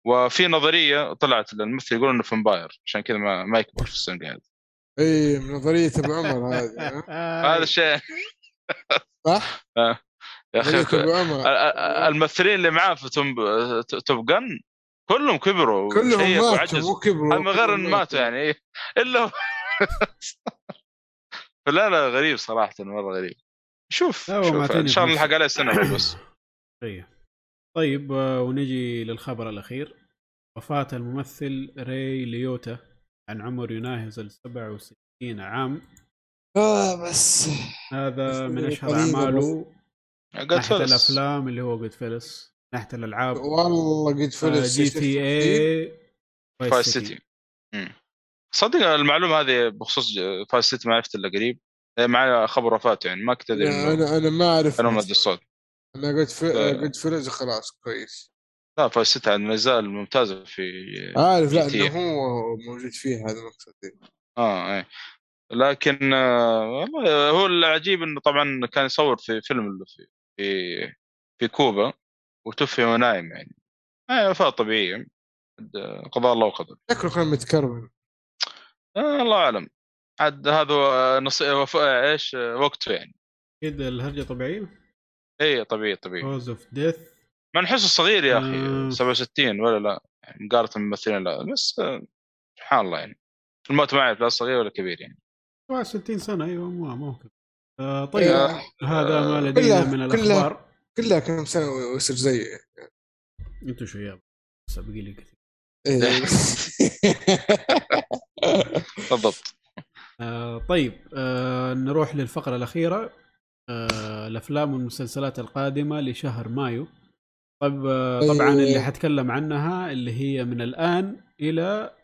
وفي نظرية طلعت الممثل يقول إنه vampire عشان كذا ما, ما يكبر في السن قاعد اي من نظرية ابو عمر هذه؟ هذا الشيء. صح؟ يا أخي الممثلين اللي معاه في توب جن كلهم كبروا كلهم ماتوا وعجزوا. مو كبروا هذا من غير إن ماتوا يعني إيه. إلا هو. فلا لا غريب صراحة مرة غريب. شوف, لا، شوف إن شاء الله. نلحق عليه سنة بس. طيب. طيب آه، ونجي للخبر الأخير. وفاة الممثل ري ليوتا عن عمر يناهز ال 67 عام. آه بس. هذا من بس أشهر أعماله قد ناحية فلس الأفلام اللي هو جود فيلس ناحية الألعاب. والله قد فلس جي تي اي فايس سيتي. صدق المعلومة هذه بخصوص فايس سيتي ما عرفت إلا قريب. إيه، معي خبر وفاته يعني ما كنت أدري أنا أنا ما أعرف كانوا مد الصوت. أنا قد في ف- قد فلس خلاص كويس. لا فايس سيتي من الاجزاء الممتازه في عارف لا. إنه هو موجود فيه هذا مقصدي آه إيه. لكن آه، والله هو العجيب إنه طبعا كان يصور في فيلم اللي في في في كوبا وتوفي وهو نايم يعني. آه وفاة طبيعية قضاء الله وقدر شكله كان متكرمن آه الله أعلم. عاد هذا آه، نص... وف... آه، إيش؟ آه، وقته يعني. كذا الهرجة طبيعية؟ اي طبيعي طبيعي. cause of death ما نحسه صغير يا آه. أخي 67 ولا لا؟ يعني مقارنة بالممثلين لا بس آه، سبحان الله يعني. الموت ما يعرف لا صغير ولا كبير يعني. 67 سنة أيوه مو ممكن آه طيب إيه. هذا ما آه، لدينا كلها- من كلها- الأخبار كلها كم سنة ويصير زي أنتوا شياب سابقين لي كثير إيه. بالضبط آه طيب آه نروح للفقرة الأخيرة آه الأفلام والمسلسلات القادمة لشهر مايو طب آه طبعا. اللي حتكلم عنها اللي هي من الآن إلى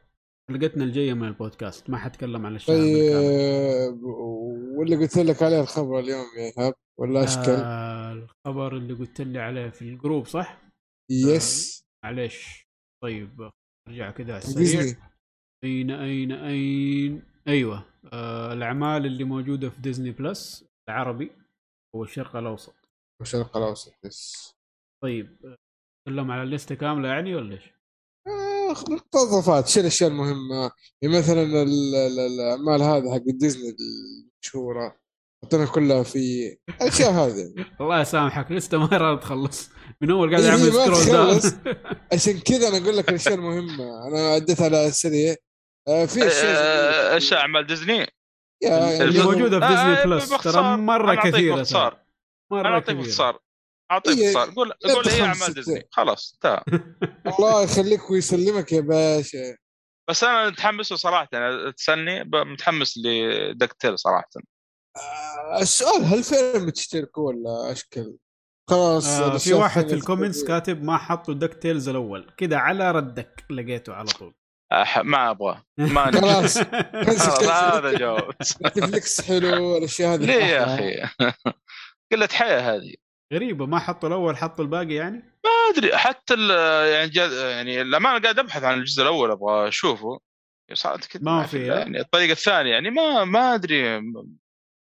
حلقتنا الجاية من البودكاست. ما حتكلم عن الشهر طيب واللي قلت لك عليه الخبر اليوم يا إيهاب ولا أشكال؟ آه الخبر اللي قلت لي عليه في ال group صح؟ yes. معليش. طيب أرجع كذا على السريع. أين أين أين؟ أيوة. آه الأعمال اللي موجودة في Disney Plus العربي والشرق الأوسط. والشرق الأوسط yes. طيب آه، تكلم على الليستة كاملة يعني ولا إيش؟ آه، مقتطفات شو الأشياء المهمة؟ يعني مثلا ال- ال- الأعمال هذه حق ديزني المشهورة حطينا كلها في الاشياء هذه. الله يسامحك لسه ما راضي تخلص. من أول قاعد إيه، اعمل ما scroll down. عشان كذا أنا أقول لك الأشياء المهمة. أنا عديت على السريع آه، في أشياء آه، إيش أعمال ديزني؟ اللي موجودة في ديزني آه، Plus ترى مرة كثيرة. ترى. أنا مرة أعطيك باختصار. أعطيك إيه، باختصار قول لا قول هي اعمال. ديزني خلاص انتهى الله يخليك ويسلمك يا باشا. بس أنا متحمس صراحة. أنا تسألني ب- متحمس ل DuckTales صراحة. آه، السؤال هل فعلا بتشتركوا ولا أشكال؟ خلاص آه في واحد في ال comments. كاتب ما حطوا DuckTales الأول. كذا على ردك لقيته على طول. أح- ما أبغى. ما خلاص. خلاص هذا جواب. Netflix حلو الأشياء هذه ليه يا. أخي؟ قلة حياة هذه. غريبة ما حطوا الأول حطوا الباقي يعني؟ ما أدري حتى يعني جا يعني الأمانة قاعد أبحث عن الجزء الأول أبغى أشوفه. صارت كذا ما في،؟ يعني الطريقة الثانية يعني ما ما أدري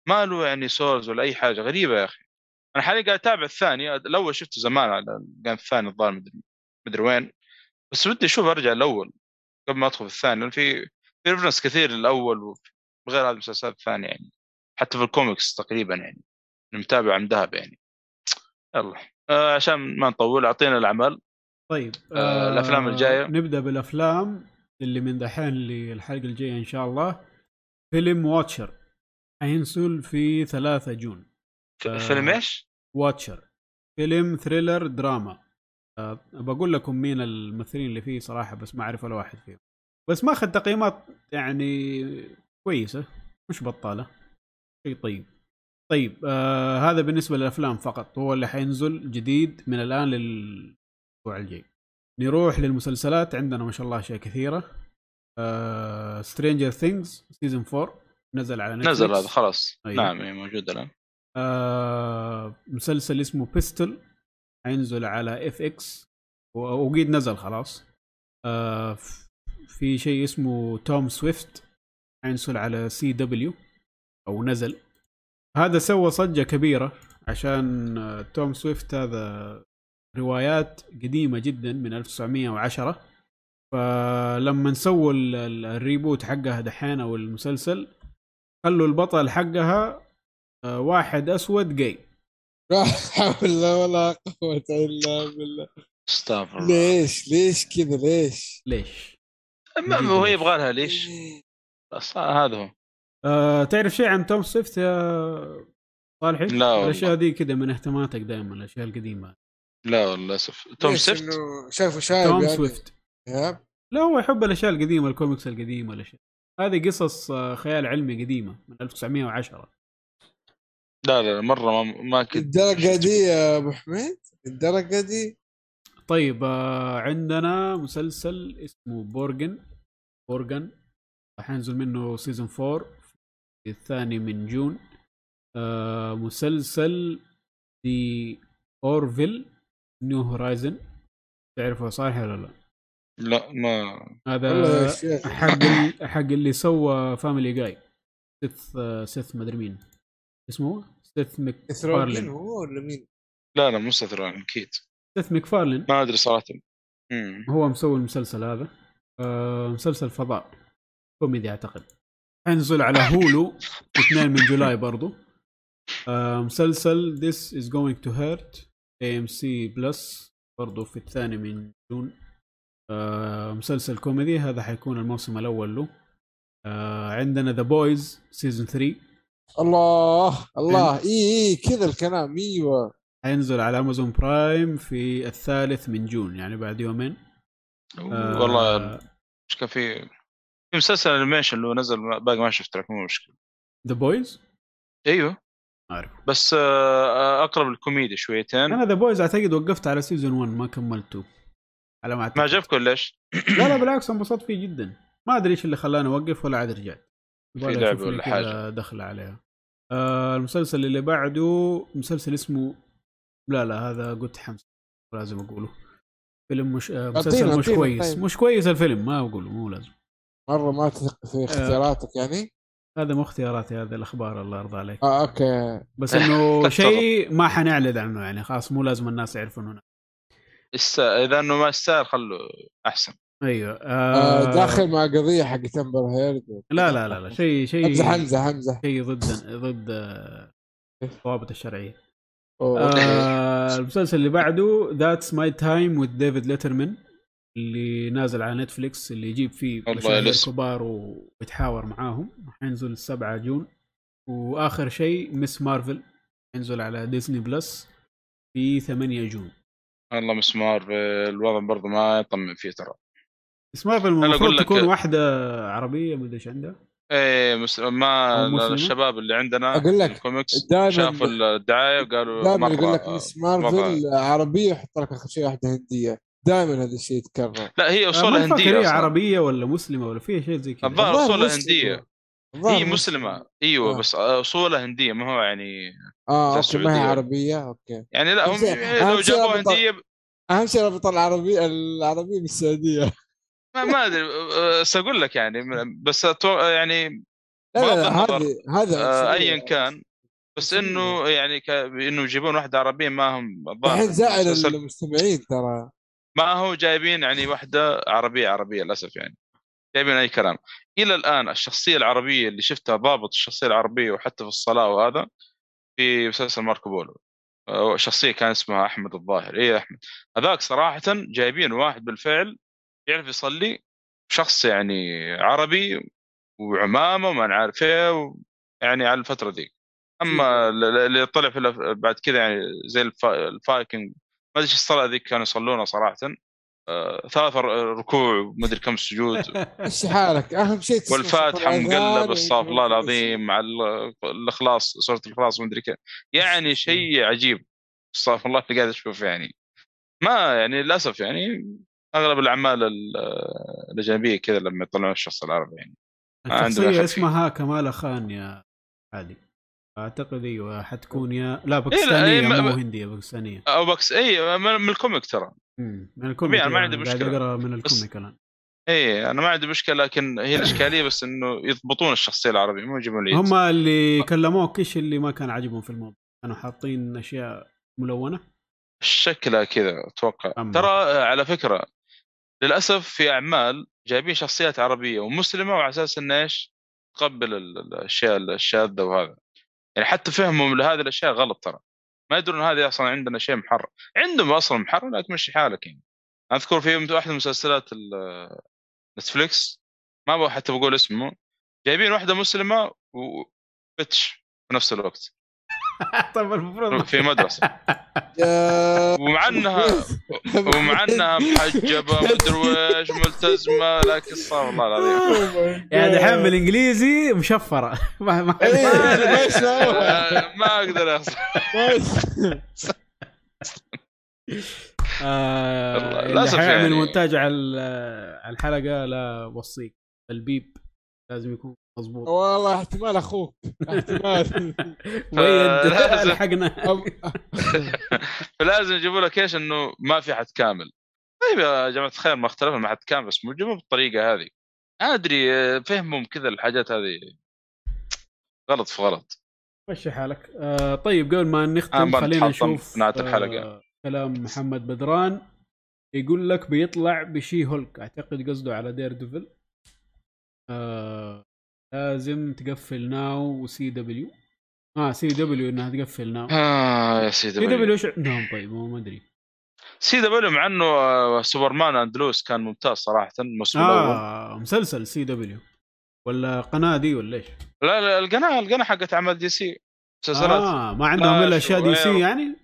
ما له يعني سولز ولا أي حاجة. غريبة يا أخي. أنا حاليا قاعد أتابع الثاني. الأول شفته زمان على كان الثاني الظاهر مدري وين. بس ودي أشوف أرجع الأول قبل ما أدخل في الثاني في في reference كثير للأول وغير هذه المسلسلات الثانية يعني. حتى في الكوميكس تقريبا يعني. متابع عن ذهب يعني. يلا. آه عشان ما نطول أعطينا الأعمال. طيب آه، الأفلام الجاية. نبدأ بالأفلام اللي من دحين للحلقة الجاية إن شاء الله. فيلم Watcher حينزل في 3 June. آه. فيلم إيش؟ Watcher فيلم thriller drama أه بقول لكم مين الممثلين اللي فيه صراحة بس ما أعرف ولا واحد فيهم. بس ماخذ تقييمات يعني كويسة مش بطالة. شيء طيب. طيب آه هذا بالنسبة للأفلام فقط. هو اللي حينزل جديد من الآن للأسبوع الجاي. نروح للمسلسلات. عندنا ما شاء الله أشياء كثيرة. Stranger Things season 4 نزل على Netflix نزل هذا خلاص. أيوه. نعم إيه، موجود الآن. آه مسلسل اسمه Pistol حينزل على FX وقيد نزل خلاص. آه في شيء اسمه Tom Swift حينزل على CW أو نزل. هذا سوى ضجه كبيرة عشان Tom Swift هذا روايات قديمة جدا من 1910 فلما سووا ال- ال- ال reboot حقها دحين أو المسلسل خلوا البطل حقها آه، واحد أسود جاي لا حول ولا قوة إلا بالله استغفر الله ليش ليش كذا ليش؟ ليش؟ ما- هو؟ يبغى لها ليش؟ هذا هو آه، تعرف شيء عن Tom Swift يا صالحي؟ لا والله. الأشياء دي كذا من اهتماماتك دائما الأشياء القديمة. لا والله للاسف توم إنه شايفه شايب توم يعني. Swift. yep. لا هو يحب الأشياء القديمة الكوميكس القديمة الأشياء. هذه قصص آه، خيال علمي قديمة من 1910 لا لا مرة ما, ما كنت الدرجة دي يا أبو حميد؟ الدرجة دي؟ طيب آه، عندنا مسلسل اسمه Borgen Borgen حينزل منه season 4 في الثاني من June آه، مسلسل The Orville New Horizon تعرفه صالح ولا لا؟ لا ما. هذا حق حق اللي سوى Family Guy سيث سيث مدري مين. اسمه؟ سيث مكفارلين هو ولا مين؟ لا لا مو سترون أكيد. سيث مكفارلين ما أدري صراحة. مم. هو مسوي المسلسل هذا. آه مسلسل فضاء. كوميدي أعتقد. حينزل على Hulu 2 من جولاي برضو. آه مسلسل This is going to hurt AMC Plus برضو في الثاني من جون. آه مسلسل كوميدي هذا حيكون الموسم الأول له. آه عندنا The Boys season 3 الله الله. إي إي كذا الكلام. أيوه. حينزل على Amazon Prime في الثالث من جون يعني بعد يومين. والله إيش كان في في مسلسل animation اللي هو نزل باقي ما شفته لكن مو مشكلة. The Boys أيوه. عارف بس آه، أقرب الكوميديا شويتين. أنا The Boys أعتقد وقفت على season 1 ما كملته. على ما أعتقد. ما عجبك ولا إيش؟ لا لا بالعكس انبسطت فيه جدا. ما أدري إيش اللي خلاني أوقف ولا عاد رجعت. أشوف لي ولا حاجة. دخل عليها. آه المسلسل اللي بعده مسلسل اسمه لا لا هذا قلت حمس لازم أقوله. فيلم مش آه مسلسل مش كويس. طيب. مش كويس الفيلم ما أقوله مو لازم. مرة ما تثق في اختياراتك يعني؟ هذا مو اختياراتي هذه الأخبار الله يرضى عليك. آه أوكي. بس إنه شيء ما حنعلن عنه يعني خلاص مو لازم الناس يعرفوا انه است... إذا إنه ما يستاهل خلوا أحسن. أيوه آه. آه داخل مع قضية حقت امبر هيرد. لا لا لا لا شيء شيء امزح امزح امزح شيء ضد ضد آه، الضوابط الشرعية. أوه. آه المسلسل اللي بعده That's My Time with David Letterman اللي نازل على Netflix اللي يجيب فيه والله مشاهير. كبار ويتحاور معاهم. حينزل 7 جون. وآخر شيء Ms. Marvel ينزل على Disney Plus في 8 جون. والله Ms. Marvel الوضع برضه ما يطمن فيه ترى. Ms. Marvel المفروض لك- تكون واحدة عربية ما أدري إيش عندها. إيه مس... ما؟ الشباب اللي عندنا أقول لك، الكوميكس شافوا الدعاية وقالوا دائما يقول لك Ms. Marvel عربية يحط لك آخر شيء واحدة هندية. دائما هذا الشيء يتكرر. لا هي ما اصولها هندية هي. عربية ولا مسلمة ولا فيها شيء زي كذا. الظاهر أصولها مسلمة. هندية. هي مسلمة. أيوه آه. بس أصولها هندية ما هو يعني آه أوكي ما هي. عربية. أوكي. يعني لا هم لو أهم شيء جابوها ربط- هندية أهم شيء ربط العربيه العربية بالسعودية. ما, ما أدري. أه، ساقول لك يعني بس يعني لا لا, هذه هذا آه، عنصرية. ايا كان. بس. إنه يعني ك... إنه يجيبون واحدة عربية ما هم الظاهر. الحين المسلسل- المستمعين ترى. ما هو جايبين يعني واحدة عربية عربية للأسف يعني. جايبين أي كلام. إلى الآن الشخصية العربية اللي شفتها ضابط الشخصية العربية وحتى في الصلاة وهذا في مسلسل ماركو بولو. شخصية كان اسمها أحمد الظاهر. إيه أحمد. هذاك صراحة جايبين واحد بالفعل يعرف يصلي شخص يعني عربي وعمامة وما نعرف إيه يعني على الفترة ذيك أما ال- ال- اللي طلع في بعد كذا يعني زي الفا... الفايكنج ما أدري إيش الصلاة ذيك كانوا يصلونها صراحة. آه، ثلاث ركوع وما ادري كم سجود. إيش حالك؟ أهم شيء والفاتحة مقلب استغفر الله العظيم مع ال- الإخلاص سورة الإخلاص ما ادري كيف. يعني شيء عجيب. استغفر الله اللي قاعد أشوف يعني. ما يعني للأسف يعني أغلب الأعمال ال- الأجنبية كذا لما يطلعون الشخص العربي يعني. الشخصية. اسمها كمالا خان يا عادي أعتقد أيوه حتكون يا لا إيه، باكستانية ما- مو هندية باكستانية. أو بكس اي من ال comic ترى. من ال comic طبيعي، ما يعني، عندي مشكلة. أقرأ من ال comic الآن. اي أنا ما عندي مشكلة لكن هي الإشكالية بس إنه يضبطون الشخصية العربية مو يجيبون العيد هم اللي كلموك إيش اللي ما كان عاجبهم في الموضوع؟ كانوا حاطين أشياء ملونة؟ شكلها كذا أتوقع. ترى آه، على فكرة للأسف في أعمال جايبين شخصيات عربية ومسلمة وعلى أساس إنه إيش؟ تقبل ال- ال- الأشياء الشاذة وهذا. يعني حتى فهمهم لهذه الأشياء غلط ترى. ما يدرون هذه أصلا عندنا شيء محرم. عندهم أصلا محرم لكن مشي حالك يعني. أذكر في واحدة من مسلسلات نتفليكس ما حتى بقول اسمه جايبين واحدة مسلمة وبتش في نفس الوقت. طيب المفروض في مدرسة. ومع انها ومع انها محجبة مدري ويش ملتزمة لكن استغفر الله العظيم. يعني دحين بالإنجليزي مشفرة. ما ما إيه، ما. آه، ما أقدر ما- آه والله، اللي للأسف حيعمل يعني. مونتاج على على الحلقة لا وصيك البيب. لازم يكون مضبوط. والله احتمال أخوك. احتمال. لحقنا. فلازم يجيبوا لك إيش إنه ما في حد كامل. طيب يا جماعة الخير ما اختلفنا مع حد كامل بس مو بالطريقة هذه. أدري آه، فهمهم كذا الحاجات هذه. غلط في غلط. مشي حالك. آه طيب قبل ما آه، نختم بنتحطم خلينا نشوف الحلقة. آه كلام محمد بدران. يقول لك بيطلع ب She-Hulk. أعتقد قصده على Daredevil آه لازم تقفل ناو وسي دبليو. آه سي دبليو إنها تقفل ناو. آه يا سيدي CW. إيش عندهم طيب ما أدري. CW مع إنه آه، Superman and Lois كان ممتاز صراحة الموسم الأول. آه مسلسل CW. ولا قناة دي ولا إيش؟ لا لا القناة القناة حقت اعمال DC. مسلسلات. آه ما عندهم إلا أشياء DC. يعني؟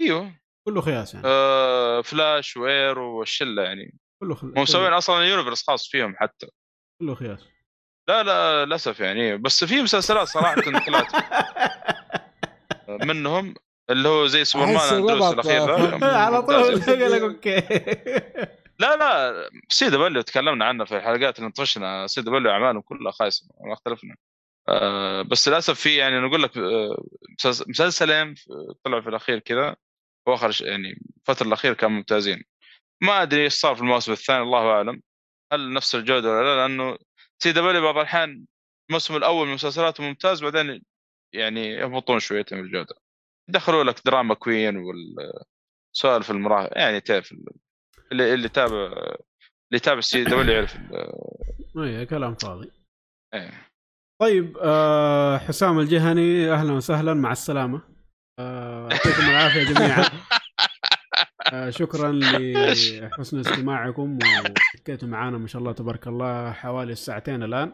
إيوه. كله خياس يعني. آه Flash و Arrow والشلة يعني. كله خل... هم مسوين أصلا universe خاص فيهم حتى. كله خياس لا لا للأسف يعني. بس في مسلسلات صراحة طلعت منهم اللي هو زي and Lois الربط، الأخير على طول لك أوكي. لا لا CW تكلمنا عنه في الحلقات اللي نطشنا CW أعمالهم كلها خايسة ما اختلفنا. آه بس للأسف في يعني نقول لك آه، مسلس- مسلسلين طلعوا في الأخير كذا وآخر يعني الفترة الأخيرة كانوا ممتازين. ما أدري إيش صار في الموسم الثاني الله أعلم. هل نفس الجودة ولا لا؟ لأنه CW بعض الأحيان الموسم الأول من مسلسلاته ممتاز بعدين يعني يهبطون شويتين في الجودة. يدخلوا لك drama queen والسوالف المراهق يعني تعرف اللي اللي تابع اللي يتابع CW يعرف ال- اي كلام فاضي. إيه. طيب آه حسام الجهني أهلا وسهلا مع السلامة. آه، يعطيكم العافية جميعا. شكرا لحسن استماعكم وحكيتوا معنا ما شاء الله تبارك الله حوالي الساعتين الآن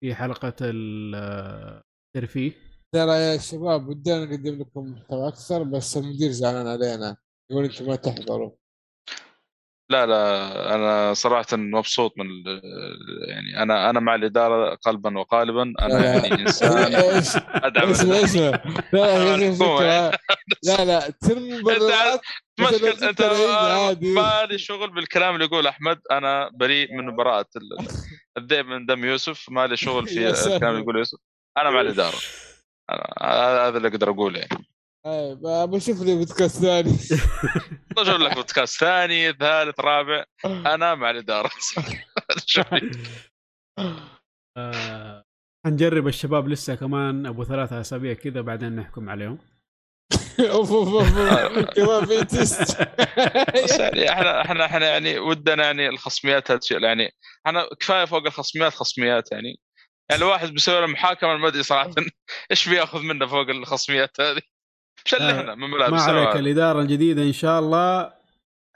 في حلقة ال- الترفيه ترى يا شباب ودنا نقدم لكم محتوى أكثر بس المدير زعلان علينا. يقول أنتم ما تحضروا. لا لا أنا صراحة مبسوط من يعني أنا أنا مع الإدارة قلبا وقالبا. أنا يعني إنسان إيش؟ أدعم اسمع اسمع لا لا. فكرة. لا لا ترمي مبررات مشكلة أنت. مالي شغل بالكلام اللي يقول أحمد. أنا بريء من براءة ال- الذئب من دم يوسف. مالي شغل في. الكلام اللي يقول يوسف. أنا مع الإدارة. هذا اللي أقدر أقوله يعني. أي، ب- بشوف لي بودكاست ثاني. أشوف لك بودكاست ثاني ثالث رابع. أنا مع الاداره. آه حنجرب الشباب لسه كمان أبو ثلاثة أسابيع كذا بعدين نحكم عليهم. أوف أوف أوف. كمان في تيست بس يعني إحنا إحنا إحنا يعني ودنا يعني الخصميات هالشيء يعني إحنا كفاية فوق الخصميات خصميات يعني. يعني الواحد بيسوي له محاكمة ما أدري صراحة إيش بياخذ منه فوق الخصميات هذه. شلحنا من ما ملابس عليك الإدارة الجديدة إن شاء الله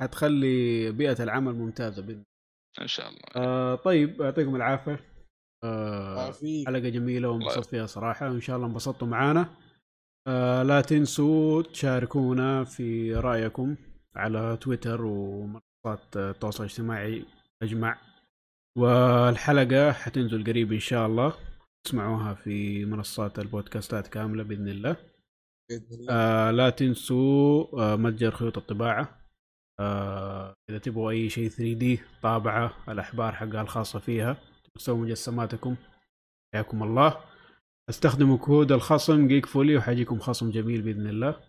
حتخلي بيئة العمل ممتازة بإذن إن شاء الله. آه طيب يعطيكم العافية. آه. حلقة جميلة وانبسطت فيها صراحة وإن شاء الله انبسطتوا معانا. آه لا تنسوا تشاركونا في رأيكم على تويتر ومنصات التواصل الاجتماعي أجمع. والحلقة حتنزل قريب إن شاء الله. تسمعوها في منصات البودكاستات كاملة بإذن الله. آه لا تنسوا آه متجر خيوط الطباعة. آه إذا تبغوا أي شيء 3D طابعة الأحبار حقها الخاصة فيها تسووا مجسماتكم. حياكم الله. أستخدموا كود الخصم Geek فولي وحيجيكم خصم جميل بإذن الله.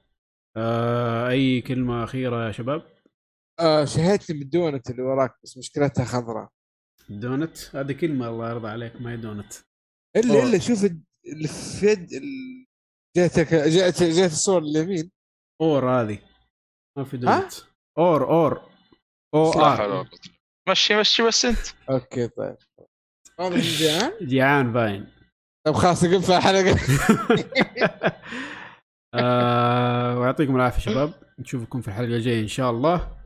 آه أي كلمة أخيرة يا شباب؟ آه شهيت لي بالدونت اللي وراك بس مشكلتها خضراء. دونت؟ هذه كلمة الله يرضى عليك ما هي دونت. الا. إلا شوف ال- اللي في يد ال- جاتك جات جات الصور اليمين or هذه. ما في لا حول ولا آر. قوة. مشي مشي بس أنت. okay طيب. واضح جيعان؟ جيعان باين. طيب خلاص نقفل الحلقة آه ويعطيكم العافية شباب. نشوفكم في الحلقة الجاية إن شاء الله.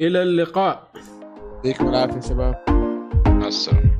إلى اللقاء. يعطيكم العافية شباب. مع السلامة.